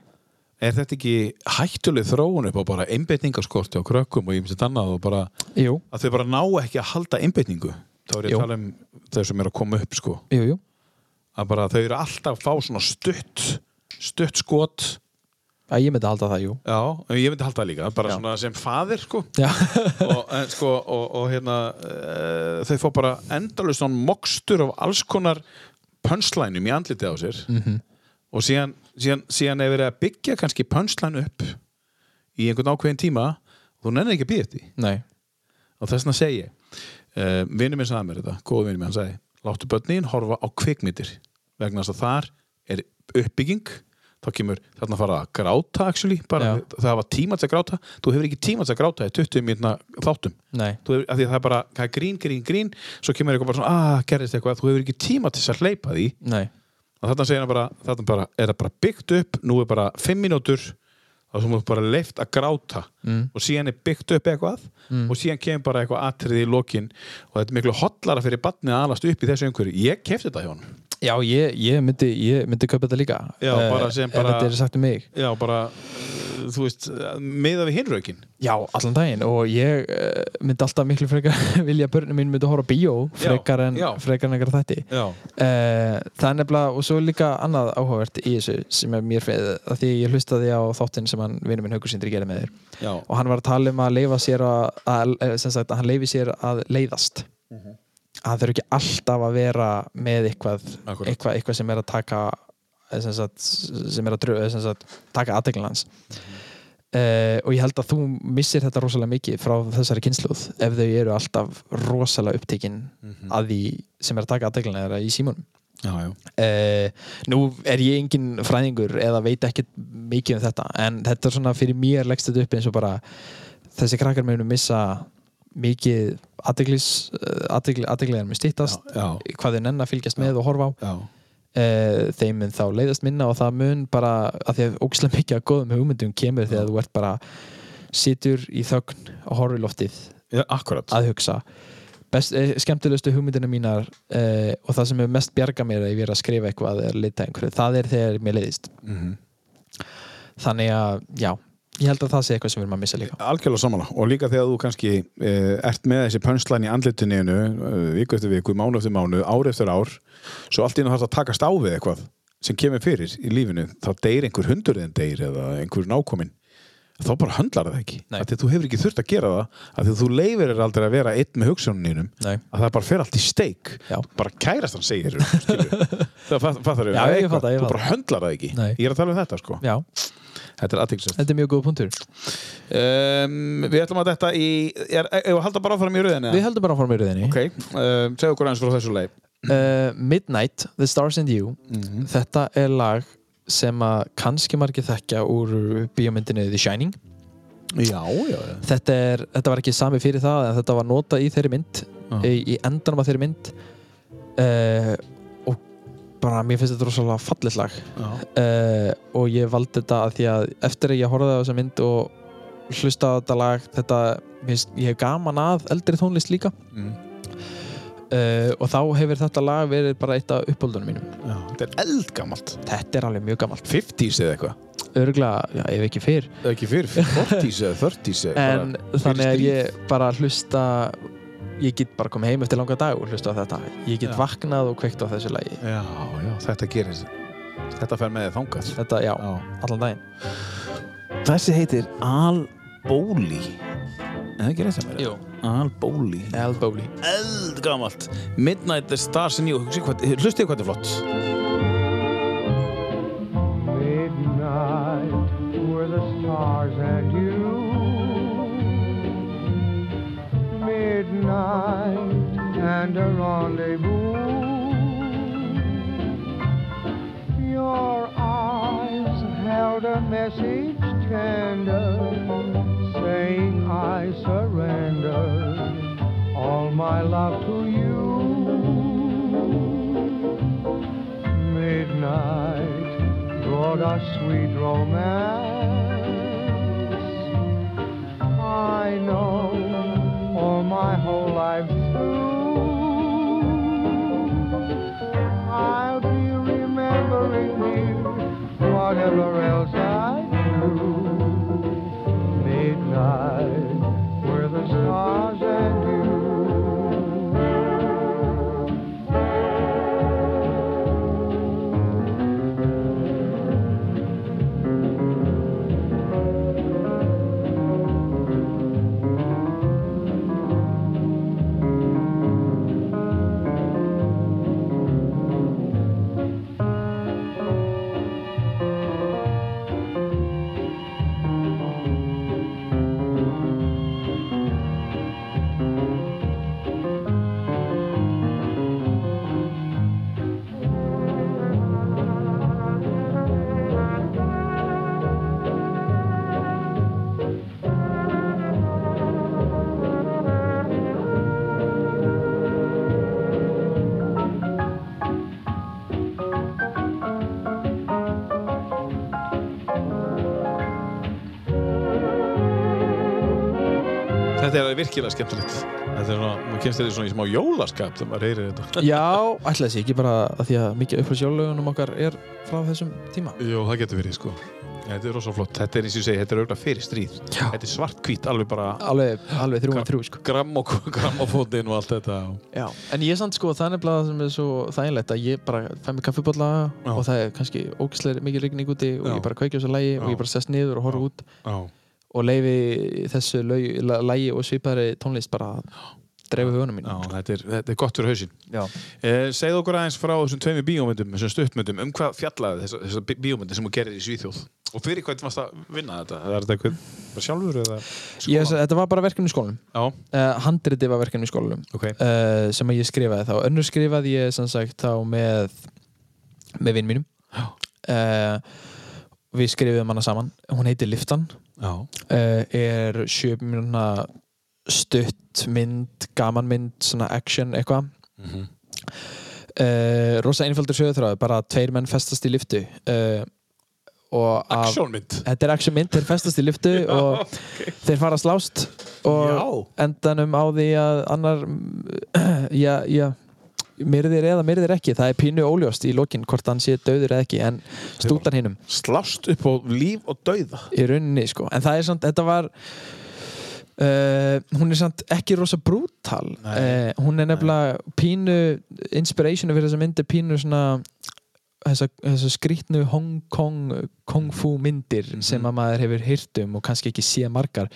Er þetta ekki hættuleg þróun upp á bara einbeitningaskorti á krökkum og ég myndi annað og bara jú, að þau bara ná ekki að halda einbeitningu þá er ég Jú. að tala um þau sem eru að koma upp sko jú, jú að bara þau eru alltaf að fá svona stutt stutt skot að ég myndi halda það, jú já, ég myndi halda það líka bara Já. svona sem faðir sko og, en, sko, og, og hérna uh, þau fá bara endalust svona mokstur af alls konar pönslænum í andliti á sér Mhm. og síðan, síðan, síðan er verið að byggja kannski pönslæn upp í einhvern ákveðin tíma og þú nennir ekki að því. nei og þess vegna segi ég uh, vinur minn sagði mér þetta, góð vinur minn hann sagði láttu börnin horfa á kvikmyndir vegna þess að þar er uppbygging. Þá kemur þarna að fara að gráta actually, bara það var tíma til að gráta. Þú hefur ekki tíma til að gráta í 20 mínúna þáttum. Hefur, að það er bara það er grín, grín, grín svo kemur eitthvað bara svona, ah, gerðist eitthvað. Þú hefur ekki tíma til að hleypa því. Nei. Og þarna segir hann bara, þarna bara er það bara byggt upp, nú er bara 5 mínútur þá sem þú bara leift að gráta Mm. og síðan er byggt upp eitthvað og síðan kemur bara eitthvað atriði í lokin og þetta er miklu hotlara fyrir barnið að alast upp í þessu einhverju, ég kefti þetta hjá hann Já, ég, ég myndi, myndi kaupa þetta líka. Já, Eh, bara sem bara- Þetta er sagt um mig. Já, bara, uh, þú veist meða við hinrökin Já, allan daginn. Og ég uh, myndi alltaf miklu frekar [LAUGHS] vilja að börnum mín myndi horfa á bíó frekar en, eitthvað uh, Það er nefnilega, og svo er líka annað áhugavert í þessu sem er mér fyrir að því ég hlustaði á þáttinn sem hann vinur minn Haukur Sindri gerði með þér. Já, og hann var að tala um að leifa sér að, að, eh, sem sagt, að hann leifi sér að leiðast. Mhm. að það þurfi ekki alltaf að vera með eitthvað, eitthvað, eitthvað sem er að taka eh, sem, sagt, sem er að drö, sem sagt, taka aðdeglun hans. Uh, og ég held að þú missir þetta rosalega mikið frá þessari kynsluð ef þau eru alltaf rosalega upptekinn að því sem er að taka aðdegluna þeirra í símunum já. Uh, nú er ég engin fræðingur eða veit ekkert mikið um þetta en þetta er svona fyrir mér leggst þetta upp eins og bara þessi krakkar munu missa mikið er með stýttast Já, hvað þau nenn að fylgjast með og horfa á. Já, uh, þeim mun þá leiðast minna og það mun bara að því að ógislega mikið að góðum hugmyndum kemur þegar þú ert bara situr í þögn og horfir í loftið já að hugsa. Best, eh, skemmtilegustu hugmyndinu mínar eh, og það sem er mest bjarga mér ef ég er að skrifa eitthvað eða leita einhverju, það er þegar mér leiðist. Mhm. þannig að, já ég held að það sé eitthvað sem við erum að missa líka. Algjörlega samanlega og líka þegar þú kannski uh, ert með þessi pönslæn í andlitinu uh, viku eftir viku, mánu eftir mánu, ár eftir ár svo allt í einu þarf að takast á við eitthvað sem kemur fyrir í lífinu þá deyr einhver hundurðin deyr eða einhver nákominn. Þá bara höndlar það ekki. Nei. af því að þú hefur ekki þurft að gera það af því að þú leifir er aldrei að vera einn með hugsunninum Nei. að það bara fer allt í steik. Já. bara kærast hann segir það fatt, fattar Já, ég fatta, ég þú bara höndlar það ekki. Ég er að tala um þetta sko. Já, þetta er aðtíksast þetta er mjög góð punktur. Um, við ætlum að þetta í er, er, er, halda bara áfram í rauðinni við höldum bara áfram í rauðinni ok, um, segðu okkur aðeins frá þessu leið uh, Midnight, The Stars and You. Þetta er lag sem að kannski margir þekkja úr bíómyndinu The Shining. Já, já, já. Þetta, er, þetta var ekki sami fyrir það þetta var notað í þeirri mynd Já. í, í endanum af þeirri mynd. Uh, bara mér finnst þetta rosalega fallið lag. Uh, og ég valdi þetta að því að eftir að ég horfði á þessa mynd og hlusta á þetta lag þetta, finnst, ég hef gaman að eldri tónlist líka. Mm. uh, og þá hefur þetta lag verið bara eitt af uppáldunum mínum. Já, þetta er eldgamalt. Þetta er alveg mjög gamalt. 50s eða eitthvað? Örgulega, já, ef ekki fyrr. Ekki fyrir 40s eða 30s eða en þannig að ég bara hlusta ég get bara komið heim eftir langa dag og hlusta á þetta. Ég get Já. vaknað og kveikt á þessu lagi. Já, já, þetta gerir þetta fer með þið þangað. Þetta, já, já. allan daginn. Þessi heitir Al Bóli en það gerir þetta með. Al Bóli Al Bowley. Eldgamalt. Midnight the Stars and You hlustið hvað þetta er flott. Midnight were the stars Midnight and a rendezvous. Your eyes held a message tender, saying I surrender all my love to you. Midnight brought us sweet romance. I know my whole life through. I'll be remembering you, whatever else I do. Midnight, þetta er virkilega skemmtilegt þetta er svona, maður kemst þetta svona í smá jólaskap þegar maður heyrir þetta [LAUGHS] já, ætlaði þessi ekki bara að því að mikið upphaldssjálflögunum okkar er frá þessum tíma Jó, það getur verið sko Þetta er rosa flott, þetta er eins og ég segi, þetta er auðvitað fyrir stríð Já. Þetta er svart hvít, alveg bara alveg, alveg þrjú og þrjú sko. gramm [LAUGHS] og allt þetta já. en ég samt sko, það er nefnilega það sem er svo þægilegt að ég bara fæ mig kaffibólla Já. og það er kannski ógislega mikið rigning úti og Já. ég bara kveikja þessu lægi og ég bara sest niður og horfa út Já, og leifi þessu lægi og svipaðri tónlist bara að dreifu hugunum mín já þetta, er, þetta er gott fyrir hausinn. Já. eh, Segðu okkur aðeins frá þessum tveimur bíómyndum þessum stuttmyndum, um hvað fjallaði þessar þessa bí- bíómyndir sem þú gerir í Svíþjóð? Og fyrir hvað varst að vinna þetta? Er þetta eitthvað bara sjálfur eða Ég, þetta var bara verkefni í skólanum. Já, uh, handriti var verkefni í skólanum ok. uh, sem ég skrifaði þá. Önnur skrifaði ég sagt þá með með vinn mínum. Uh, við skrifum hana saman. Hún heitir Liftan Já, uh, er sjö mínúna stutt mynd, gaman mynd svona action eitthvað. Mhm. uh, rosa einfaldur sögurþráð bara tveir menn festast í liftu uh, af- Actionmynd Þetta er action mynd, þeir festast í liftu [LAUGHS] og þeir fara að slást og endanum á því að annar [CLEARS THROAT] já, já myrðir eða myrðir ekki, það er pínu óljóst í lokin hvort hann sé döður eða ekki en stútar hinnum Slást upp á líf og dauða. Í rauninni sko, en það er samt, þetta var Uh, hún er samt ekki rosa brútal. Uh, hún er nefnilega pínu inspirationu fyrir þessa myndi pínu svona þessa, þessa skrítnu Hong Kong Kung Fu myndir sem að maður hefur hýrt um og kannski ekki sé margar.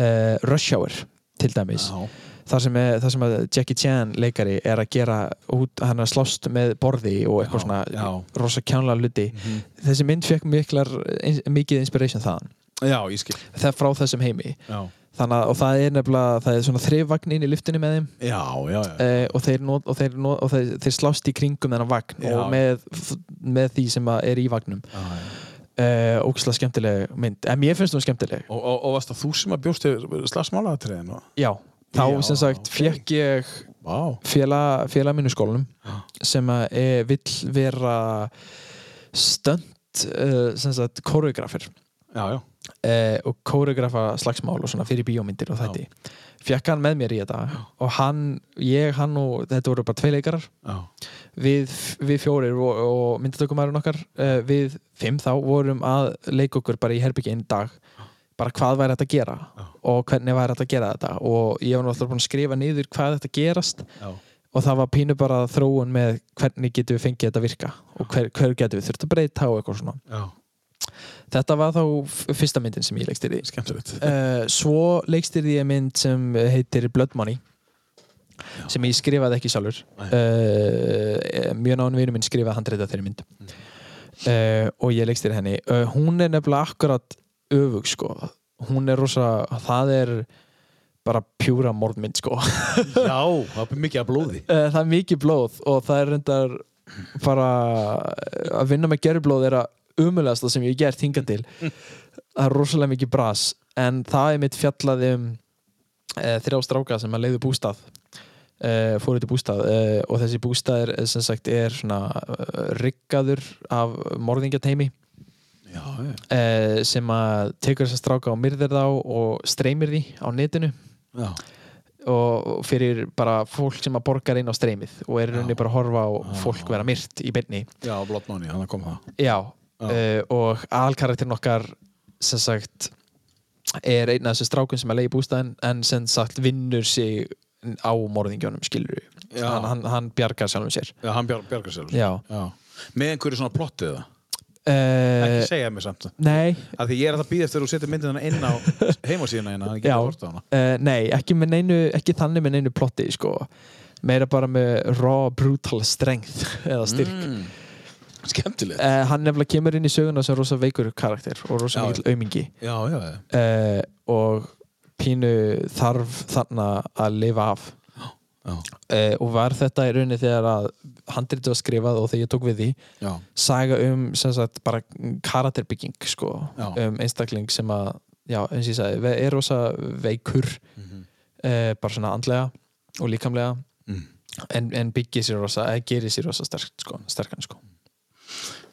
Uh, Rush Hour til dæmis. Já. Þar sem, er, þar sem Jackie Chan leikari er að gera út, hann er slást með borði og eitthvað svona já. rosa kjánlega hluti. Þessi mynd fekk miklar, mikið inspiration þaðan. Já, ég skil. Það er frá þessum heimi. Já, Þannig og það er nefnilega, það er svona þrifvagn inn í lyftunni með þeim. Já, já, já. uh, og, þeir, not, og, þeir, not, og þeir, þeir slást í kringum þennan vagn og með, með því sem er í vagnum. Uh, ógislega skemmtileg mynd. En mér finnst hún skemmtileg. Og, og, varst það þú sem að bjóst slagsmálaðatriðin? já, þá Já, sem sagt ok. fekk ég Vá. félag, félag mínu í skólanum sem að e, vill vera stönd uh, sem sagt koreografir Já, já. Eh, og kóreografa slagsmál og svona fyrir bíómyndir og þetta fekk hann með mér í þetta og hann, ég, hann og þetta voru bara tvei leikarar. Já, við, við fjórir og, og myndatökumæðurinn okkar eh, við fimm þá vorum að leika okkur bara í herbyggi einn dag bara hvað væri þetta að gera og hvernig væri þetta að gera þetta. Og ég var náttúrulega búin að skrifa niður hvað þetta gerast já, og það var pínu bara þróun með hvernig getum við fengið þetta að virka og hver, hver getum við þurft að breyta og eitthvað svona. Já. þetta var þá fyrsta myndin sem ég leikstýrði. Uh, svo leikstýrði ég mynd sem heitir Blood Money sem ég skrifaði ekki sjálfur. Uh, mjög nánu vinur minn skrifaði handreita þeirri mynd. Uh, og ég leikstýrði henni. Hún er nefnilega akkurat öfug sko. Hún er rosa, það er bara pjúra mordmynd sko. Já, það er mikið blóði. Eh, það er mikið blóð og það er reyndar bara að vinna með gerðblóð er að umulegasta sem ég gert hingað til. Það er rosalega mikið bras en það er mitt fjallaði um e, þrjá stráka sem að leiðu bústað e, fóru til bústað e, og þessi bústað er sem sagt er svona riggaður af morðingjateimi Já, já. E, sem að tekur þessa stráka og myrðir þá og streymir því á netinu. Já, og fyrir bara fólk sem að borgar inn á streymið og er rauninni bara að horfa á fólk vera myrt í beinni. Já Blood Money, þannig kom það. Já, Já. Uh, og aðalkarakterin okkar sem sagt er einn af þessu strákun sem er leið í bústæðin en sem sagt vinnur sig á morðingjónum skilur Já. hann, hann, hann bjargar sjálfum sér. Já, hann bjar, bjargar sér. Já. Með einhverju svona plottið það uh, Ekki segja mér samt nei, að Því ég er að það býða eftir að þú setur myndina inn á [LAUGHS] heimasíðina hérna Þannig að horta á hana uh, nei ekki, með neinu, ekki þannig með neinu plotti sko. meira bara með raw brutal strength [LAUGHS] eða styrk mm. Skemmtilegt Uh, hann nefnilega kemur inn í söguna sem rosa veikur karakter og rosa Já. mikill aumingi Já, já, já uh, og pínu þarf þarna að lifa af. Uh, og var þetta í rauninni þegar að handritið var skrifað og þegar ég tók við því Já, saga um sagt bara karakterbygging sko, um einstakling sem að já, eins og ég sagði, er rosa veikur Mhm. uh, bara svona andlega og líkamlega Mm. en, en byggir sér rosa, eða gerir sér rosa sterk, sko, sterkan sko.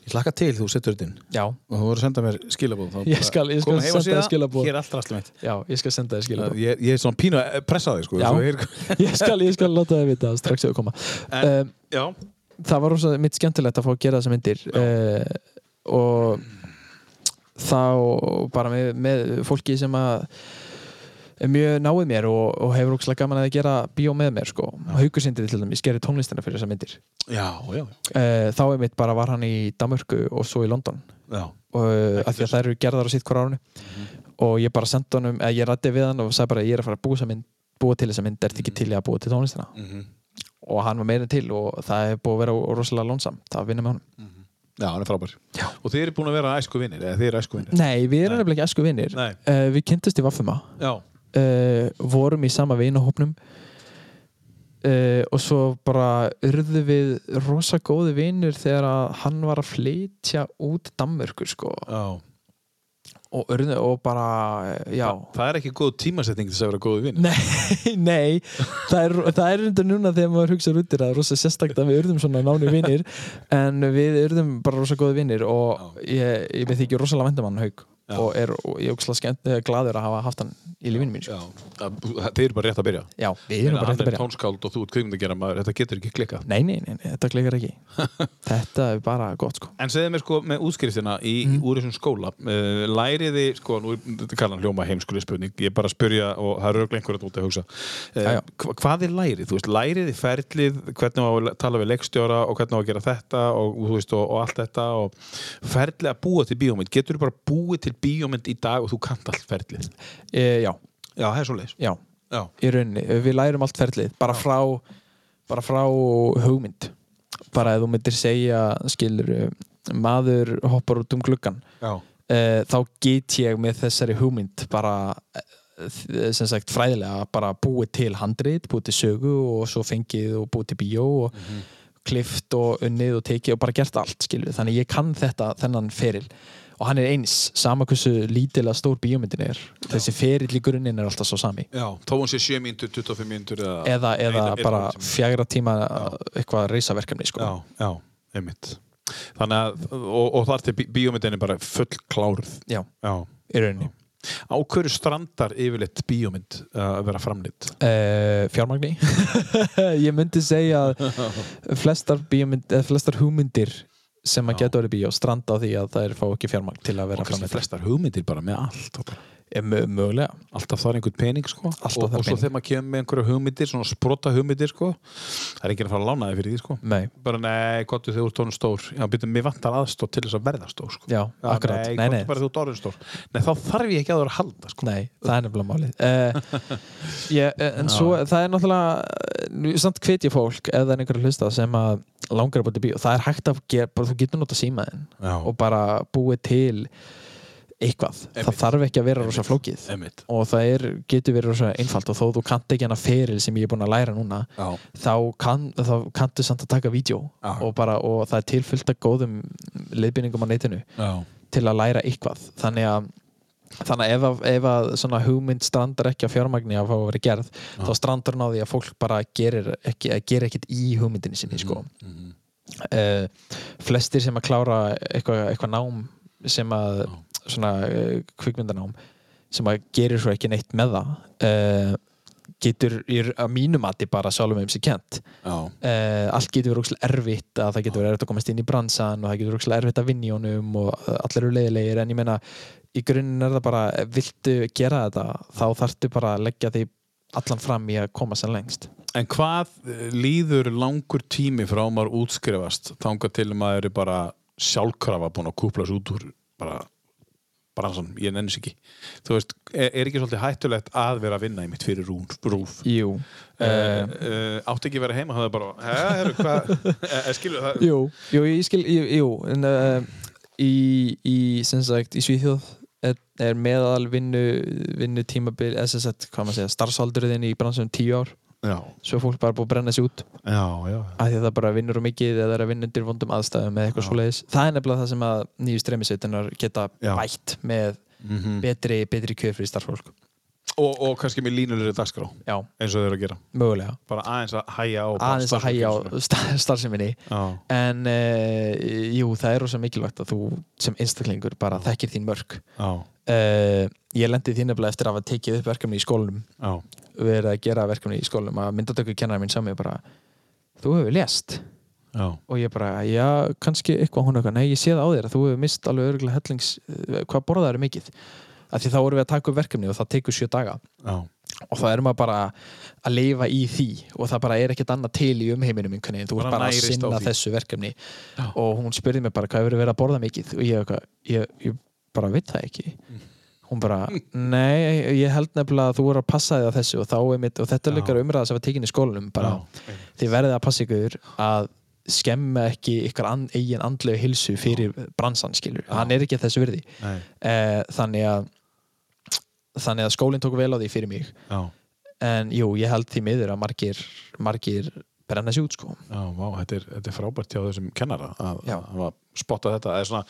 Ég hlakka til þú setur þetta inn. Já, og þú voru að senda mér skilabóð þá Ég skal- ég skal senda þér skilaboð. Hér er allt rastlum mitt. Já, ég skal senda þér skilabóð ég, ég er svona pínu að pressa þig sko er, [LAUGHS] ég skal, ég skal láta það vita strax ef við koma. En- um, já, það var rosa mitt skemmtilegt að fá að gera þessa myndir uh, og þá bara með, með fólki sem að mjög náið mér og, og hefur ógslag gaman að gera bíó með mér sko. Haukusindri til dæmis gerir tónlistina fyrir þessa myndir. Já, já, uh, þá er mitt bara var hann í Danmörku og svo í London. Já. og uh, af því að það eru gerðar á sitt hver árunni og ég bara sendi honum, eða ég rætti við hann og sagði bara ég er að fara að búa, mynd, búa til þessa mynd er þetta ekki til í að búa til tónlistina? Mhm. og hann var meira til og það er búið að vera rosalega lónsamt að vinna með honum. Já, hann er frábær. Já. og þið eru búin að vera æsku vinnir eða þið eru æsku vinnir Nei, við erum nefnilega ekki esku vinnir uh, Við kynntust í Vaffuma. Já, uh, vorum í sama vinahópnum. Uh, og svo bara urðu við rosa góði vinnir þegar að hann var að flytja út Danmörku sko. Já, og, urðu, og bara, eh, já. Það er ekki góð tímasetting til þess að vera góðu vinn Nei, [LAUGHS] nei. Það er, það er enda núna þegar maður hugsa út það er rosa sérstakt að við urðum svona náni vinnir en við urðum bara rosa góði vinnir og ég, ég með þykir rosalega vendamann haug Já. og, er, og ég er ógslag skemmt eða gladur að hafa haft hann í lífinu mín sko. Já, það- þeir eru bara rétt að byrja Já, við erum bara rétt að Hann er byrja tónskáld og þú ert kvikmyndagera maður, þetta getur ekki klikkað Nei, nei, nei, nei, þetta klikkar ekki [LAUGHS] Þetta er bara gott sko En segðu mér sko með útskriftina í, Mhm. úr þessum skóla uh, læriði, sko, nú þetta kallar hann hljóma heimskuli spurning, ég er bara að spurja og það eru einhverjum út að hugsa uh, Já, já. hva, hvað er lærið? Þú veist, læriði ferlið, hvernig á að að að til bíómynd, í dag og þú kannt allt ferlið? e, Já, Já, það er svo leis já, Já, í rauninni Við lærum allt ferlið bara frá, bara frá hugmynd. Bara ef þú myndir segja skilur maður hoppar út um gluggan já, uh, þá get ég með þessari hugmynd bara eh, sem sagt fræðilega bara búið til handrit, búið til sögu og svo fengið og búið til bíó og klift og unnið og tekið og bara gert allt skilur. Þannig ég kann þetta þennan feril og hann er eins, sama hversu lítilega stór bíómyndin er. Þessi ferill í grunninn er alltaf svo sami. Já, þó hún sé 7 mínútur, 25 mínútur eða, eða, eða Eina- bara fjagra tíma eitthvað reysaverkefni sko. Já, já, einmitt. Þannig að, og, og þar til bí- bíómyndin er bara full kláruð já, Já. Í rauninni. Á hverju strandar yfirleitt bíómynd uh, að vera framleitt? Uh, fjármagni. [LAUGHS] Ég myndi segja að [LAUGHS] flestar, flestar hugmyndir sem að geta verið bíó stranda á því að það er fá ekki fjármagn til að Og vera kannski framleitt flestar hugmyndir bara með allt og bara. Mö- mögulega. Alltaf þar einhvern pening sko. Alltaf og, þarf og svo þegar maður kemur með einhverju hugmyndir svona sprota hugmyndir sko það er ekki að fara að lána þig fyrir því sko. Nei, bara nei, gott þú ert tónu stór. Já, byrjum, mér vantar aðstóð til þess að verða stór sko. já, Já, akkurat. nei, nei, nei, bara þú ert orðin stór. Nei, þá þarf ég ekki að það að halda sko. nei, það er nefnilega málið. [LAUGHS] Uh, eh, En svo, það er náttúrulega nú, samt hvet ég fólk, ef það er einhverju hlusta sem að langar að búið til bíó, það er hægt að gera, bara, þú getur nota símaðinn Já. og bara búið til eitthvað, það Einmitt. þarf ekki að vera rosa flókið Einmitt. og það er, getur verið rosa einfalt og þó þú kannt ekki hana feril sem ég er búin að læra núna Já. þá, kann, þá kanntu samt að taka vídeo Já. og, bara, og það er tilfyllt að góðum leiðbynningum á netinu Já. til að læra eitthvað þannig að Þannig að ef, að- ef að hugmynd strandar ekki á fjármagni að fá að vera gerð þá strandar hún á því að fólk bara gerir, ekki, að gera ekkert í hugmyndinni sinni sko. uh, flestir sem að klára eitthvað, eitthvað nám sem að svona uh, kvikmyndanám sem að gerir svo ekki neitt með það uh, getur í, að mínu mati bara sjálfum um sig kent uh, allt getur verið ókslega erfitt að það getur verið erfitt að komast inn í bransan og það getur verið ókslega erfitt að vinna í honum og allir eru leiðilegir en ég meina í grunninn er það bara viltu gera þetta þá þarftu bara að leggja því allan fram í að koma sér lengst. En hvað eh, líður langur tími frá að maður útskrifast þangað til að maður er bara sjálfkrafa búin að kúpla sig út úr bara bransan, ég nennis ekki. Þú veist, er, er ekki svolítið hættulegt að vera að vinna í mitt fyrir rúf, rúf. Jú, Uh, uh, átti ekki að vera heima það er bara, hæ, hvað? Skilur það Jú, jú, ég skil, jú, jú en uh, í, í, sem sagt, í Svíþjóð er, er meðal vinnu, vinnu tímabil, eða sem sagt, hvað maður segja, starfsaldurinn í bransunum tíu ár, já, svo fólk bara búið að brenna sig út, já, já, af því að það bara vinnur um mikið eða er að vinna undir vondum aðstæðum eða eitthvað svoleiðis. Það er nefnilega það sem að nýju streymisveitunar geta bætt með mm betri, betri kjör fyrir starffólk. Og, og kannski með línulegri dagskrá Já, eins og þau eru að gera. Mögulega. bara aðeins að hæja á Aðeins að hægja á star- starfseminni. já, En uh, jú, það er rosa mikilvægt að þú sem einstaklingur bara þekkir þín mörg. já, Uh, ég lendi því nefnilega eftir að hafa tekið upp verkefni í skólanum. Já, verið að gera verkefni í skólanum að myndatöku kennara minn sami bara þú hefur lést. Já, og ég bara, já, kannski eitthvað hún eitthvað, nei, ég sé það á þér að þú hefur mist alveg örgulega hellings, eh, hvað borðað eru mikið af því þá vorum við að taka upp verkefni og það tekur sjö daga. Já, og þá erum við bara að lifa í því og það bara er ekkert annað til í umheiminum einhvern veginn, þú Bara ert bara að sinna þessu verkefni. Já. og hún spurði mig bara hvað hefur verið að borða mikið? Og ég, ég, ég bara veit það ekki. Hún bara, [LAUGHS] nei, ég held nefnilega að þú voru að passa þig á þessu og, mitt, og þetta er líka umræða sem var tekin í skólanum bara, þið verðið að passa ykkur að skemma ekki ykkar an, eigin andlegu hilsu fyrir bransan skilur, hann er ekki þessu virði. Eh, þannig að þannig að skólinn tók vel á því fyrir mig já, en jú, ég held því miður að margir margir brenna sig út sko Já, vá, þetta er, þetta er frábært hjá þessum kennara að, Já. að hafa spottað þetta svona,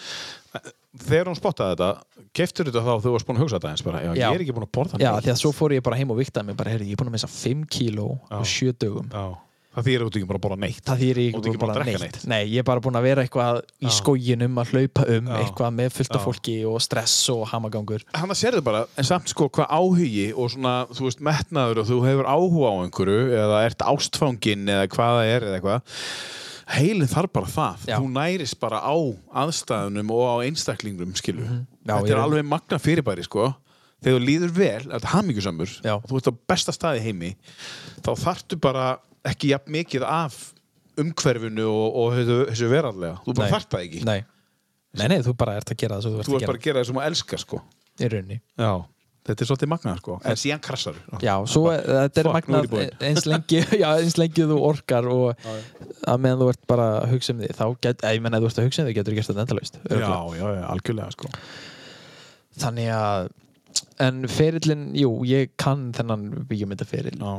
þegar hún spottaði þetta keftur þetta þá þegar þú varst búin að hugsa þetta eins bara, já, Já. ég er ekki búin að borða Já, neitt. því að svo fór ég bara heim og viktaði mig bara, heyrðu, ég er búin að missa 5 kíló Já. og 7 dögum Já, það þýr út ekki bara að borða neitt það ég þú ekki búin að bara drekka neitt. neitt. Nei, ég er bara búin að vera eitthvað í Já. skóginum að hlaupa um, Já. eitthvað með fullt af Já. fólki og stress og hamagangur Þannig að sérðu bara, en samt sko hvað áhugi og svona, þú veist, metnaður og þú hefur áhuga á einhverju eða ert ástfangin eða hvað það er eða eitthvað heilin þarf bara það Já. þú nærist bara á aðstæðunum og á einstaklingnum, skilu Mhm. Já, þetta ég er er- alveg magna fyrirbæri, sko þegar þú líður vel, þetta er hamingjusamur Já. og þú ert á besta staði heimi þá þarftu bara ekki jafn mikið af umhverfinu og, og þessu, þessu verallega þú bara Nei. þarft það ekki. Nei. nei, nei, þú bara ert að gera það svo þú ert þú að ert bara gera að gera það sem þú elskar, sko. Í rauninni. Já, þetta er svolítið magnað sko. En síðan krassar Já, svo þetta er magnað búinn. eins lengi, [LAUGHS] já, eins lengi þú orkar og að meðan þú ert bara að hugsa um því þá get, ég menna að þú ert að hugsa um því getur þú gert þetta endalaust Já, já, já, algjörlega sko. Þannig að en ferillin, jú, ég kann þennan bíómyndaferil Já,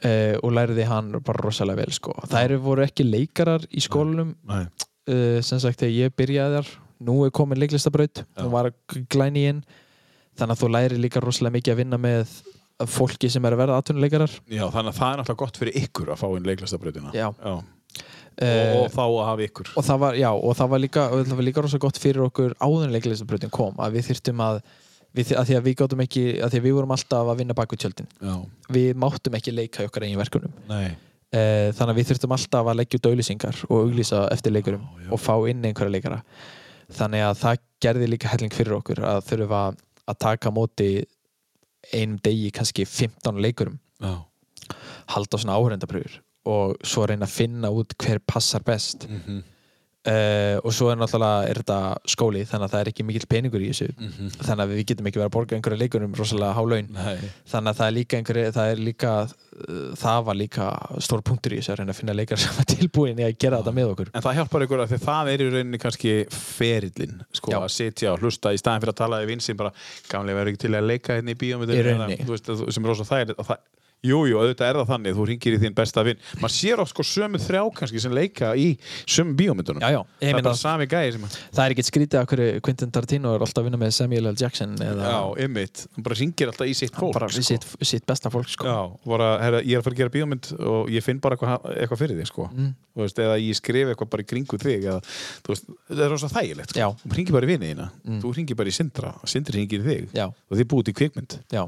uh, og læriði hann bara rosalega vel sko. það eru voru ekki leikarar í skólanum. Nei, uh, sem sagt þegar ég byrjaði þar nú er komin leiklistabraut. Já. hún var glæni inn. Þannig að þú læri líka rosalega mikið að vinna með fólki sem er að verða atvinnuleikarar. Já, þannig að það er náttúrulega gott fyrir ykkur að fá inn leiklistabrautina. Já. og, uh, og þá að hafa ykkur. og það var, já, og það var líka, og líka rosa gott fyrir okkur áður en leiklistabrautin kom að við þyrftum að við, að því að við gátum ekki, að því að við vorum alltaf að vinna baku tjöldin. Já, við máttum ekki leika í okkar eigin verkunum nei, uh, þannig að við þurftum alltaf að leggja út auðlýsingar og auglýsa eftir leikurum Já, og fá inn einhverja leikara. Þannig að það gerði líka helling fyrir okkur að þurfa að taka móti einum degi kannski 15 leikurum. Já, halda á svona áhörendapröfur og svo reyna að finna út hver passar best. Mhm, uh, og svo er náttúrulega er þetta skóli þannig að það er ekki mikill peningur í þessu. Mhm. Þannig að við getum ekki verið að borga einhverja leikurum rosalega há laun. Nei, þannig að það er líka einhverju það er líka uh, það var líka stór punktur í þessu að reyna að finna leikar sem var [LAUGHS] tilbúin í að gera þetta með okkur. En það hjálpar ykkur að því það er í rauninni kannski ferillin, sko, Já. að sitja og hlusta í staðin fyrir að tala við vinsinn bara gamlega verður ekki til að leika hérna í þú- sem er rosa þægilegt og það Jú, jú, auðvitað er það þannig, þú ringir í þín besta vinn maður sér oft sko sömu þrjá kannski sem leika í sömu bíómyndunum Já, já, það ég er meina bara sami gæði sem það er ekkert skrítið að hverju Quentin Tarantino er alltaf að vinna með Samuel L. Jackson eða Já, ymmit, hann bara ringir alltaf í sitt fólk bara við sitt, sitt besta fólk sko. Já, bara, herra, ég er að fara að gera bíómynd og ég finn bara eitthvað, eitthvað fyrir þig sko. Mm. Þú veist, eða ég skrif eitthvað bara í kringu þig eða, þú veist, það er rosa þægilegt sko. Já. þú ringir bara í vinið þína Mm. þú ringir bara í Sindra, Sindri ringir í þig Já. og þið búið til kvikmynd Já.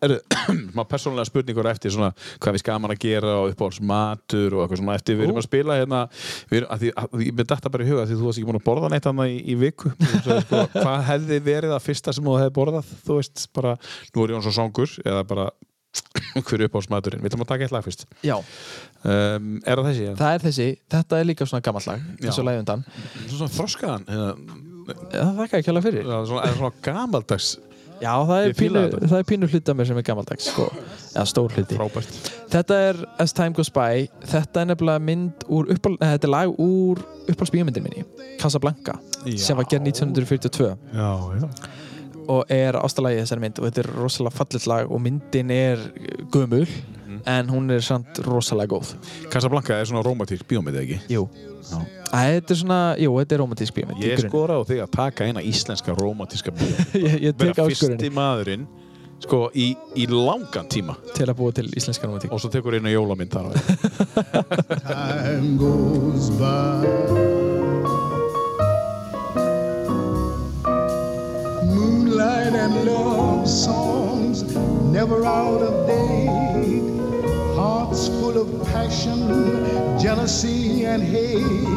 Er [CLEARS THROAT] maður persónulega spurningur eftir svona hvað við skaman að gera og uppáhalds matur og eitthvað svona eftir. Við erum að spila hérna við að því, að, ég með þetta bara í huga því þú varst ekki búin að borða neitt annað í, í viku. Sagði, sko, [LAUGHS] hvað hefði verið að fyrsta sem þú hefði borðað? Þú veist, bara, nú er ég svo songur eða bara [CLEARS THROAT] hver er uppáhalds maturinn, við ætlum að taka eitt lag fyrst. Já, um, er það þessi? það er þessi, þetta er líka svona gammal lag og Já. lagið undan. Svona þroskaðan hérna, Já, það þakka ekki alveg fyrir svona, er svona gamaldags Já, það er pínu, það er pínu hluti af mér sem er gammaldags sko. eða stór hluti frábært Þetta er As Time Goes By Þetta er nefnilega mynd úr uppál, eh, Þetta er lag úr uppáhaldsbíómyndin minni Casablanca Já. sem var gerð 1942 Já, já og er ástalagi þessari mynd og þetta er rosalega fallit lag og myndin er gömul. En hún er samt rosalega góð. Casablanca er svona romantísk bíómynd, eða ekki? Jú. Æ, Þetta er svona, jú, þetta er romantísk bíómynd í Ég skoraði á þig að taka eina íslenska romantíska bíómynd [LAUGHS] ég, ég tek vera áskurinn fyrsti maðurinn sko, í, í langan tíma. Til að búa til íslenska romantík og svo tekur einu jólamynd þar á. Time goes by. Moonlight and love songs never out of date. Hearts full of passion, jealousy, and hate.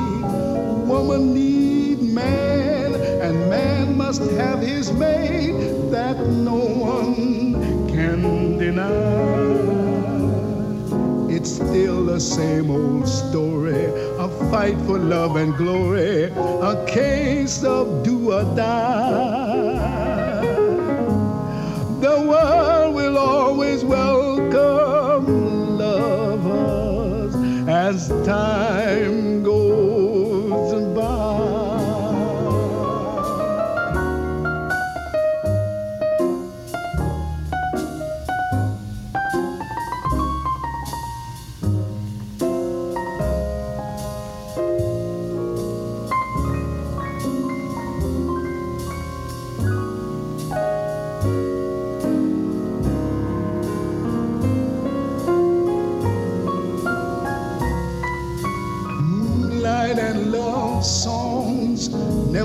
Woman need man, and man must have his mate that no one can deny. It's still the same old story. A fight for love and glory. A case of do or die. The world will always welcome as time goes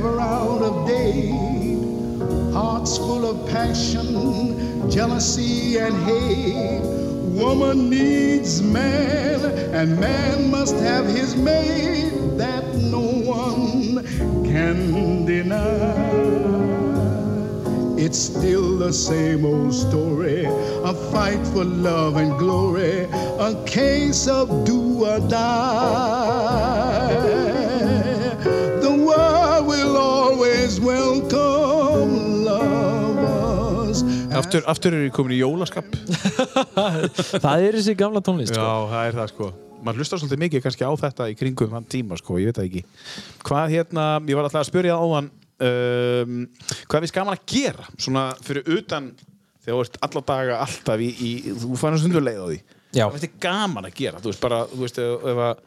never out of date. Hearts full of passion, jealousy, and hate. Woman needs man, and man must have his mate that no one can deny. It's still the same old story, a fight for love and glory, a case of do or die. Aftur, aftur er ég komin í jólaskap. [LAUGHS] Það er þessi gamla tónlist Já, sko. það er það sko. Maður hlustar svolítið mikið kannski á þetta í kringum þann tíma sko, ég veit það ekki. Hvað hérna, ég var alltaf að spyrja á hann um, hvað við gaman að gera svona fyrir utan þegar þú ert alla daga alltaf í, í þú fannst stundur leið á því. Já. hvað þið gaman að gera? Þú veist bara, þú veist ef, ef að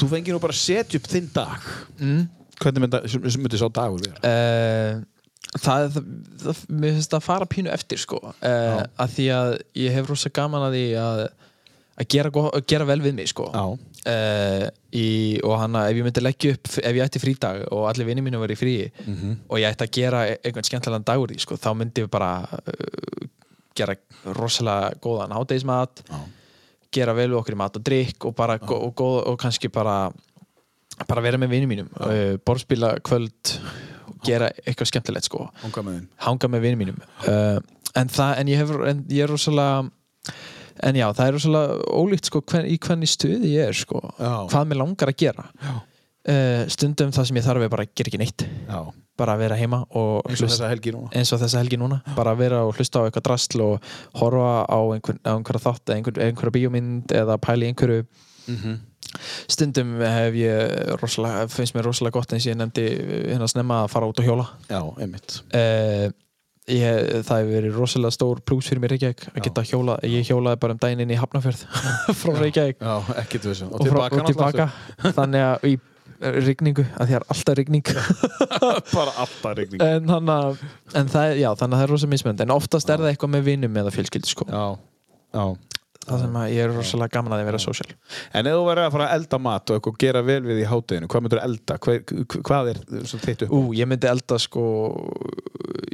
þú fengir nú bara að setja upp þinn dag. Mm. hvernig myndi, myndi sá dagur vera? Uh, það, það, það mér finnst það að fara pínu eftir sko. Uh, að því að ég hef rosa gaman að því að að gera, að gera vel við mig sko. Uh, í, og hann að ef ég myndi leggja upp ef ég ætti frídag og allir vinni mínu var í fríi Mhm. og ég ætti að gera e- einhvern skemmtilegan dagur í sko, þá myndi ég bara uh, gera rosalega góðan hádegismat gera vel við okkur í mat og drikk og bara og, og, og, kannski bara bara vera með vinni mínum. Borðspila kvöld gera eitthvað skemmtilegt sko. Hanga með með vinni mínum. Uh, en, það, en, ég hef, en ég er rosalega en já, það er rosalega ólíkt sko hvern, í hvernig stuði ég er sko. Já. hvað mér langar að gera. Uh, stundum það sem ég þarf er bara að gera ekki neitt. Já. bara að vera heima eins og þessa helgi núna. eins og þessa helgi núna. Bara að vera og hlusta á eitthvað drastl og horfa á, einhver, á einhverja þátt eða einhver, einhverja bíómynd eða pæla í einhverju. Mhm. Stundum hef ég rosalega, finnst mér rosalega gott eins og ég nefndi hérna snemma að fara út og hjóla. Já, einmitt. Uh, ég, það hefur verið rosalega stór plús fyrir mér Reykjavík að geta hjóla, ég hjólaði bara um daginn inn í Hafnarfjörð [LAUGHS] frá Reykjavík. Já, við og, frá, og tilbaka þannig að í rigningu, að því að það er alltaf rigning. [LAUGHS] Bara alltaf regning en, hana, en það, já, þannig að það er rosa mismönd en oftast er það eitthvað með vinnum eða fjölskyldu sko. Já, já það sem að ég er rosalega gaman að að vera sósjál En ef þú verður að fara að elda mat og eitthvað gera vel við í hátteginu, hvað myndur elda? Hvað, hvað er þitt upp? Ú, ég myndi elda sko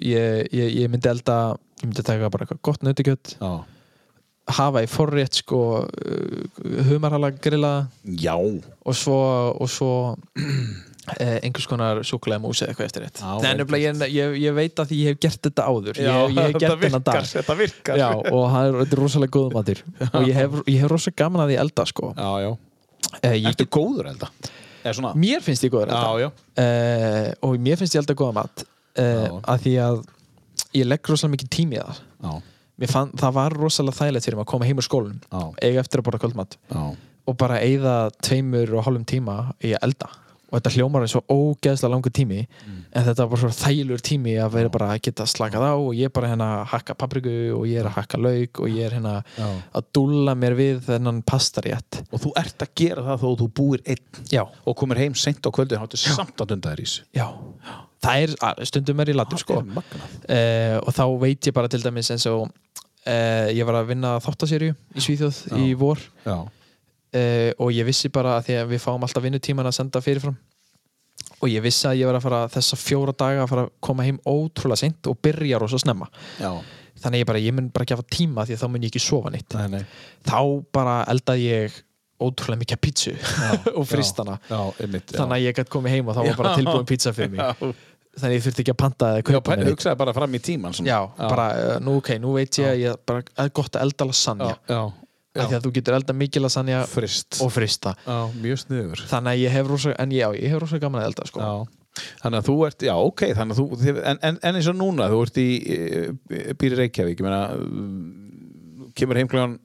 ég, ég, ég myndi elda ég myndi taka bara eitthvað gott nautikjöt Já. hafa í forrétt sko humarhala grilla Já og svo, og svo einhvers konar súkulega músi eða eitthvað eftir rétt Nei, ég, ég, ég veit að ég hef gert þetta áður. Já, ég, hef gert þennan dag. þetta virkar. Já, og er, þetta er rosalega góð matur. [LAUGHS] Og ég hef, ég hef rosalega gaman að því elda sko. Já, já. Eh, ég, Ertu góður elda? Mér finnst ég góður að elda. Já, já. Uh, og mér finnst ég elda góða mat. Uh, að því að ég legg rosalega mikið tími í það. Fann, það var rosalega þægilegt fyrir mig að koma heim úr skólanum Já. eiga eftir að borða kvöldmat Já. og bara eigða tveimur og hálfum tíma í að elda og þetta hljómar er svo ógeðslega langur tími en þetta var bara svo þægilegur tími að vera bara að geta slakað á og ég er bara hérna að hakka papriku og ég er að hakka lauk og ég er hérna Já. að dúlla mér við þennan pastarétt Og þú ert að gera það þó þú búir einn Já. og komir heim seint á kvöldin og þú samt að dunda þér í þessu. Já, það er stundum er ég latur sko er magnað. uh, og þá veit ég bara til dæmis eins og uh, ég var að vinna þáttaserju í Svíþjóð í vor Já. Uh, og ég vissi bara að því að við fáum alltaf vinnutíman að senda fyrirfram og ég vissi að ég var að fara þessa fjóra daga að fara að koma heim ótrúlega seint og byrja rosa snemma Já. þannig ég bara, ég mun bara ekki hafa tíma því að þá mun ég ekki sofa neitt Nei, nei. þá bara eldaði ég ótrúlega mikið pítsu [LAUGHS] og fristana Já, einmitt. já. þannig að ég gæti komið heim og þá var bara Já. tilbúin pizza fyrir mig Já. þannig að ég þurfti ekki að panta eða Já, kaupa neitt. hugsaði bara fram í tíman já, bara, uh, nú ok, nú veit ég að ég er gott að elda lasagna Já, já. af því að þú getur elda mikið lasagna Frist. og frista Já, mjög sniður. þannig að ég hef rosa, en já, ég hef rosa gaman að elda sko. Þannig að þú ert, já, ok, þannig að þú, en, en, en eins og núna, þú ert í býri Reykjavík, meina, uh, kemur heimklæðan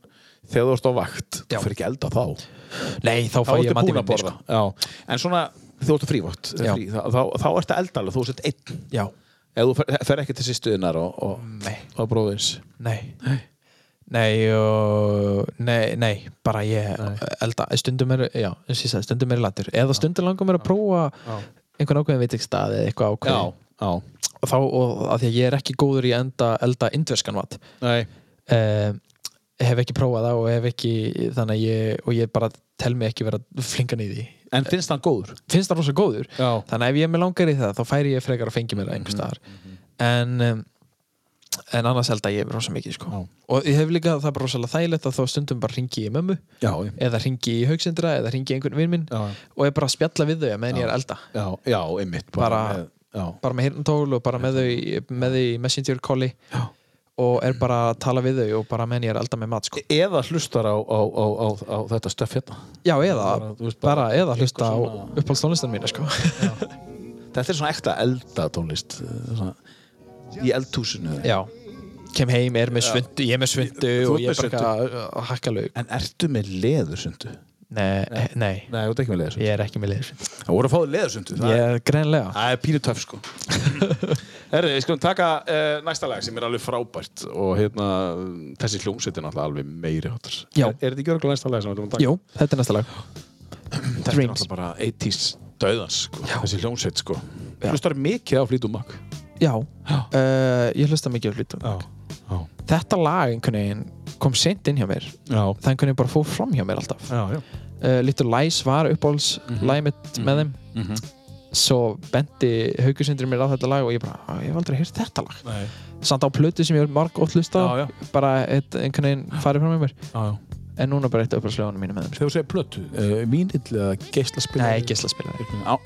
þegar þú ert á vakt, Já. þú fyrir ekki elda þá. nei, þá fæ Þá ég mér, borða. Já, en svona, þú ert frívátt, frí, þá, þá, þá ertu að elda alveg, þú ert einn. já, Ef þú fer, fer ekki til sýstuðinar og, og, og bróðins. nei nei, og, nei, nei bara ég elda, stundum er já, eins og ég sagði, stundum er latur. Eða stundum langar mér að prófa einhvern ákveðin veitingstað eða eitthvað ákveðin Já, já. og þá, og að því að ég er ekki góður í enda, elda indverskan mat. Nei. uh, hef ekki prófað það og hef ekki þannig að ég, og ég bara tel mig ekki vera flingan í því. En finnst hann góður? finnst það rosa góður. Já. þannig að ef ég er með langar í það þá færi ég frekar að fengi mér það einhvers staðar. en um, en annars held að ég er rosa mikið sko. og ég hef líka það er bara rosalega þægilegt að þá stundum bara ringi í mömmu Já, eða ringi í haugsindra eða ringi í einhvern vinn minn Já. og er bara spjalla við þau meðan ég er elda já, já, einmitt bara, já. bara með hirntól og bara með þau með þau í messenger calli og er bara að tala við þau og bara meðan ég er elda með mat sko. Eða hlustar á, á, á, á, á þetta stöff hérna já eða Bara, bara, bara eða hlusta á uppáhaldstónlistan mína sko. Þetta er svona ekta elda tónlist svona, Í eldhúsinu. Já. Kem heim, er með svundu, ég er með svundu Þú og ég er bara að hakka laug En ertu með leðursundu? nei, nei, Nei, þú ég er ekki með leður Það voru að fá þér leðursundu ég er greinlega Það er pínu töff sko. [LAUGHS] Herri, ég skulum taka uh, næsta lag sem er alveg frábært og hérna, þessi hljómsveit er náttúrulega alveg meiri hátar Já. Er, er þetta ekki örgulega næsta lag sem við ætlum að taka? jú, þetta er næsta lag. Þetta er náttúrulega bara 80s döðans sko, þessi hljómsveit sko. Já. Hlustar mikið á Mac já, uh, ég hlusta mikið á já, þetta lag veginn kom sent inn hjá mér. Það einhvern veginn bara fór fram hjá mér alltaf. Já, já. uh, Little Lies var uppáhalds mm -hmm. með þeim. Mhm. svo benti Haugusindri mér á þetta lag og ég bara, "Á, ég hef aldrei heyrt þetta lag. Nei. samt á plötu sem ég hef marg ótt hlusta bara einhvern veginn farið fram með mér. Já, já. En núna bara eitt uppáhaldslögunum mínu með þeim. Þegar þú segir plötu, uh, vínill eða geislaspil nei, geislaspilar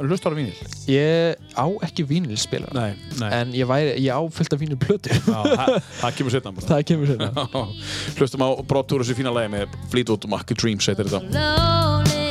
Hlustar á vínill? ég á ekki nei en ég, væri, ég á fullt af vínil plötu Já, það, það kemur setna bara. Það kemur sérna Hlustum á brottúr þessu fína lagi með Fleetwood Mac Dreams heitir þetta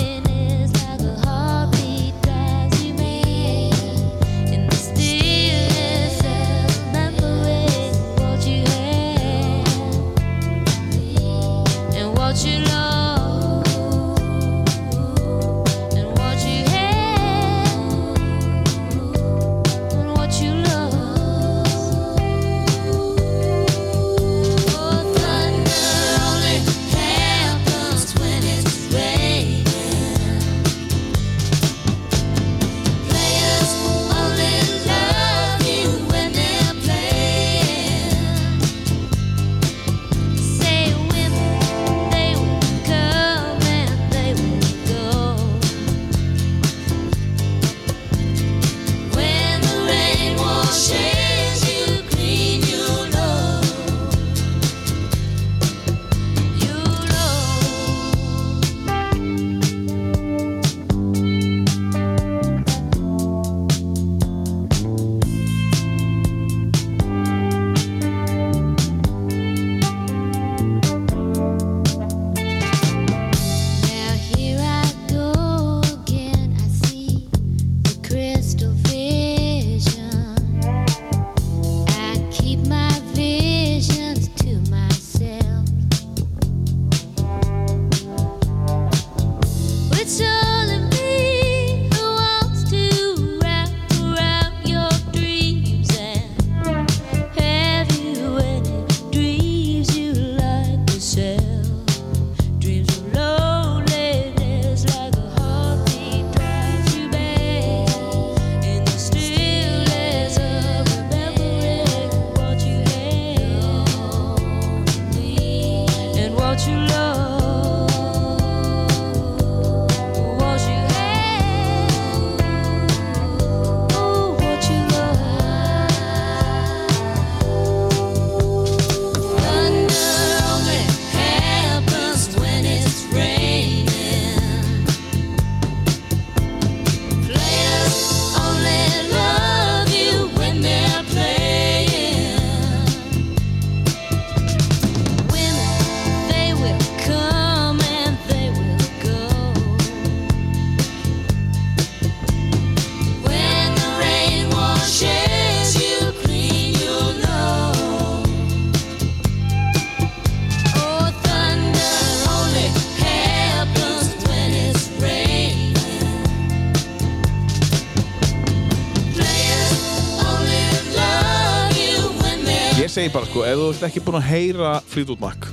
segi bara sko, ef þú ert ekki búinn að heyra Fleetwood Mac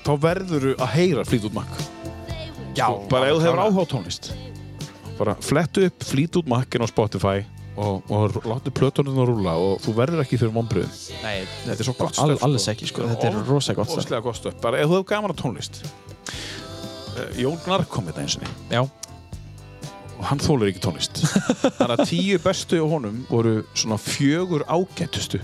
þá verður þú að heyra Fleetwood Mac. Já, bara ef þú hefur áhuga á tónlist bara flettu upp Fleetwood Mac inn á Spotify og, og láttu plötunum að rúla og þú verður ekki fyrir vonbröðum Nei, þetta er svo gott all, stöf alls ekki sko, þetta er rosa gott stöf, bara ef þú hefur gaman á tónlist uh, Jón Gnarr kom þetta eins og Já, og hann þólar ekki tónlist. [LAUGHS] Þannig að tíu bestu og honum voru svona fjögur ágættustu.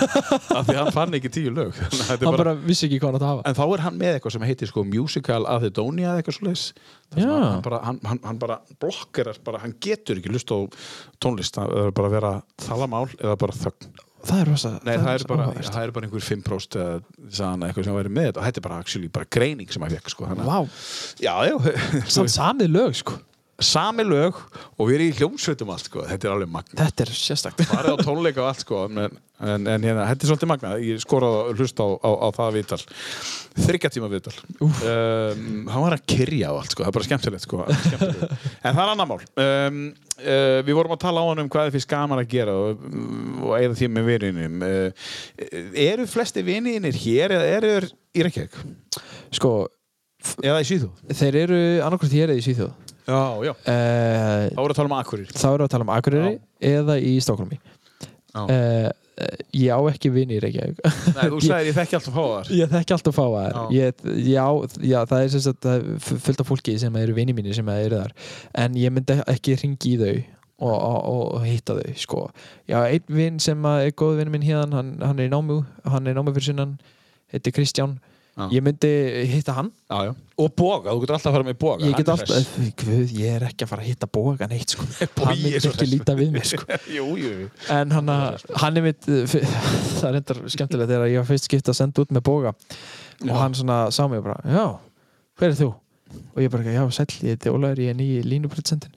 [LAUGHS] Af því hann fann ekki tíu lög. Er hann bara vissi ekki hvað hann átt að hafa. En þá er hann með eitthvað sem heitir sko Musical Athedonia eða eitthvað svo leis Já. hann bara, hann, hann, hann bara blokkerar bara, hann getur ekki lust á tónlist. Það er bara að vera þalamál eða bara þögn. Það er rosa Nei, það, er rosa bara, áhugavert. það er bara einhver 5% eða eitthvað sem væri með þetta. Og þetta er bara, actually, bara greining sem hann fekk sko. Vá, Já, já, samið lög sko sami lög og við erum í hljómsveitum allt sko. þetta er alveg magna Þetta er sérstakt. Farið á tónleika og allt sko en, en, en hérna, þetta er svolítið magna ég skoraði að hlusta á, á, á það viðtal. Þryggja tíma viðtal. Um, hann var að kyrja á allt sko. Það er bara skemmtilegt sko. Skemmtilegt. en það er annar mál. Um, uh, við vorum að tala á hann um hvað þið finnst gaman að gera og, og eigða því með vininum. Uh, eru flesti vininir hér eða eru í Reykjavík? Sko, eða í Svíþjóð? þeir eru annarkvæmt hér eða í Svíþjóð já, já uh, þá voru að tala um Akkurir Þá erum við að tala um Akureyri eða í Stokkólmi Já. uh, Ég á ekki vini í Reykjavík Nei, þú [LAUGHS] sagðir ég þekki alltaf fáðar Ég þekki alltaf fá að Já. þær ég, já, já, það er sem sagt er fullt af fólki sem eru vini mínir sem eru þar en ég myndi ekki ringi í þau og, og, og hitta þau sko. Já, einn vinn sem er góð vinn minn hérna, hann, hann er í námu hann er í námu fyrir sunnan, heitir Kristján Já. Ég myndi hitta hann já, já. og boga, þú getur alltaf að fara með boga ég alltaf, Guð, ég er ekki að fara að hitta boga neitt sko. Hann myndi ekki líta við mér sko. [LAUGHS] jú, jú, jú. en hann, hann er mitt [LAUGHS] það er reyndar skemmtilegt þegar ég var fyrst skipt að senda út með boga og hann svona sá mig bara, já, hver er þú? og ég bara, já, sæll, ég heiti Ólaður ég er nýji línubritsendin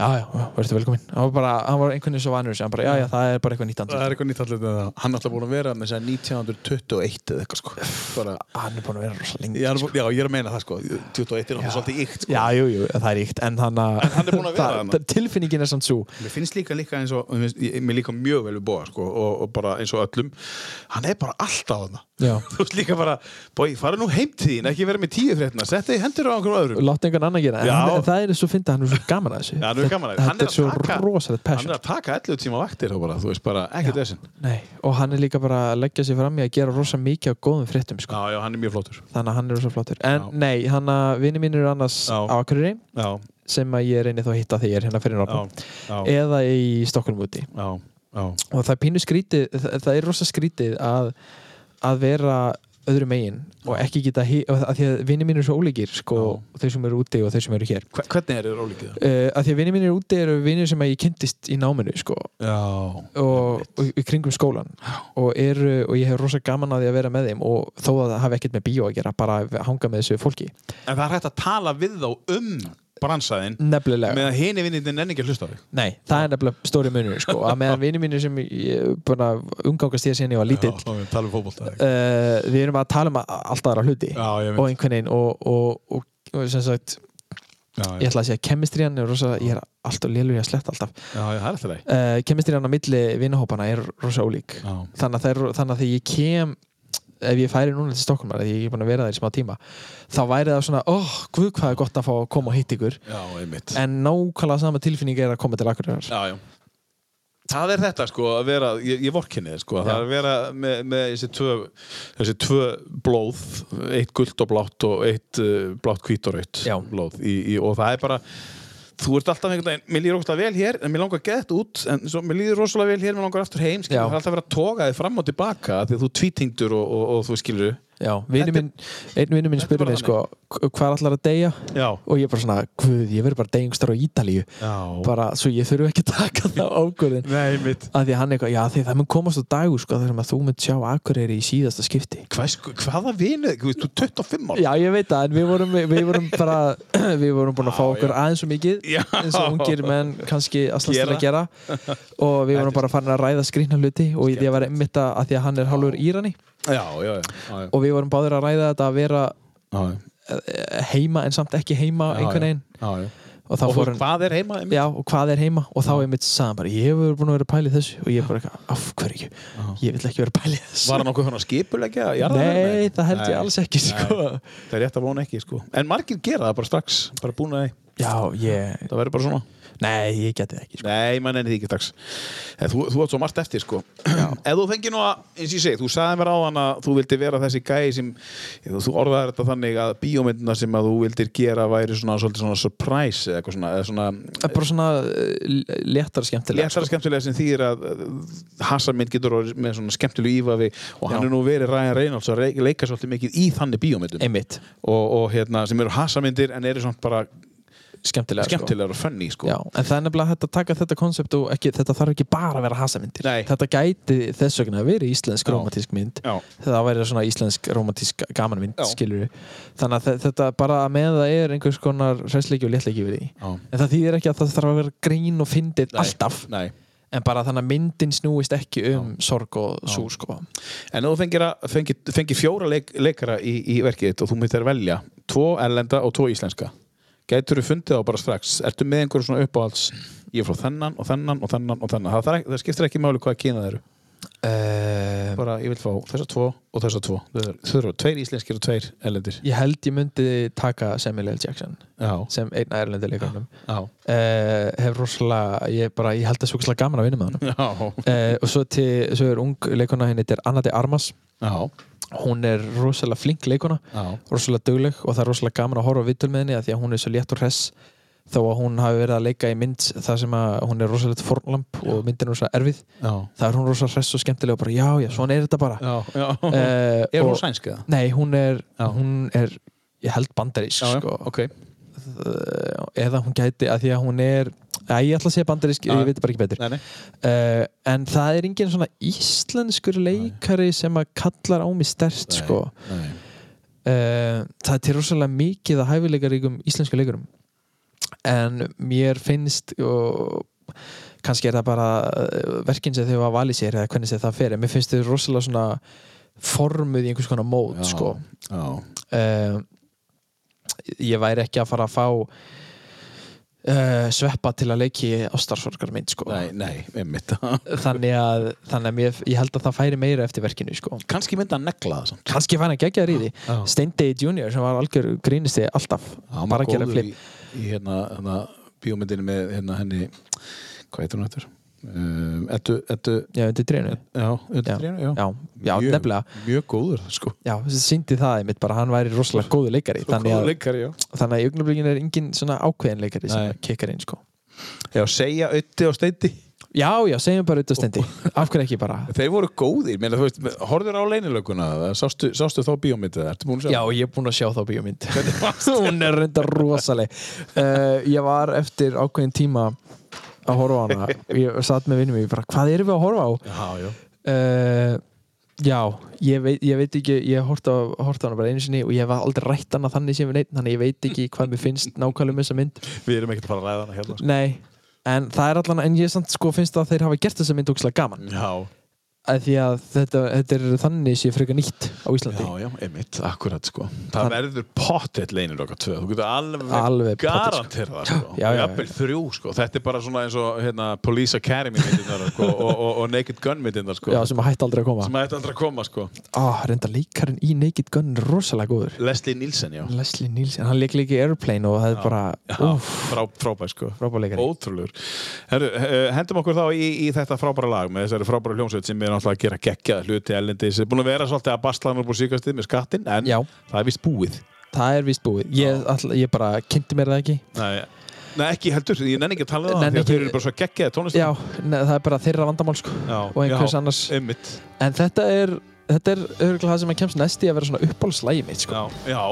já, já, verður velkominn. Hann var bara, hann var einhvern veginn svo vanur hann bara, já, já, það er bara eitthvað nýtt það andlit er eitthvað nýtt það hann er alltaf búin að vera með þess að 1921 eða eitthvað sko. Bara, hann er búin að vera rosa lengi já, sko. já, ég er að meina það sko. 21 er náttúrulega svolítið ykt sko. já, jú, jú, það er íkt en hann, að- En hann er búinn að vera það- það- tilfinningin er samt svo mér finnst líka líka eins og mér líka mjög vel við bóa sko og, og bara eins og öllum. Hann er bara alltaf þarna. [LAUGHS] Þú veist líka bara, bói, fara nú heim til þín ekki vera með tíu fréttina, setja þið hendur á einhverjum öðrum. Láta einhvern annan gera en, en það er svo fyndið að hann er svo gaman að þessu gaman að þetta er svo taka- rosalegt hann passion er að taka 11 tíma vaktir bara, þú veist bara, ekkert þessin og hann er líka bara að leggja sér fram í að gera rosa mikið af góðum fréttum sko. já, já, hann er mjög flottur. Þannig að hann er rosa flottur. En Já. nei, hann að vinni mín eru annars á Akureyri sem að ég reyni þá að hitta þegar hérna fyrir já, eða í Stokkólum úti. Já, já. og það er pínu skrítið það, það er rosa skrítið að að vera öðru megin og ekki geta og að því að vinni mín eru svo ólíkir sko, þau sem eru úti og þau sem eru hér. Hve- hvernig er þér ólíkið það? uh, að því að vinni mín eru úti eru vinnir sem ég kynntist í náminu sko, já, og, og í kringum skólan og, eru, og ég hef rosa gaman að því að vera með þeim og þó að það hafi ekkert með bíó að gera bara að hanga með þessu fólki. En það er hægt að tala við þá um bransaðinn nefnilega, með að hini vinnindin enn ekki að hlusta á þig. Nei, það er nefnilega stóri munur sko, að meðan [LAUGHS] vinni mínir sem ég umgangast því að síðan ég var lítill uh, við erum að tala um allt aðra hluti já, ég og einhvern veginn og, og, og, og sem sagt, já, ég ætla að segja kemistriðan er rosa, ég er alltaf lélur í að sletta alltaf. Alltaf uh, kemistriðan á milli vinnahópana er rosa ólík. Þannig að, er, þannig að þegar ég kem ef ég færi núna til Stokkólmar því ég er búin að vera þær í smá tíma þá væri það svona, oh, guð hvað er gott að fá að koma og hitta ykkur. Já, en nákvæmlega sama tilfinning er að koma til Akureyrar. Já, já. Það er þetta sko að vera, ég, ég vorkinni þér sko, það er að vera með, með þessi, tvö, þessi tvö blóð, eitt gult og blátt og eitt uh, blátt Já. blóð í, í, og það er bara, þú ert alltaf einhvern veginn, mér líður ógustlega vel hér en mér langar að geta út, en svo, mér líður rosalega vel hér, mér langar aftur heim, skilur, það er alltaf að vera að toga þig fram og tilbaka því að þú tvítingdur og, og, og þú skilur Já, er- minn, einn vinur minn er spurði mig sko, "Hv- hvað ætlar að deyja? Já, og ég bara svona, guð, ég verður bara deyjungstar á Ítalíu. Já, bara svo ég þurfu ekki að taka það [LAUGHS] ákvörðin að því hann eitthvað, já því það mun komast á dagur sko þar sem að þú mun sjá Akureyri í síðasta skipti. Hvað, sko, hvaða vinið, þú veist, þú er 25 ára. Já, ég veit það, en við vorum, við vorum bara [CLEARS THROAT] við vorum búin að fá okkur aðeins svo mikið Já. eins og ungir menn kannski að slast til að gera. og við vorum bara farin að ræða er Já, já, já, og við vorum báðir að ræða þetta að vera já, heima en samt ekki heima einhvern veginn. Og Og fór hvað er heima? Já, og hvað er heima? Og þá einmitt sagði hann bara, ég hefur búin að vera í þessu. Og ég bara, eitthvað, af hverju ég vil ekki vera í þessu. Var hann okkur svona skipulegja? Nei, það held ég alls ekki sko. Það er rétt að vona ekki, sko. En margir gera það bara strax, bara búin að Það verður bara svona. Nei, ég geti ekki sko. Nei, mann enni því ekki Eh, Þú, þú átt svo margt eftir sko. Ef þú fengir nú að, eins og ég segi, þú sagði mér áðan að þú vildi vera þessi gæi sem þú, orðaði þetta þannig að bíómyndina sem að þú vildir gera væri svona svolítið svona surprise eða eitthvað svona, eða svona bara svona uh, léttar skemmtilega léttara skemmtilega sem þýðir að Hassamynd getur orðið með svona skemmtilegu ífafi og hann Já. er nú verið Ryan Reynolds að leika svolítið mikið í þannig bíómyndum. Einmitt, og, og hérna, sem eru Hassamyndir en eru svona bara skemmtilega sko. skemmtilegar og funny sko. Já, en það er nefnilega að taka þetta konsept og ekki, þetta þarf ekki bara að vera hasamyndir Nei. Þetta gæti þess vegna að vera íslensk Já. romantísk mynd Já. Það væri svona íslensk romantísk gamanmynd, Já. Þannig að þe- þetta bara með það er einhvers konar hræsleiki og léttleiki við því Já. En það þýðir ekki að það þarf að vera grín og fyndið alltaf Nei. En bara þannig að myndin snúist ekki um sorg og sú sko En þú fengir, að, fengir, fengir fjóra leik, leikara í, í verkið og þú myndir velja tvo erlenda og tvo íslenska gætur þú fundið á bara strax? Ertu með einhverjum svona uppáhalds? Ég er frá þennan og þennan og þennan og þennan. Það, það skiptir ekki máli hvaða kyna það eru. Uh, bara ég vil fá þessa tvo og þessa tvo. Þau eru tveir íslenskir og tveir erlendir. Ég held ég myndi taka Samuel L. Jackson Já, sem einn erlendi leikarnum já, uh, hef rosalega, ég, bara, ég held að svo gaman að vinna með hann uh, og svo, til, svo er ung leikona henni þetta er Anna de Armas. Já, hún er rosalega flink leikona já. rosalega dugleg og það er rosalega gaman að horfa vittul með henni af því að hún er svo létt og hress þó að hún hafi verið að leika í mynd þar sem að hún er rosalega fornlamp og myndin er rosalega erfið já. það er hún rosalega hress og skemmtilega og bara já, já, svona er þetta bara já, já. uh, er hún og- sænsk eða? Nei, hún er, hún er ég held bandarísk sko. ok uh, eða hún gæti að því að hún er að ég ætla að segja bandarísk, Já. ég veit bara ekki betur Nei, nei. uh, en það er engin svona íslenskur leikari sem að kallar á mig stert sko. Nei. uh, það er til rosalega mikið að hæfileikaríkum íslensku leikurum en mér finnst og kannski er það bara uh, verkin sem þau hafa valið sér eða hvernig það fer en mér finnst þau rosalega svona formuð í einhvers konar mót Já. sko. Já, uh, ég væri ekki að fara að fá uh, sveppa til að leiki ástarsorgar mynd sko. nei, nei, einmitt [LAUGHS] þannig að, þannig að mér, ég held að það færi meira eftir verkinu sko. kannski myndi að negla það samt kannski færi hann geggjaður í því Já. Steindegi Junior sem var algjör grínisti alltaf hann bara að gera flip í, í hérna, hérna bíómyndinu með hérna henni hvað heitir hún eftir? Um, ettu, ettu, já, undir trénu já, undir trénu, já. já, já Mjög- nefnilega Mjög góður, sko. já, þessi síndi það einmitt bara hann væri rosalega góður leikari þannig Góður að, leikari, þannig að í augnablikinu er engin svona ákveðin leikari sem Nei. kikkar inn sko. Já, segja ötti og steindi. já, já, segjum bara auðvitað steindi af hverju ekki bara Þeir voru góðir, meina, þú veist, horfður á leinilöguna, það, sástu, sástu þá bíómyndið, ertu búin að sjá? Já, ég er búinn að sjá þá bíómynd [LAUGHS] Hún er reynda rosaleg uh, Ég var eftir ákveðin tíma að horfa á hana [LAUGHS] Ég satt með vinnum bara, hvað erum við að horfa á? Já, já. Uh, já, ég veit, ég veit ekki ég hort á, hana bara einu sinni og ég hef aldrei rætt hana þannig sem við neitt þannig ég veit ekki hvað mér finnst nákvæmlega um þessa mynd Við erum ekkert að fara að ræða hana hérna. sko. Nei, en það er allan en ég samt sko finnst að þeir hafa gert þessa mynd ógslag gaman Já, að því að þetta, þetta er þannig sé frekar nýtt á Íslandi já, já, einmitt, akkurat, sko. Það verður pottet leinilöka tvö, þú getur alveg, Alveg sko. garantera það, sko. Já, já, já. Þrjú, sko. Þetta er bara svona eins og, hérna, Police Academy myndinnar, sko, og, og, og Naked Gun myndinnar, sko. Já, sem að hætti aldrei að koma sem ætti aldrei að koma, sko. ah, reynda leikarinn í Naked Gun er rosalega góður Leslie Nielsen, já. Leslie Nielsen, hann leik líka í Airplane og það er bara frá, frábær, sko. frábæleikari Ótrúlegur. Herru, eh, hendum okkur þá í, í þetta frábæra lag með þessari frábæra hljómsveit sem er náttúrulega að gera geggjaða hluti ellendis. Búin að vera svolítið að basla hann upp úr síkastið með skattin, en Já. það er vist búið. það er vist búið ég, all, ég bara kynnti mér það ekki Nei, Nei ekki heldur, ég nenni ekki að tala um það því að þeir eru bara svo geggjaði tónlistar. já, ne, það er bara þeirra vandamál sko. Já, og einhvers já, annars Einmitt. en þetta er þetta er örgulega það sem að kemst næst í að vera svona uppáhaldslægi mitt sko. Já, já,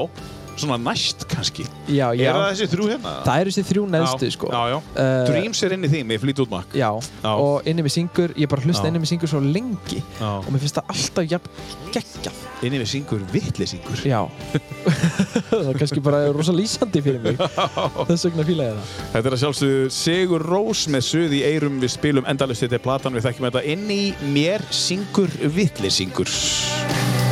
svona næst kannski. já, já, Er það þessi þrjú hérna? það eru þessi þrjú neðstu sko. Já, já. Eh, Dreams er inn í því með flýt út makk. og inni með syngur ég bara hlusta inni með syngur svo lengi Já. og mér finnst það alltaf jafn geggjað Inni við syngur vittlisingur. já [LAUGHS] það er kannski bara rosa lýsandi fyrir mig þess vegna fíla ég það Þetta er að sjálfsögðu Sigur Rós með suð í eirum við spilum endalist þetta er platan við þekkjum þetta inn í mér syngur vittlisingur. Á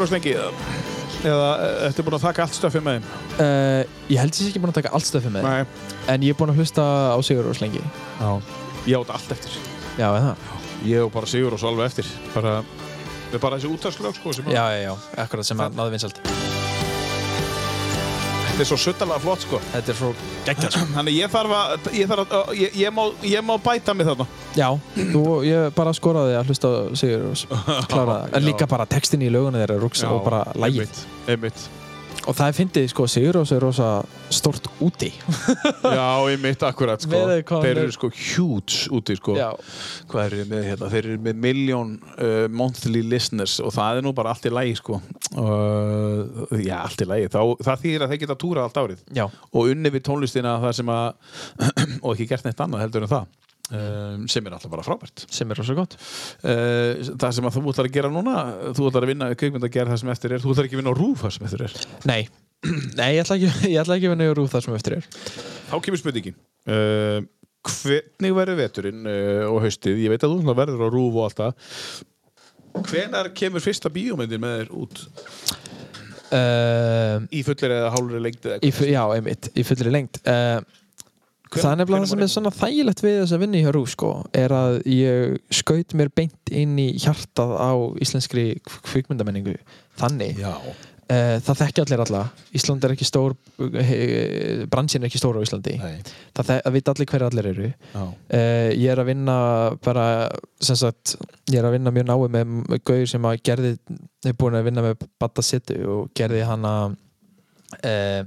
búin að og Slengi? Eða eh, ertu búin að þakka allt stöfið með þeim? Uh, ég held að ég sé ekki búin að taka allt stöfið með Nei. En ég er búin að hlusta á Sigur og Slengi Já. Ég átt allt eftir. Já, eða það? Ég og bara Sigur og svo alveg eftir. Bara, með bara þessi úttarslög sko Já, já, já, akkurat sem að náðu vinsald Þetta er svo suttalega flott sko. Þetta er svo geggjað sko. [CLEARS THROAT] Þannig ég þarf að, ég þarf að, ég, ég, má, ég má bæta mig þarna. Já, þú, ég bara skoraði að hlusta Sigur og kláraði En líka bara textin í lögunni þeirra rúks og bara lægið Einmitt, einmitt. Og það er fyndið, sko, Sigur og er rosa stort úti [LAUGHS] Já, einmitt, akkurat sko. Þeir er- eru sko huge úti sko. Já. Hvað eru þeir með hérna? Þeir eru með million uh, monthly listeners og það er nú bara allt í lægi sko. Uh, já, allt í lægi. Þá, það þýðir að þeir geta túrað allt árið. Já. Og unni við tónlistina það sem að, [CLEARS THROAT] og ekki gert neitt annað heldur en það. Um, sem er alltaf bara frábært. Sem er rosa gott. Uh, Það sem að þú ætlar að gera núna Þú ætlar að vinna kvikmynd að gera það sem eftir er Þú ætlar ekki að vinna á rúf það sem eftir er. Nei, [CLEARS THROAT] Nei ég, ætla ekki, ég ætla ekki að vinna í rúð það sem eftir er. Þá kemur spurningin. Uh, Hvernig verður veturinn uh, og haustið? Ég veit að þú verður á rúf og allt það. Hvenær kemur fyrsta bíómyndin með þér út? Í fullir eða hálfur lengd eða í, Já, einmitt, í fullri lengt Það er nefnilega það sem er svona þægilegt við þess að vinna í hjá rúð sko, er að ég skaut mér beint inn í hjartað á íslenskri kvikmyndamenningu þannig Já. Uh, það þekki allir alla Ísland er ekki stór uh, bransin er ekki stór á Íslandi Nei. það, veit allir hverju allir eru Já. uh, ég er að vinna bara sem sagt, ég er að vinna mjög náið með Gauður sem að gerði er búin að vinna með Batta City og gerði hana uh,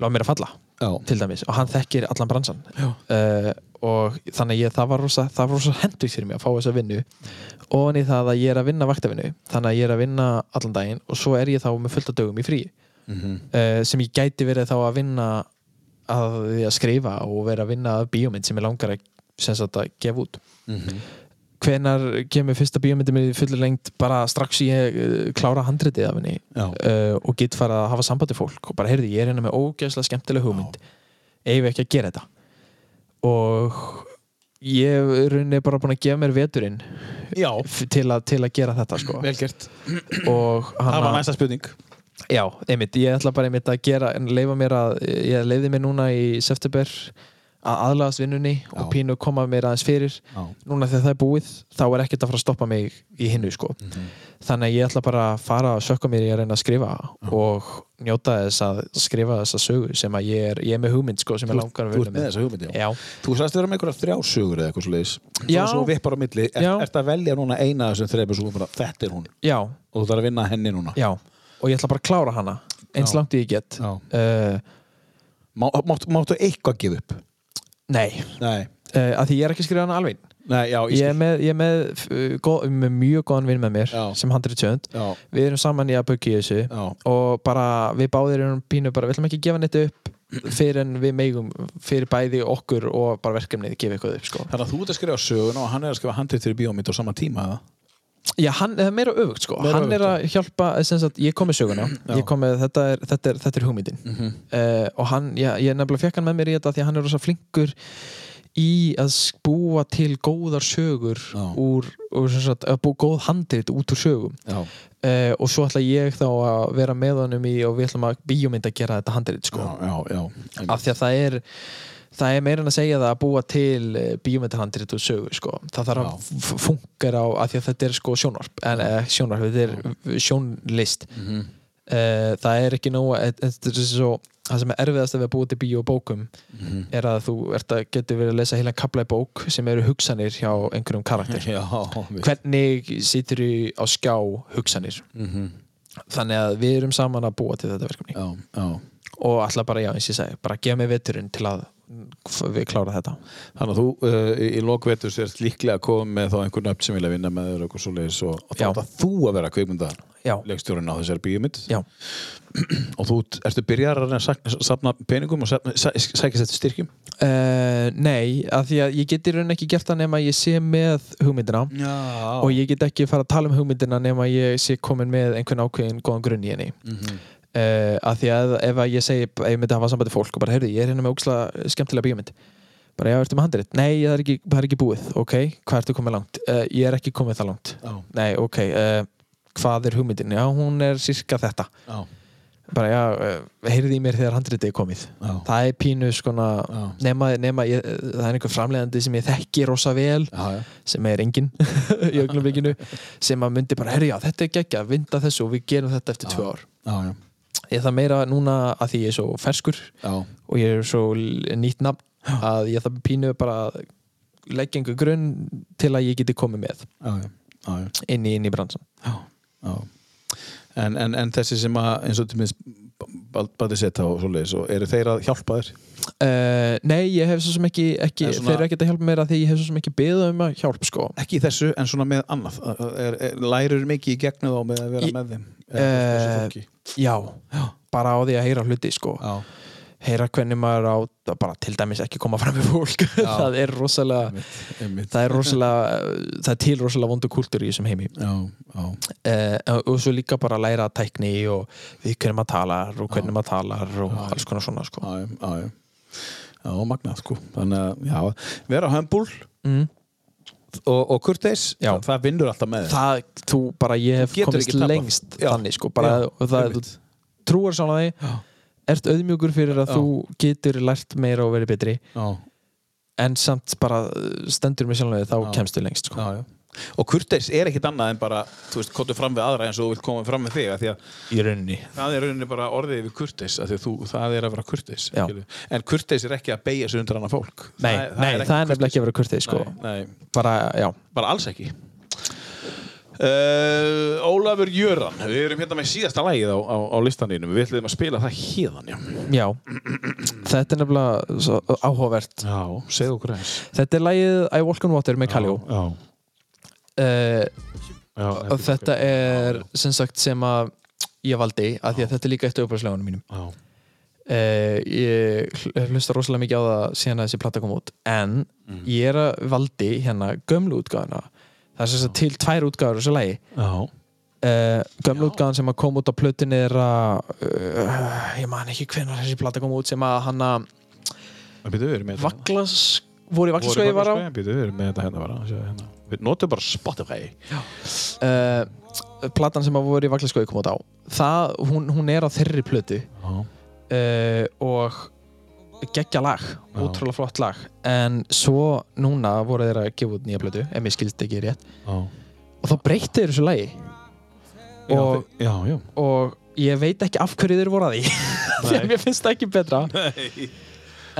Láð mér að falla Já. til dæmis og hann þekkir allan bransan uh, og þannig að ég, það var rosa, rosa hendugt fyrir mig að fá þessa vinnu og í það að ég er að vinna vaktavinnu þannig að ég er að vinna allan daginn og svo er ég þá með fullt af dögum í frí Mhm. uh, sem ég gæti verið þá að vinna að að skrifa og vera að vinna að bíómynd sem ég langar að, að gefa út Mhm. Hvenar kemur fyrsta bíómyndi mér í fullir lengt bara strax ég uh, klára handritið af henni. Uh, og get fara að hafa sambandi fólk og bara heyrði, ég er hérna með ógeðslega skemmtileg hugmynd. Eigum við ekki að gera þetta? Og ég er rauninni bara búin að gefa mér veturinn til, að, til að gera þetta sko. Vel gert. Og Það var næsta spurning. Já, einmitt, ég ætla bara einmitt að gera leifa mér að, ég leiði mér núna í september að aðlagast vinnunni og pínu koma mér aðeins fyrir Já. núna þegar það er búið þá er ekkert að fara að stoppa mig í hinnu sko. Mhm. þannig að ég ætla bara að fara að sökka mér í að reyna að skrifa og njóta þess að skrifa þessa sögu sem að ég er, ég er með hugmynd sko, sem ég Þú- langar að þú vinna ert með þessa hugmynd, já. já. Þú vera með einhverja þrjásögur eða eitthvað Já. Svo vippar á milli Er, Já. Ertu að velja núna eina þessum bara, Þetta er hún já, Og þú þarf að vinna henni núna já og ég ætla bara að klára hana eins Já. langt ég get Já. uh, Má, máttu, eitthvað gefa upp? Nei, Nei, uh, að því ég er ekki að skrifa hana alveg Nei já, ég er með, ég er með, uh, góð, með mjög góðan vinn með mér Já. sem handrið tjönd Já. við erum saman í að buggi þessu Já. og bara við báðir erum pínu bara, við ætlum ekki að gefa neitt upp fyrir en við megum fyrir bæði okkur og bara verkefnið gefa eitthvað upp sko. Þannig að þú ert að skrifa söguna og hann er að skrifa handrið fyrir bíómynd á sama tíma eða? Já, hann er meira öfugt sko Meira hann er að hjálpa, sem sagt, ég kom með söguna [CLEARS THROAT] Já. ég kom með, þetta er, þetta er, þetta er hugmyndin Mhm. uh, og hann, ég, ég nefnilega fekk hann með mér í þetta því að hann er rosa flinkur í að búa til góðar sögur úr, úr sem sagt, að búa góð handrit út úr sögum Já. uh, og svo ætla ég þá að vera með honum í og við ætlum að bíómynd að gera þetta handrit sko. já, já, af því að það er það er meira en að segja það að búa til bíómyndahandrit og sögu sko. það þarf að funkar á að að þetta er sko sjónvarp en, eh, sjónvarp, þetta er sjónlist Mhm. uh, það er ekki þetta er svo, það sem er erfiðast við að búa til bíó og bókum Mhm. er að þú ert að getur verið að lesa heila kapla í bók sem eru hugsanir hjá einhverjum karakter [LAUGHS] Já, hvernig situr þú á skjá hugsanir Mhm. þannig að við erum saman að búa til þetta verkefni já, já. Og alltaf bara, já, eins og ég segi, bara gefa mig veturinn til að við klára þetta Þannig að þú uh, í, lokvetur sérst líklega að koma með þá einhvern nöfn sem vilja vinna með þér og eitthvað svoleiðis og, og þá það þú að vera kveikmynda Já. leikstjórinn á þessari Já. [CLEARS THROAT] og þú ert- ertu byrjar að safna peningum og sækist þetta styrkjum Uh, nei, af því að ég get í raun ekki gert það nema ég sé með hugmyndina Já. og ég get ekki fara að tala um hugmyndina nema ég sé komin með einhvern ákveðin góðan grunn í henni Mhm. Uh, af því að ef að ég segi ef ég myndi hafa sambandi fólk og bara heyrðu, ég er hérna með ógslag skemmtilega bíómynd bara já, ertu með handrið? Nei, það er ekki, það er ekki búið ok, hvað ertu komið langt? Uh, ég er ekki komið það langt Já. Nei, ok, uh, hvað er hugmyndin? Já, hún er sirka þetta Já. bara já, heyrði í mér þegar handritið er komið Já. það er pínu skona nema, nema ég, það er einhver framleiðandi sem ég þekki rosa vel já, já. sem er enginn [LAUGHS] í augnablikinu sem að myndi bara, herri já, þetta er geggja vinda þessu og við gerum þetta eftir tvö ár Já, ég það meira núna að því ég er svo ferskur Já. og ég er svo nýtt nafn að ég það pínu bara leggja einhver grunn til að ég geti komið með Já, inn í, inn í bransan. En, en, en þessi sem að eins og til minnst bæti setja og svoleiðis og eru þeir að hjálpa þér? Uh, nei, ég hef svo sem ekki, ekki svona- þeir eru ekkert að hjálpa mér að því ég hef svo sem ekki beðið um að hjálpa sko. Ekki þessu en svona með annað. Er, er, Lærir mikið í gegnum þá með að vera Í- með þeim uh, fólki? já, bara á því að heyra hluti sko Já. heyra hvernig maður á bara til dæmis ekki koma fram með fólk [LAUGHS] það er rosalega einmitt. það er rosalega það er til rosalega vondu kultúr í þessum heimi já, já. Uh, og svo líka bara að læra tækni og við hvernig maður talar og hvernig maður talar og alls konar svona sko já, já, já. já, magnað sko þannig að, já, vera hömbul mm. Og, og kurteis Já. það, það vinnur alltaf með það, þú bara, ég hef komist lengst Já. þannig sko, bara, Já, það, einmitt. þú trúar svona því ert auðmjúkur fyrir að þú getur lært meira og verið betri. Já, en samt bara stendur með sjálflega þá kemst þú lengst sko. Og kurteis er ekkit annað en bara þú veist, kottu fram við aðra eins og þú vilt koma fram með þig því að í rauninni. Það er rauninni bara orðið við kurteis að það er að vera kurteis en kurteis er ekki að beigja sig undir annað fólk. Nei, það, nei, það er nefnilega ekki að vera kurteis sko. bara, bara alls ekki. Uh, Ólafur Jöran við erum hérna með síðasta lagið á, á, á listaninu við ætlum að spila það hérðan já. Já, þetta er nefnilega áhugavert. Já, segð okkur eins Þetta er lagið I Walk on Water með Kaljó já, já, og þetta er sem sagt sem að ég valdi að því að þetta er líka eitt af uppræðslegunum mínum. Uh, ég hl- hlusta rosalega mikið á það síðan að þessi platta kom út en Mm. ég er að valdi hérna gömlu útgáðuna það er sem sagt til tvær útgáður þessu lagi. Já, uh, gömlu útgáðan sem að kom út á plötunni er að uh, ég man ekki hvenær þessi platta kom út sem að hann að Býtu, við erum með þetta. Vaglas voru í Vaglaskói var á? Býtu, við erum með þetta hérna bara sjá, hérna. Við notum bara Spotify. Uh, platan sem að voru í Vaglaskói kom út á það, hún, hún er á þeirri plötu. Uh, og geggja lag, ótrúlega flott lag. En svo núna voru þeir að gefa út nýja plötu, ef mér skilst ekki rétt. Já, og þá breyttu þeir þessu lagi. Og, já, já. og ég veit ekki af hverju þeir voru að því. [LAUGHS] Því að mér finnst það ekki betra. Nei.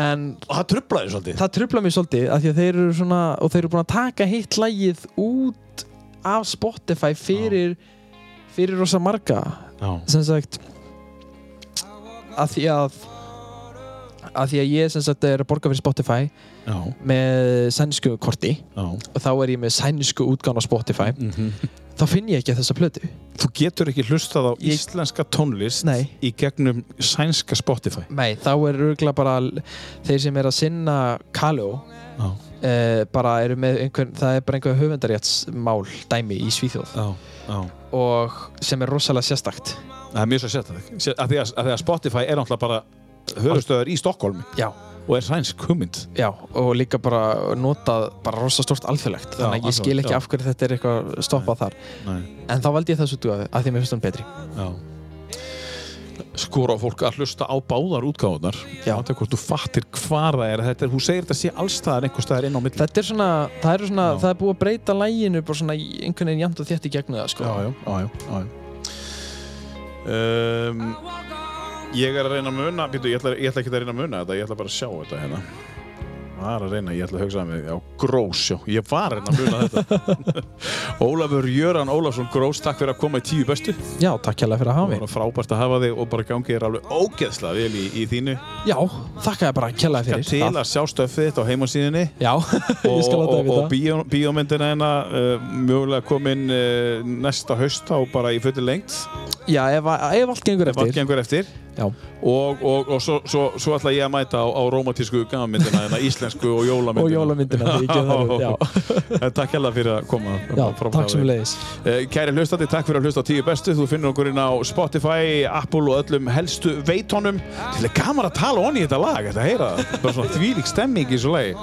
En Og það trublaði svolítið. það trubla mér svolítið því að þeir eru svona og þeir eru búin að taka hitt lagið út af Spotify fyrir fyrir rosa marga. Já, sem sagt að því að að því að ég sem sagt er að borga fyrir Spotify já, með sænsku korti já. og þá er ég með sænsku útgána Spotify. Mhm. Þá finn ég ekki þessa plötu. Þú getur ekki hlustað á Ég- íslenska tónlist Nei. í gegnum sænska Spotify. Nei, þá er örgulega bara þeir sem er að sinna Kaló Já, eh, bara eru með einhvern, það er bara einhver höfundaréttsmál dæmi í Svíþjóð. Já, já. Og sem er rosalega sérstakt. Það er mjög sett að því að, að Spotify er náttúrulega bara höfustöður í Stokkólmi Já, og er sænsk hugmynd. Já, og líka bara notað bara rosa stort alþjóðlegt þannig að ég skil ekki já. af hverju þetta er eitthvað stoppað þar. Nei, en þá valdi ég þessu dúaði að því mér finnst hún betri. Já. Skora á fólk að hlusta á báðar útgáðunar Já. Þetta er hvort þú fattir hvar það er. Þetta er, þú segir þetta sé allstaðar einhver staðar inn á milli. Þetta er svona, það er svona, Já. það er búið að breyta læginu bara svona einhvern veginn jæmt og þétt í gegnum það sko. Já, já, já, já, já. um, Ég er að reyna að muna býtu, ég, ætla, ég ætla ekki að reyna að muna þetta Ég ætla bara að sjá þetta hérna. Var að reyna, ég ætla að hugsa að á Grós, já, ég var að reyna að muna þetta. [LAUGHS] Ólafur Jöran Ólafsson Grós, takk fyrir að koma í tíu bestu. Já, takk hérlega fyrir að hafa Það mig. var frábært að hafa þig og bara gangið er alveg ógeðslega vel í, í þínu. Já, þakka þér bara kærlega fyrir. til að sjá stöffið þitt á heimasíðinni Já, og, [LAUGHS] ég skal láta og, þér og vita. bíó, bíómyndina hérna uh, mögulega komin uh, næsta haust þá bara í fulli lengt Já, ef, ef allt gengur ef allt eftir. gengur eftir og, og, og svo, svo, svo ætla ég að mæta á, á romantísku gamanmyndina hérna, íslensku og jólamyndina. Og gef það. [LAUGHS] En takk hella fyrir að koma Já, takk sem leiðis Eh, Kæri hlustandi, takk fyrir að hlusta á tíu bestu. Þú finnur okkur inn á Spotify, Apple og öllum helstu veitónum Til er gaman að tala onni í þetta lag Þetta bara svona þvílík stemming í svo lagi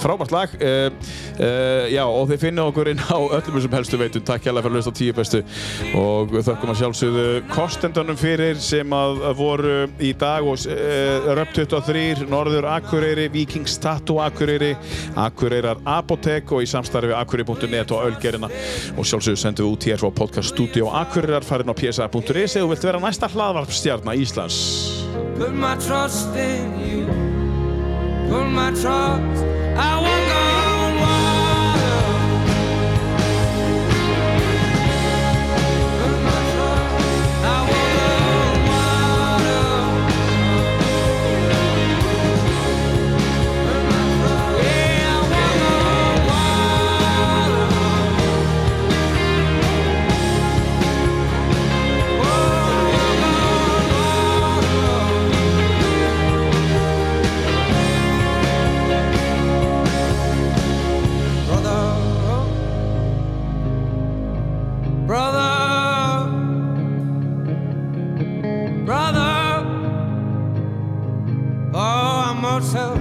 Frábært lag. Uh, uh, Já, og þið finnur okkur inn á öllum þessum helstu veitum. Takk hérlega fyrir að hlusta á tíu bestu. Og þökkum að sjálfsögðu kostendunum fyrir sem að voru í dag og uh, Röp 23, Norður Akureyri Vikings Tattoo Akureyri Akureyrar Apotek og í samstarfi akureyri.net og Ölgerina og sjálfsögðu sendum við út hér frá podcast Studio Akureyrar farin á psa.is eða þú vilt vera næsta hlaðvarpstjarna Íslands pull my trucks. I won't go. yourself.